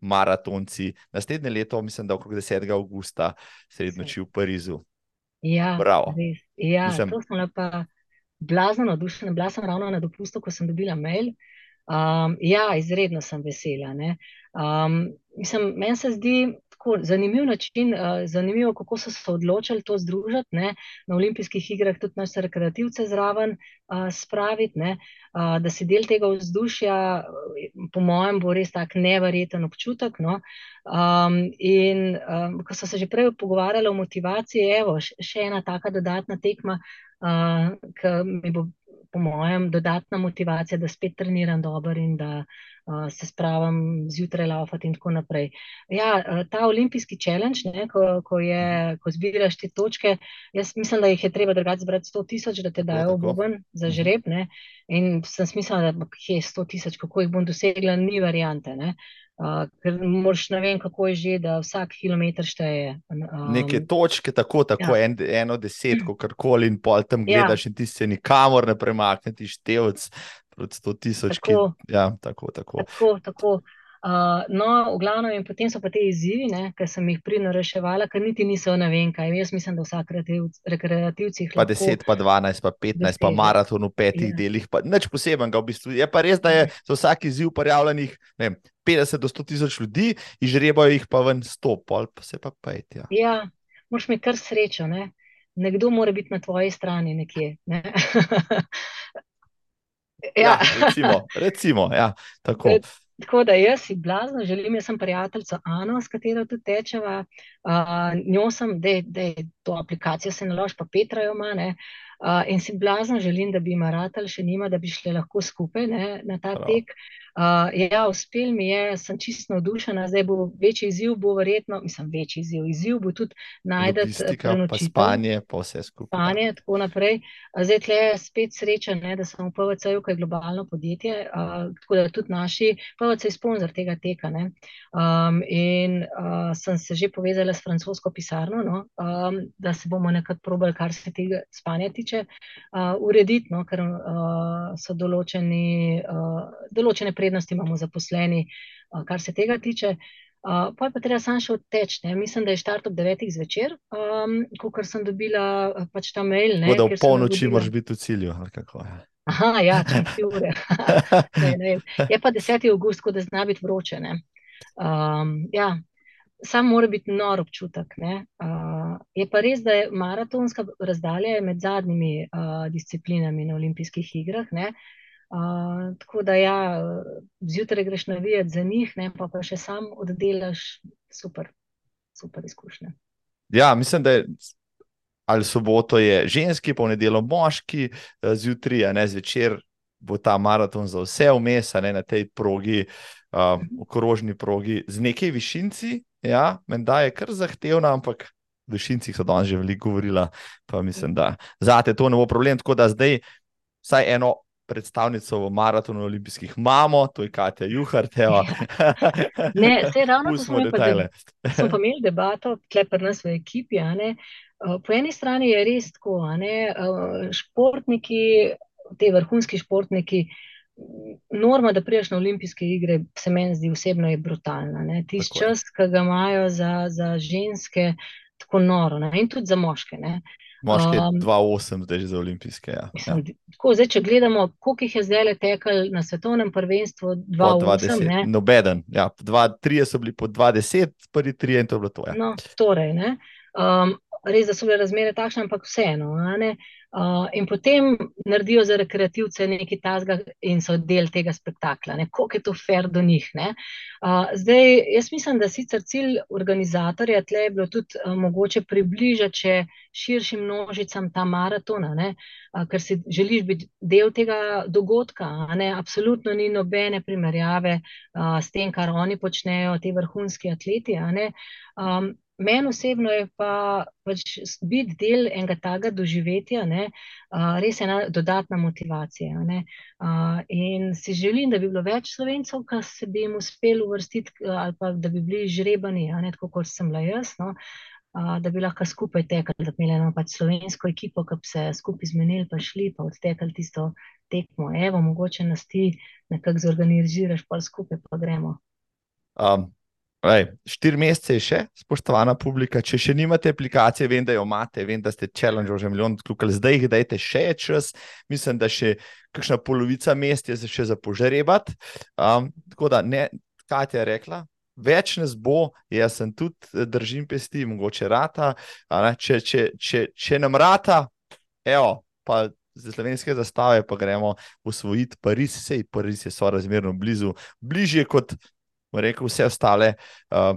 maratonci. Naslednje leto, mislim, da okrog 10. augusta, srednjo noči v Parizu. Ja, res. Ja, mislim, to smo pa blazno navdušeni. Bila sem ravno na dopustu, ko sem dobila mail. Um, ja, izredno sem vesela. Um, mislim, meni se zdi, tako zanimiv način, uh, zanimivo, kako so se odločili to združiti. Ne? Na olimpijskih igrah tudi naše rekreativce zraven uh, spraviti, uh, da si del tega vzdušja, po mojem, bo res tak neverjeten občutek. No? Um, in um, ko so se že prej pogovarjali o motivaciji, evo, še ena taka dodatna tekma, uh, ki mi bo po mojem, dodatna motivacija, da spet treniram dobro in da uh, se spravim zjutraj laufati in tako naprej. Ja, uh, ta olimpijski challenge, ne, ko, ko, je, ko zbiraš te točke, jaz mislim, da jih je treba drugače zbrati 100 tisoč, da te dajo v Boben za mhm. žreb. Ne, in sem smislila, da je 100 tisoč, kako jih bom dosegla, ni variante. Ne. Uh, ker moraš ne vem, kako je že, da vsak kilometr šteje. Um, Neke točke, tako, tako ja. en, eno desetko, kar koli, in pol tam ja. gledaš, in ti se nikamor ne premakneš, števc proti sto tisoč. Tako, ja, tako, tako. tako, tako. Uh, no, v glavnem, in potem so pa te izzivi, ki sem jih pridno reševala, ker niti niso ne vem kaj. Jaz mislim, da vsak rekreativci. Pa 10, pa 12, pa 15, 10, pa maraton v petih ja. delih, pa nič posebenega v bistvu. Je pa res, da je za vsak izziv prijavljenih 50 do 100 tisoč ljudi, izžrebajo jih pa ven 100, pol pa se pa pejti. Ja. ja, moraš mi kar srečo, ne? nekdo mora biti na tvoji strani nekje. Ne? ja. ja, recimo, recimo ja, tako. Tako da jaz si blazno želim, jaz sem prijateljica Ana, s katero tudi tečeva. Uh, njo sem, da je to aplikacijo se nalož, pa Petra jo ima. Uh, in si blazno želim, da bi ima ratelj še nima, da bi šli lahko skupaj ne, na ta Prav. tek. Uh, ja, uspel mi je, sem čisto navdušena, zdaj bo večji izziv, bo verjetno, mislim, večji izziv. Izziv bo tudi najdete prenočitev. Spanje, pa vse skupaj. Spanje, tako naprej. Zdaj tle je spet sreča, ne, da sem v PVC-ju, ki je globalno podjetje, uh, tako da tudi naši PVC je sponzor tega teka. Um, in uh, sem se že povezala s francosko pisarno, no, um, da se bomo nekako probali, kar se tega spanja tiče, uh, urediti, no, ker uh, so določeni, uh, določene prednosti imamo zaposleni, kar se tega tiče. Uh, pa je pa treba samo še odteči. Mislim, da je štart ob 9. zvečer, um, ko sem dobila pač ta mail. Ne, da v polnoči moraš biti v cilju. Aha, ja, tri ure. ne, ne je pa 10. august, ko da zna biti vroče. Um, ja, sam mora biti nor občutek. Uh, je pa res, da je maratonska razdalja med zadnjimi uh, disciplinami na olimpijskih igrah. Ne? Tako da, ja, zjutraj greš navijati za njih, ne, pa, pa še sam oddelaš, super, super izkušnja. Ja, mislim, da je ali soboto je ženski, pa v nedeljo moški, eh, zjutraj, a ne zvečer, bo ta maraton za vse vmes, ne na tej progi, um, okrožni progi, z nekaj višinci. Ja, menda je kar zahtevna, ampak. V višincih so danes že veliko govorila, pa mislim, da za te to ne bo problem. Tako da zdaj, vsaj eno predstavnico v maratonu olimpijskih imamo, to je Katja Juhar. Ja. ne, se ravno smo imeli, smo pa imeli debato, klepr nas v ekipi. Uh, po eni strani je res tako, uh, športniki, te vrhunski športniki. Norma, da priješ na olimpijske igre, se meni zdi osebno brutalna. Tisti čas, ki ga imajo za, za ženske, tako noro ne? in tudi za moške. Ne? Moški je um, 2-8, zdaj že za olimpijske. Ja. Ja. tako, zdaj, če gledamo, koliko jih je zdaj le tekel na svetovnem prvenstvu, 2-8. Nobeden. Ja, 2-3 so bili po 2-10, prvi 3 in to je bilo to. Ja. No, torej, um, res, da so bile razmere takšne, ampak vseeno. Uh, in potem naredijo za rekreativce nekaj tasga in so del tega spektakla, kako je to fair do njih. Uh, zdaj, jaz mislim, da sicer cilj organizatorja tle je bilo tudi uh, mogoče približati širšim množicam ta maratona, uh, ker si želiš biti del tega dogodka. Absolutno ni nobene primerjave uh, s tem, kar oni počnejo, ti vrhunski atleti. Um, Meni osebno je pa pač biti del enega takega doživetja, ne, uh, res ena dodatna motivacija. Uh, in si želim, da bi bilo več slovencev, ki se bi jim uspelo uvrstiti, ali pa da bi bili žrebani, ne, tako kot sem bila jaz. No. Uh, da bi lahko skupaj tekli, da bi imeli eno pač slovensko ekipo, ki bi se skupaj zmenili, pa šli pa odtekali tisto tekmo. Evo, mogoče nas ti nekako zorganiziraš, pa skupaj pa gremo. Um, Ej, štiri mesece je še, spoštovana publika. Če še nimate aplikacije, vem, da jo imate, vem, da ste challenge že milijon klikali, zdaj jih dajte še čas. Mislim, da še kakšna polovica mest je še za požrebati. Um, tako da, ne, Katja je rekla, več nas bo, jaz sem tudi držim pesti, mogoče rata. Če, če, če, če nam rata, evo, pa za slovenske zastave, pa gremo usvojiti Pariz, sej Pariz je sorazmerno blizu, bližje kot rekel, vse ostale uh,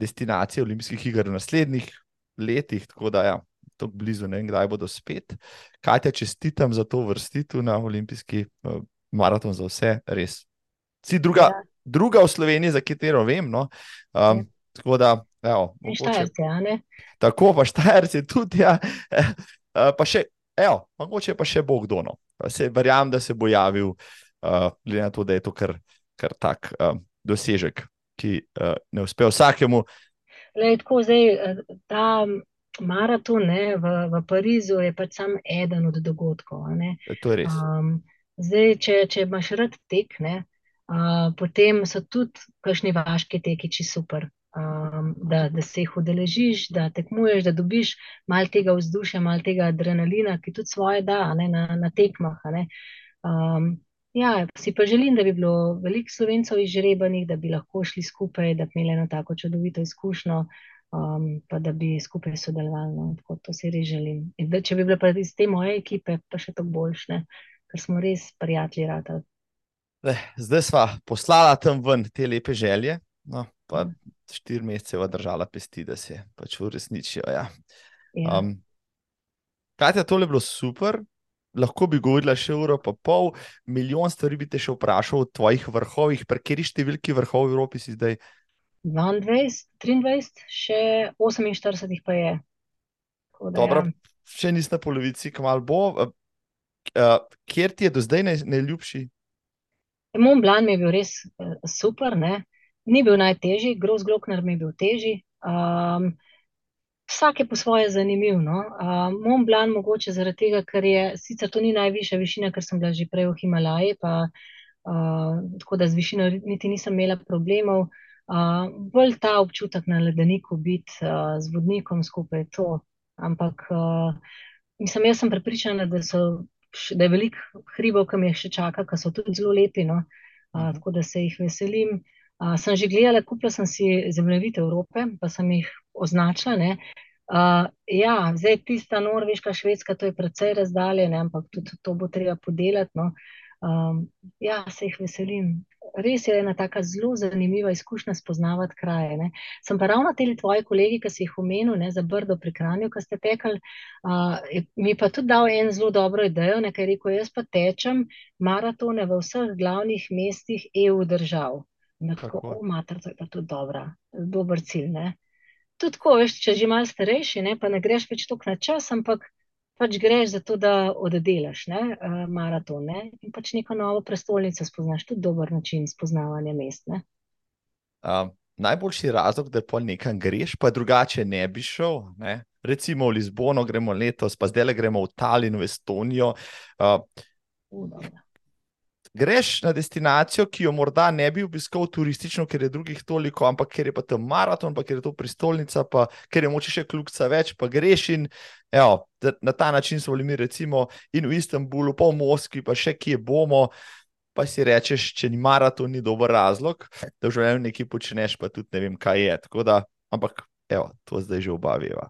destinacije olimpijskih iger v naslednjih letih. Tako da, ja, tako blizu, ne vem, kdaj bodo spet. Kaj te čestitam za to vrstitev na olimpijski uh, maraton za vse, res. Si druga, ja. druga v Sloveniji, za katero vem. No? Um, ja. Tako da, evo, mogoče, štajerci, ja, tako pa štajerci tudi. Ja. Uh, pa še, evo, mogoče pa še bo kdo. No. Verjamem, da se bo javil, uh, glede na to, da je to kar, kar tak uh, dosežek, ki uh, ne uspe vsakemu. Lej, tako, zdaj, ta maraton ne, v, v Parizu je pač samo eden od dogodkov. To je res. Um, zdaj, če, če imaš rad tek, ne, uh, potem so tudi kakšni vaški tekiči super um, da, da se jih udeležiš, da tekmuješ, da dobiš malo tega vzdušja, malo tega adrenalina, ki tudi svoje da ne, na, na tekmah. Um, ja, si pa želim, da bi bilo veliko slovencev izžrebanih, da bi lahko šli skupaj, da bi imeli eno tako čudovito izkušnjo. Um, pa da bi skupaj sodelovali, no, tako to si res želim. Da, če bi bile pa iz te moje ekipe, pa še to boljše, ker smo res prijatelji. Rata. Zdaj smo poslali tam ven te lepe želje, no, pa ja štiri mesece držala pesti, da se pač uresničijo. Ja. Ja. Um, kaj je tole bilo super? Lahko bi govorila še uro, pa pol, milijon stvari bi te še vprašal o tvojih vrhovih, prekeri številki vrhov v Evropi si zdaj. 22, 23, še 48 pa je. Da, Dobro, ja. še nisi na polovici, kamal bo. Uh, kjer ti je do zdaj najljubši? Moj plan mi je bil res uh, super. Ne? ni bil najtežji, groz gloknar mi je bil težji. Um, vsak je po svoje zanimiv. No? Um, Mom Blan mogoče zaradi tega, ker je sicer to ni najvišja višina, ker sem bila že prej v Himalaji, pa uh, tako da z višino niti nisem imela problemov. Uh, bolj ta občutek na ledeniku biti uh, z vodnikom skupaj to. Ampak uh, mislim, jaz sem prepričana, da, so, da je veliko hribov, ki me še čaka, ki so tudi zelo lepi. No? Uh, tako da se jih veselim. Uh, sem že gledala, kupila sem si zemljevide Evrope, pa sem jih označila. Uh, ja, zdaj tista Norveška, Švedska, to je precej razdaljena, ampak tudi to bo treba podelati. No. Um, ja, se jih veselim. Res je ena tako zelo zanimiva izkušnja spoznavati kraje. Ne. Sem pa ravno te tvoje kolegi, ki si jih omenil, ne, za Brdo pri Kranju, ki ste tekali, uh, mi pa tudi dal en zelo dobro idejo, nekaj rekel, jaz pa tečem maratone v vseh glavnih mestih EU držav. In tako, o, mater, to je pa tudi dobra, dober cilj. Ne? Tudi tako, veš, če že malo starejši, ne, pa ne greš več toliko na čas, ampak pač greš za to, da oddelaš ne, uh, maraton ne, in pač neko novo prestolnico spoznaš, tudi dober način spoznavanja mest. Um, najboljši razlog, da pa nekam greš, pa drugače ne bi šel. Ne? Recimo v Lizbono gremo letos, pa zdaj le gremo v Tallinn, v Estonijo. Uh, greš na destinacijo, ki jo morda ne bi obiskal turistično, ker je drugih toliko, ampak ker je pa tam maraton, pa ker je to prestolnica, pa ker je moče še kljubca več, pa greš in evo, na ta način smo bili mi recimo in v Istanbulu, pa v Moskvi, pa še kje bomo. Pa si rečeš, če ni maraton, ni dober razlog, da v življenju nekaj počneš, pa tudi ne vem, kaj je. Da, ampak, evo, to zdaj že obaviva.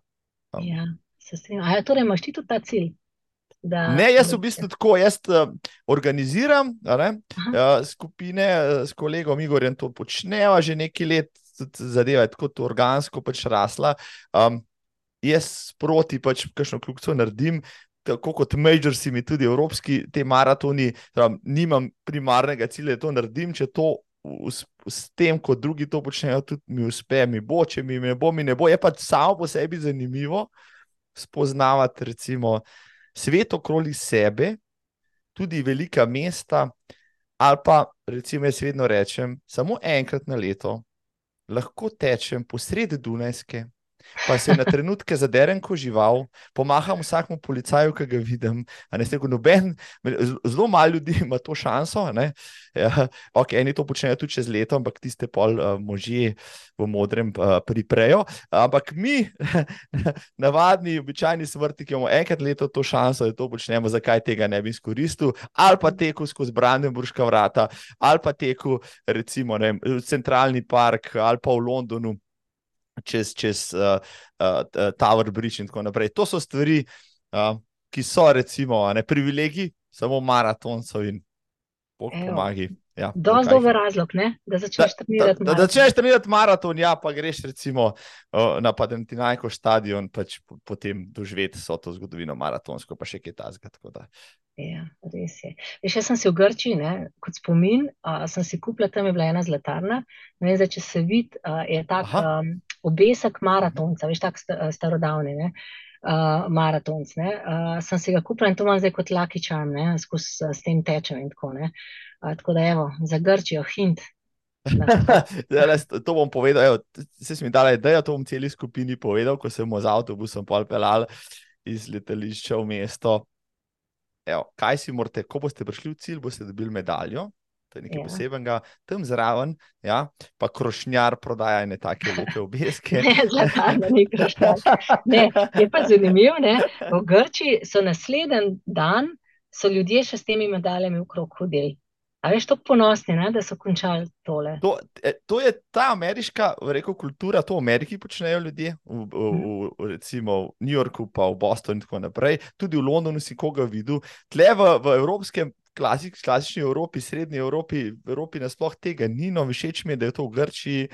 Um. Ja, se strinjam. Ja, torej imaš ti tudi ta cilj? Da, ne, jaz v bistvu tako, jaz uh, organiziram ne, uh, skupine uh, s kolegom Igorjem, to počneva že nekaj let, zadeva je tako organsko pač rasla. Um, jaz proti pač kakšno kljubico naredim. Tako kot majorsi, mi tudi evropski, te maratoni, tam, nimam primarnega cilja, da to naredim. Če to s tem, kot drugi to počnejo, tudi mi uspe, mi bo, če mi ne bo, mi ne bo. Je pa samo po sebi zanimivo spoznavati, recimo, uh, svet okrog sebe, tudi velika mesta, ali pa, recimo, jaz vedno rečem, samo enkrat na leto lahko tečem posred Dunajske, pa se na trenutke zaderem kot žival, pomaham vsakmu policaju, ki ga vidim. Noben, zelo malo ljudi ima to šanso. Ja, okay, eni to počnejo tudi čez leto, ampak tiste pol uh, možje v modrem uh, priprejo. Ampak mi, navadni, običajni smrti, ki imamo enkrat leto to šanso, da to počnemo, zakaj tega ne bi izkoristil, ali pa teku skozi Brandenburška vrata, ali pa teku recimo vem, v centralni park, ali pa v Londonu čez, čez uh, uh, Tower Bridge in tako naprej. To so stvari, uh, ki so, recimo, ne privilegiji, samo maratoncev in pomagi. Ja, Dosti dober razlog, ne? da začneš trenirati. Da, da, da začneš trenirati maraton, ja, pa greš recimo uh, na Padentinajko stadion, pač potem doživeti vso to zgodovino maratonsko, pa še kaj tasga. Ja, res je. Veš, jaz sem si v Grčiji, ne, kot spomin, uh, sem si kupila tam je bila ena zlatarna. Ne vem, zdaj, če se vidi, uh, je tak um, obesek maratonca, veš, tak starodavni. Ne. Uh, maratonc. Uh, sem si ga kupila in to imam zdaj kot lakičan, skozi s tem tečem in tako naprej. Uh, tako da, evo, za Grčijo, hint. to bom povedal, evo, se mi dala ideja, to bom celi skupini povedal, ko sem z avtobusom pelal iz letališča v mesto. Evo, kaj si morate, ko boste prišli v cilj, boste dobili medaljo. To je nekaj ja. posebnega, tam zraven, ja, pa krošnjar prodaja ne take lepe obeske. ne, zlata, ni krošnjar. Ne, je pa zanimivo, ne? v Grči so naslednji dan, so ljudje še s temi medaljami v krog hodili. A veš, tako ponosni, ne, da so končali tole. To, e, to je ta ameriška rekel, kultura, to v Ameriki počnejo ljudje, v, v, v, v, recimo v New Yorku, pa v Bostonu in tako naprej. Tudi v Londonu si koga videl. Tle v, v evropskem, klasik, klasični Evropi, srednji Evropi, Evropi nasploh tega ni, no, všeč mi je, da je to v Grčiji.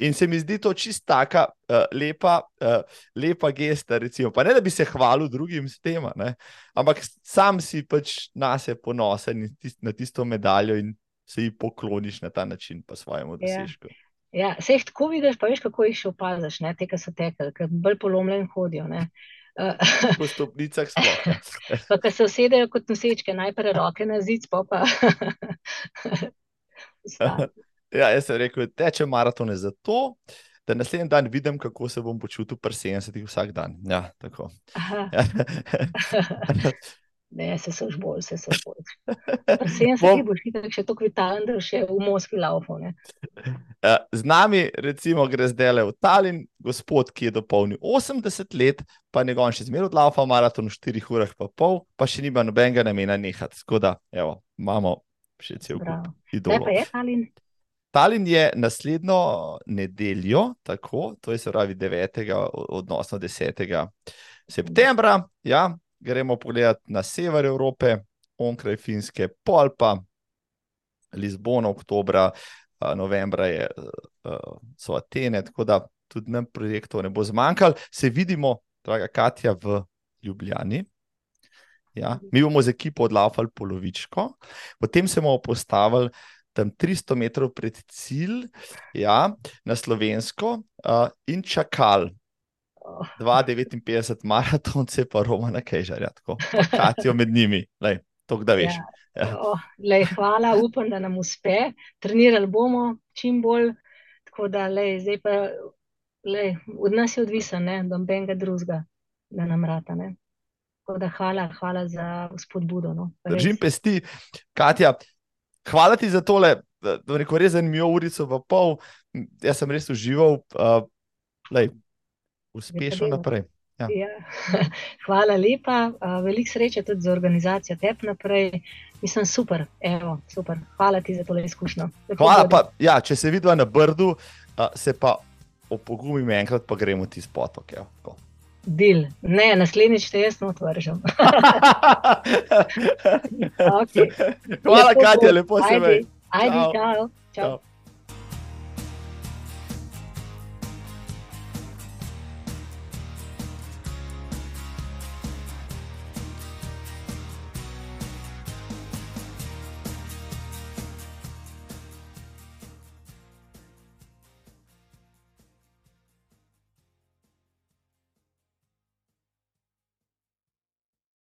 In se mi zdi to čist taka uh, lepa, uh, lepa gesta. Recimo. Pa ne, da bi se hvalil drugim s tem, ampak sam si pač na sebe ponosen tist, na tisto medaljo in se ji pokloniš na ta način, pa svojemu ja. dosežku. Ja, ja se jih tako vidiš, pa veš, kako jih še opaziš, te, ki so tekli, ki bolj polomljen hodijo. Ne? Po stopnicah smo. pa, ki se usedejo kot nosečke, najprej roke na zid, pa pa. Ja, jaz sem rekel, teče maratone zato, da naslednji dan vidim, kako se bom počutil pri 70 vsak dan. Ja, tako. Ja. Ne, se so bolj, se so bolj. Sem se ti boš hitel, še tako vitalen, da še v Moskvi laupo. Ja, z nami, recimo, gre zdaj le v Talin, gospod, ki je dopolnil 80 let, pa njegov še zmeraj odlaupa maraton v 4 urah pa pol, pa še nima nobenega namena nehati. Skoda, evo, imamo še cel kup idolov. Kaj pa je Talin? Talin je naslednjo nedeljo, tako, to je se pravi 9. odnosno 10. septembra. Ja, gremo pogledati na sever Evrope, onkraj Finske, pol pa Lizbona, oktobra, novembra je, so Atene, tako da tudi nam projektov ne bo zmanjkalo. Se vidimo, draga Katja, v Ljubljani. Ja, mi bomo z ekipo odlaufali polovičko, potem se bomo postavili tam 300 metrov pred cilj, ja, na slovensko, uh, in čakal. 2,59 maratonce, pa Romana Kejžarja, tako katijo med njimi, lej, to da veš. Ja. Ja. Oh, lej, hvala, upam, da nam uspe. Trenirali bomo čim bolj, tako da lej, zdaj pa lej, od nas je odvisen, da nobenega drugega da nam rata. Ne. Tako da hvala, hvala za spodbudo. No. Držim pesti, Katja hvala ti za tole, da reko res zanimivo urico v pol. Jaz sem res užival, uh, lej, uspešno naprej. Ja. Ja. Hvala lepa, uh, veliko sreče tudi za organizacijo TEP naprej. Mislim, super, Evo, super. Hvala ti za tole izkušnjo. Hvala pa, ja, če se vidiva na brdu, uh, se pa opogumim enkrat, pa gremo ti s potok. Dil. Ne, naslednjič te jaz otvržem. okay. Hvala, lepo Katja, lepo se vidi. Ajdi, čau. čau. čau.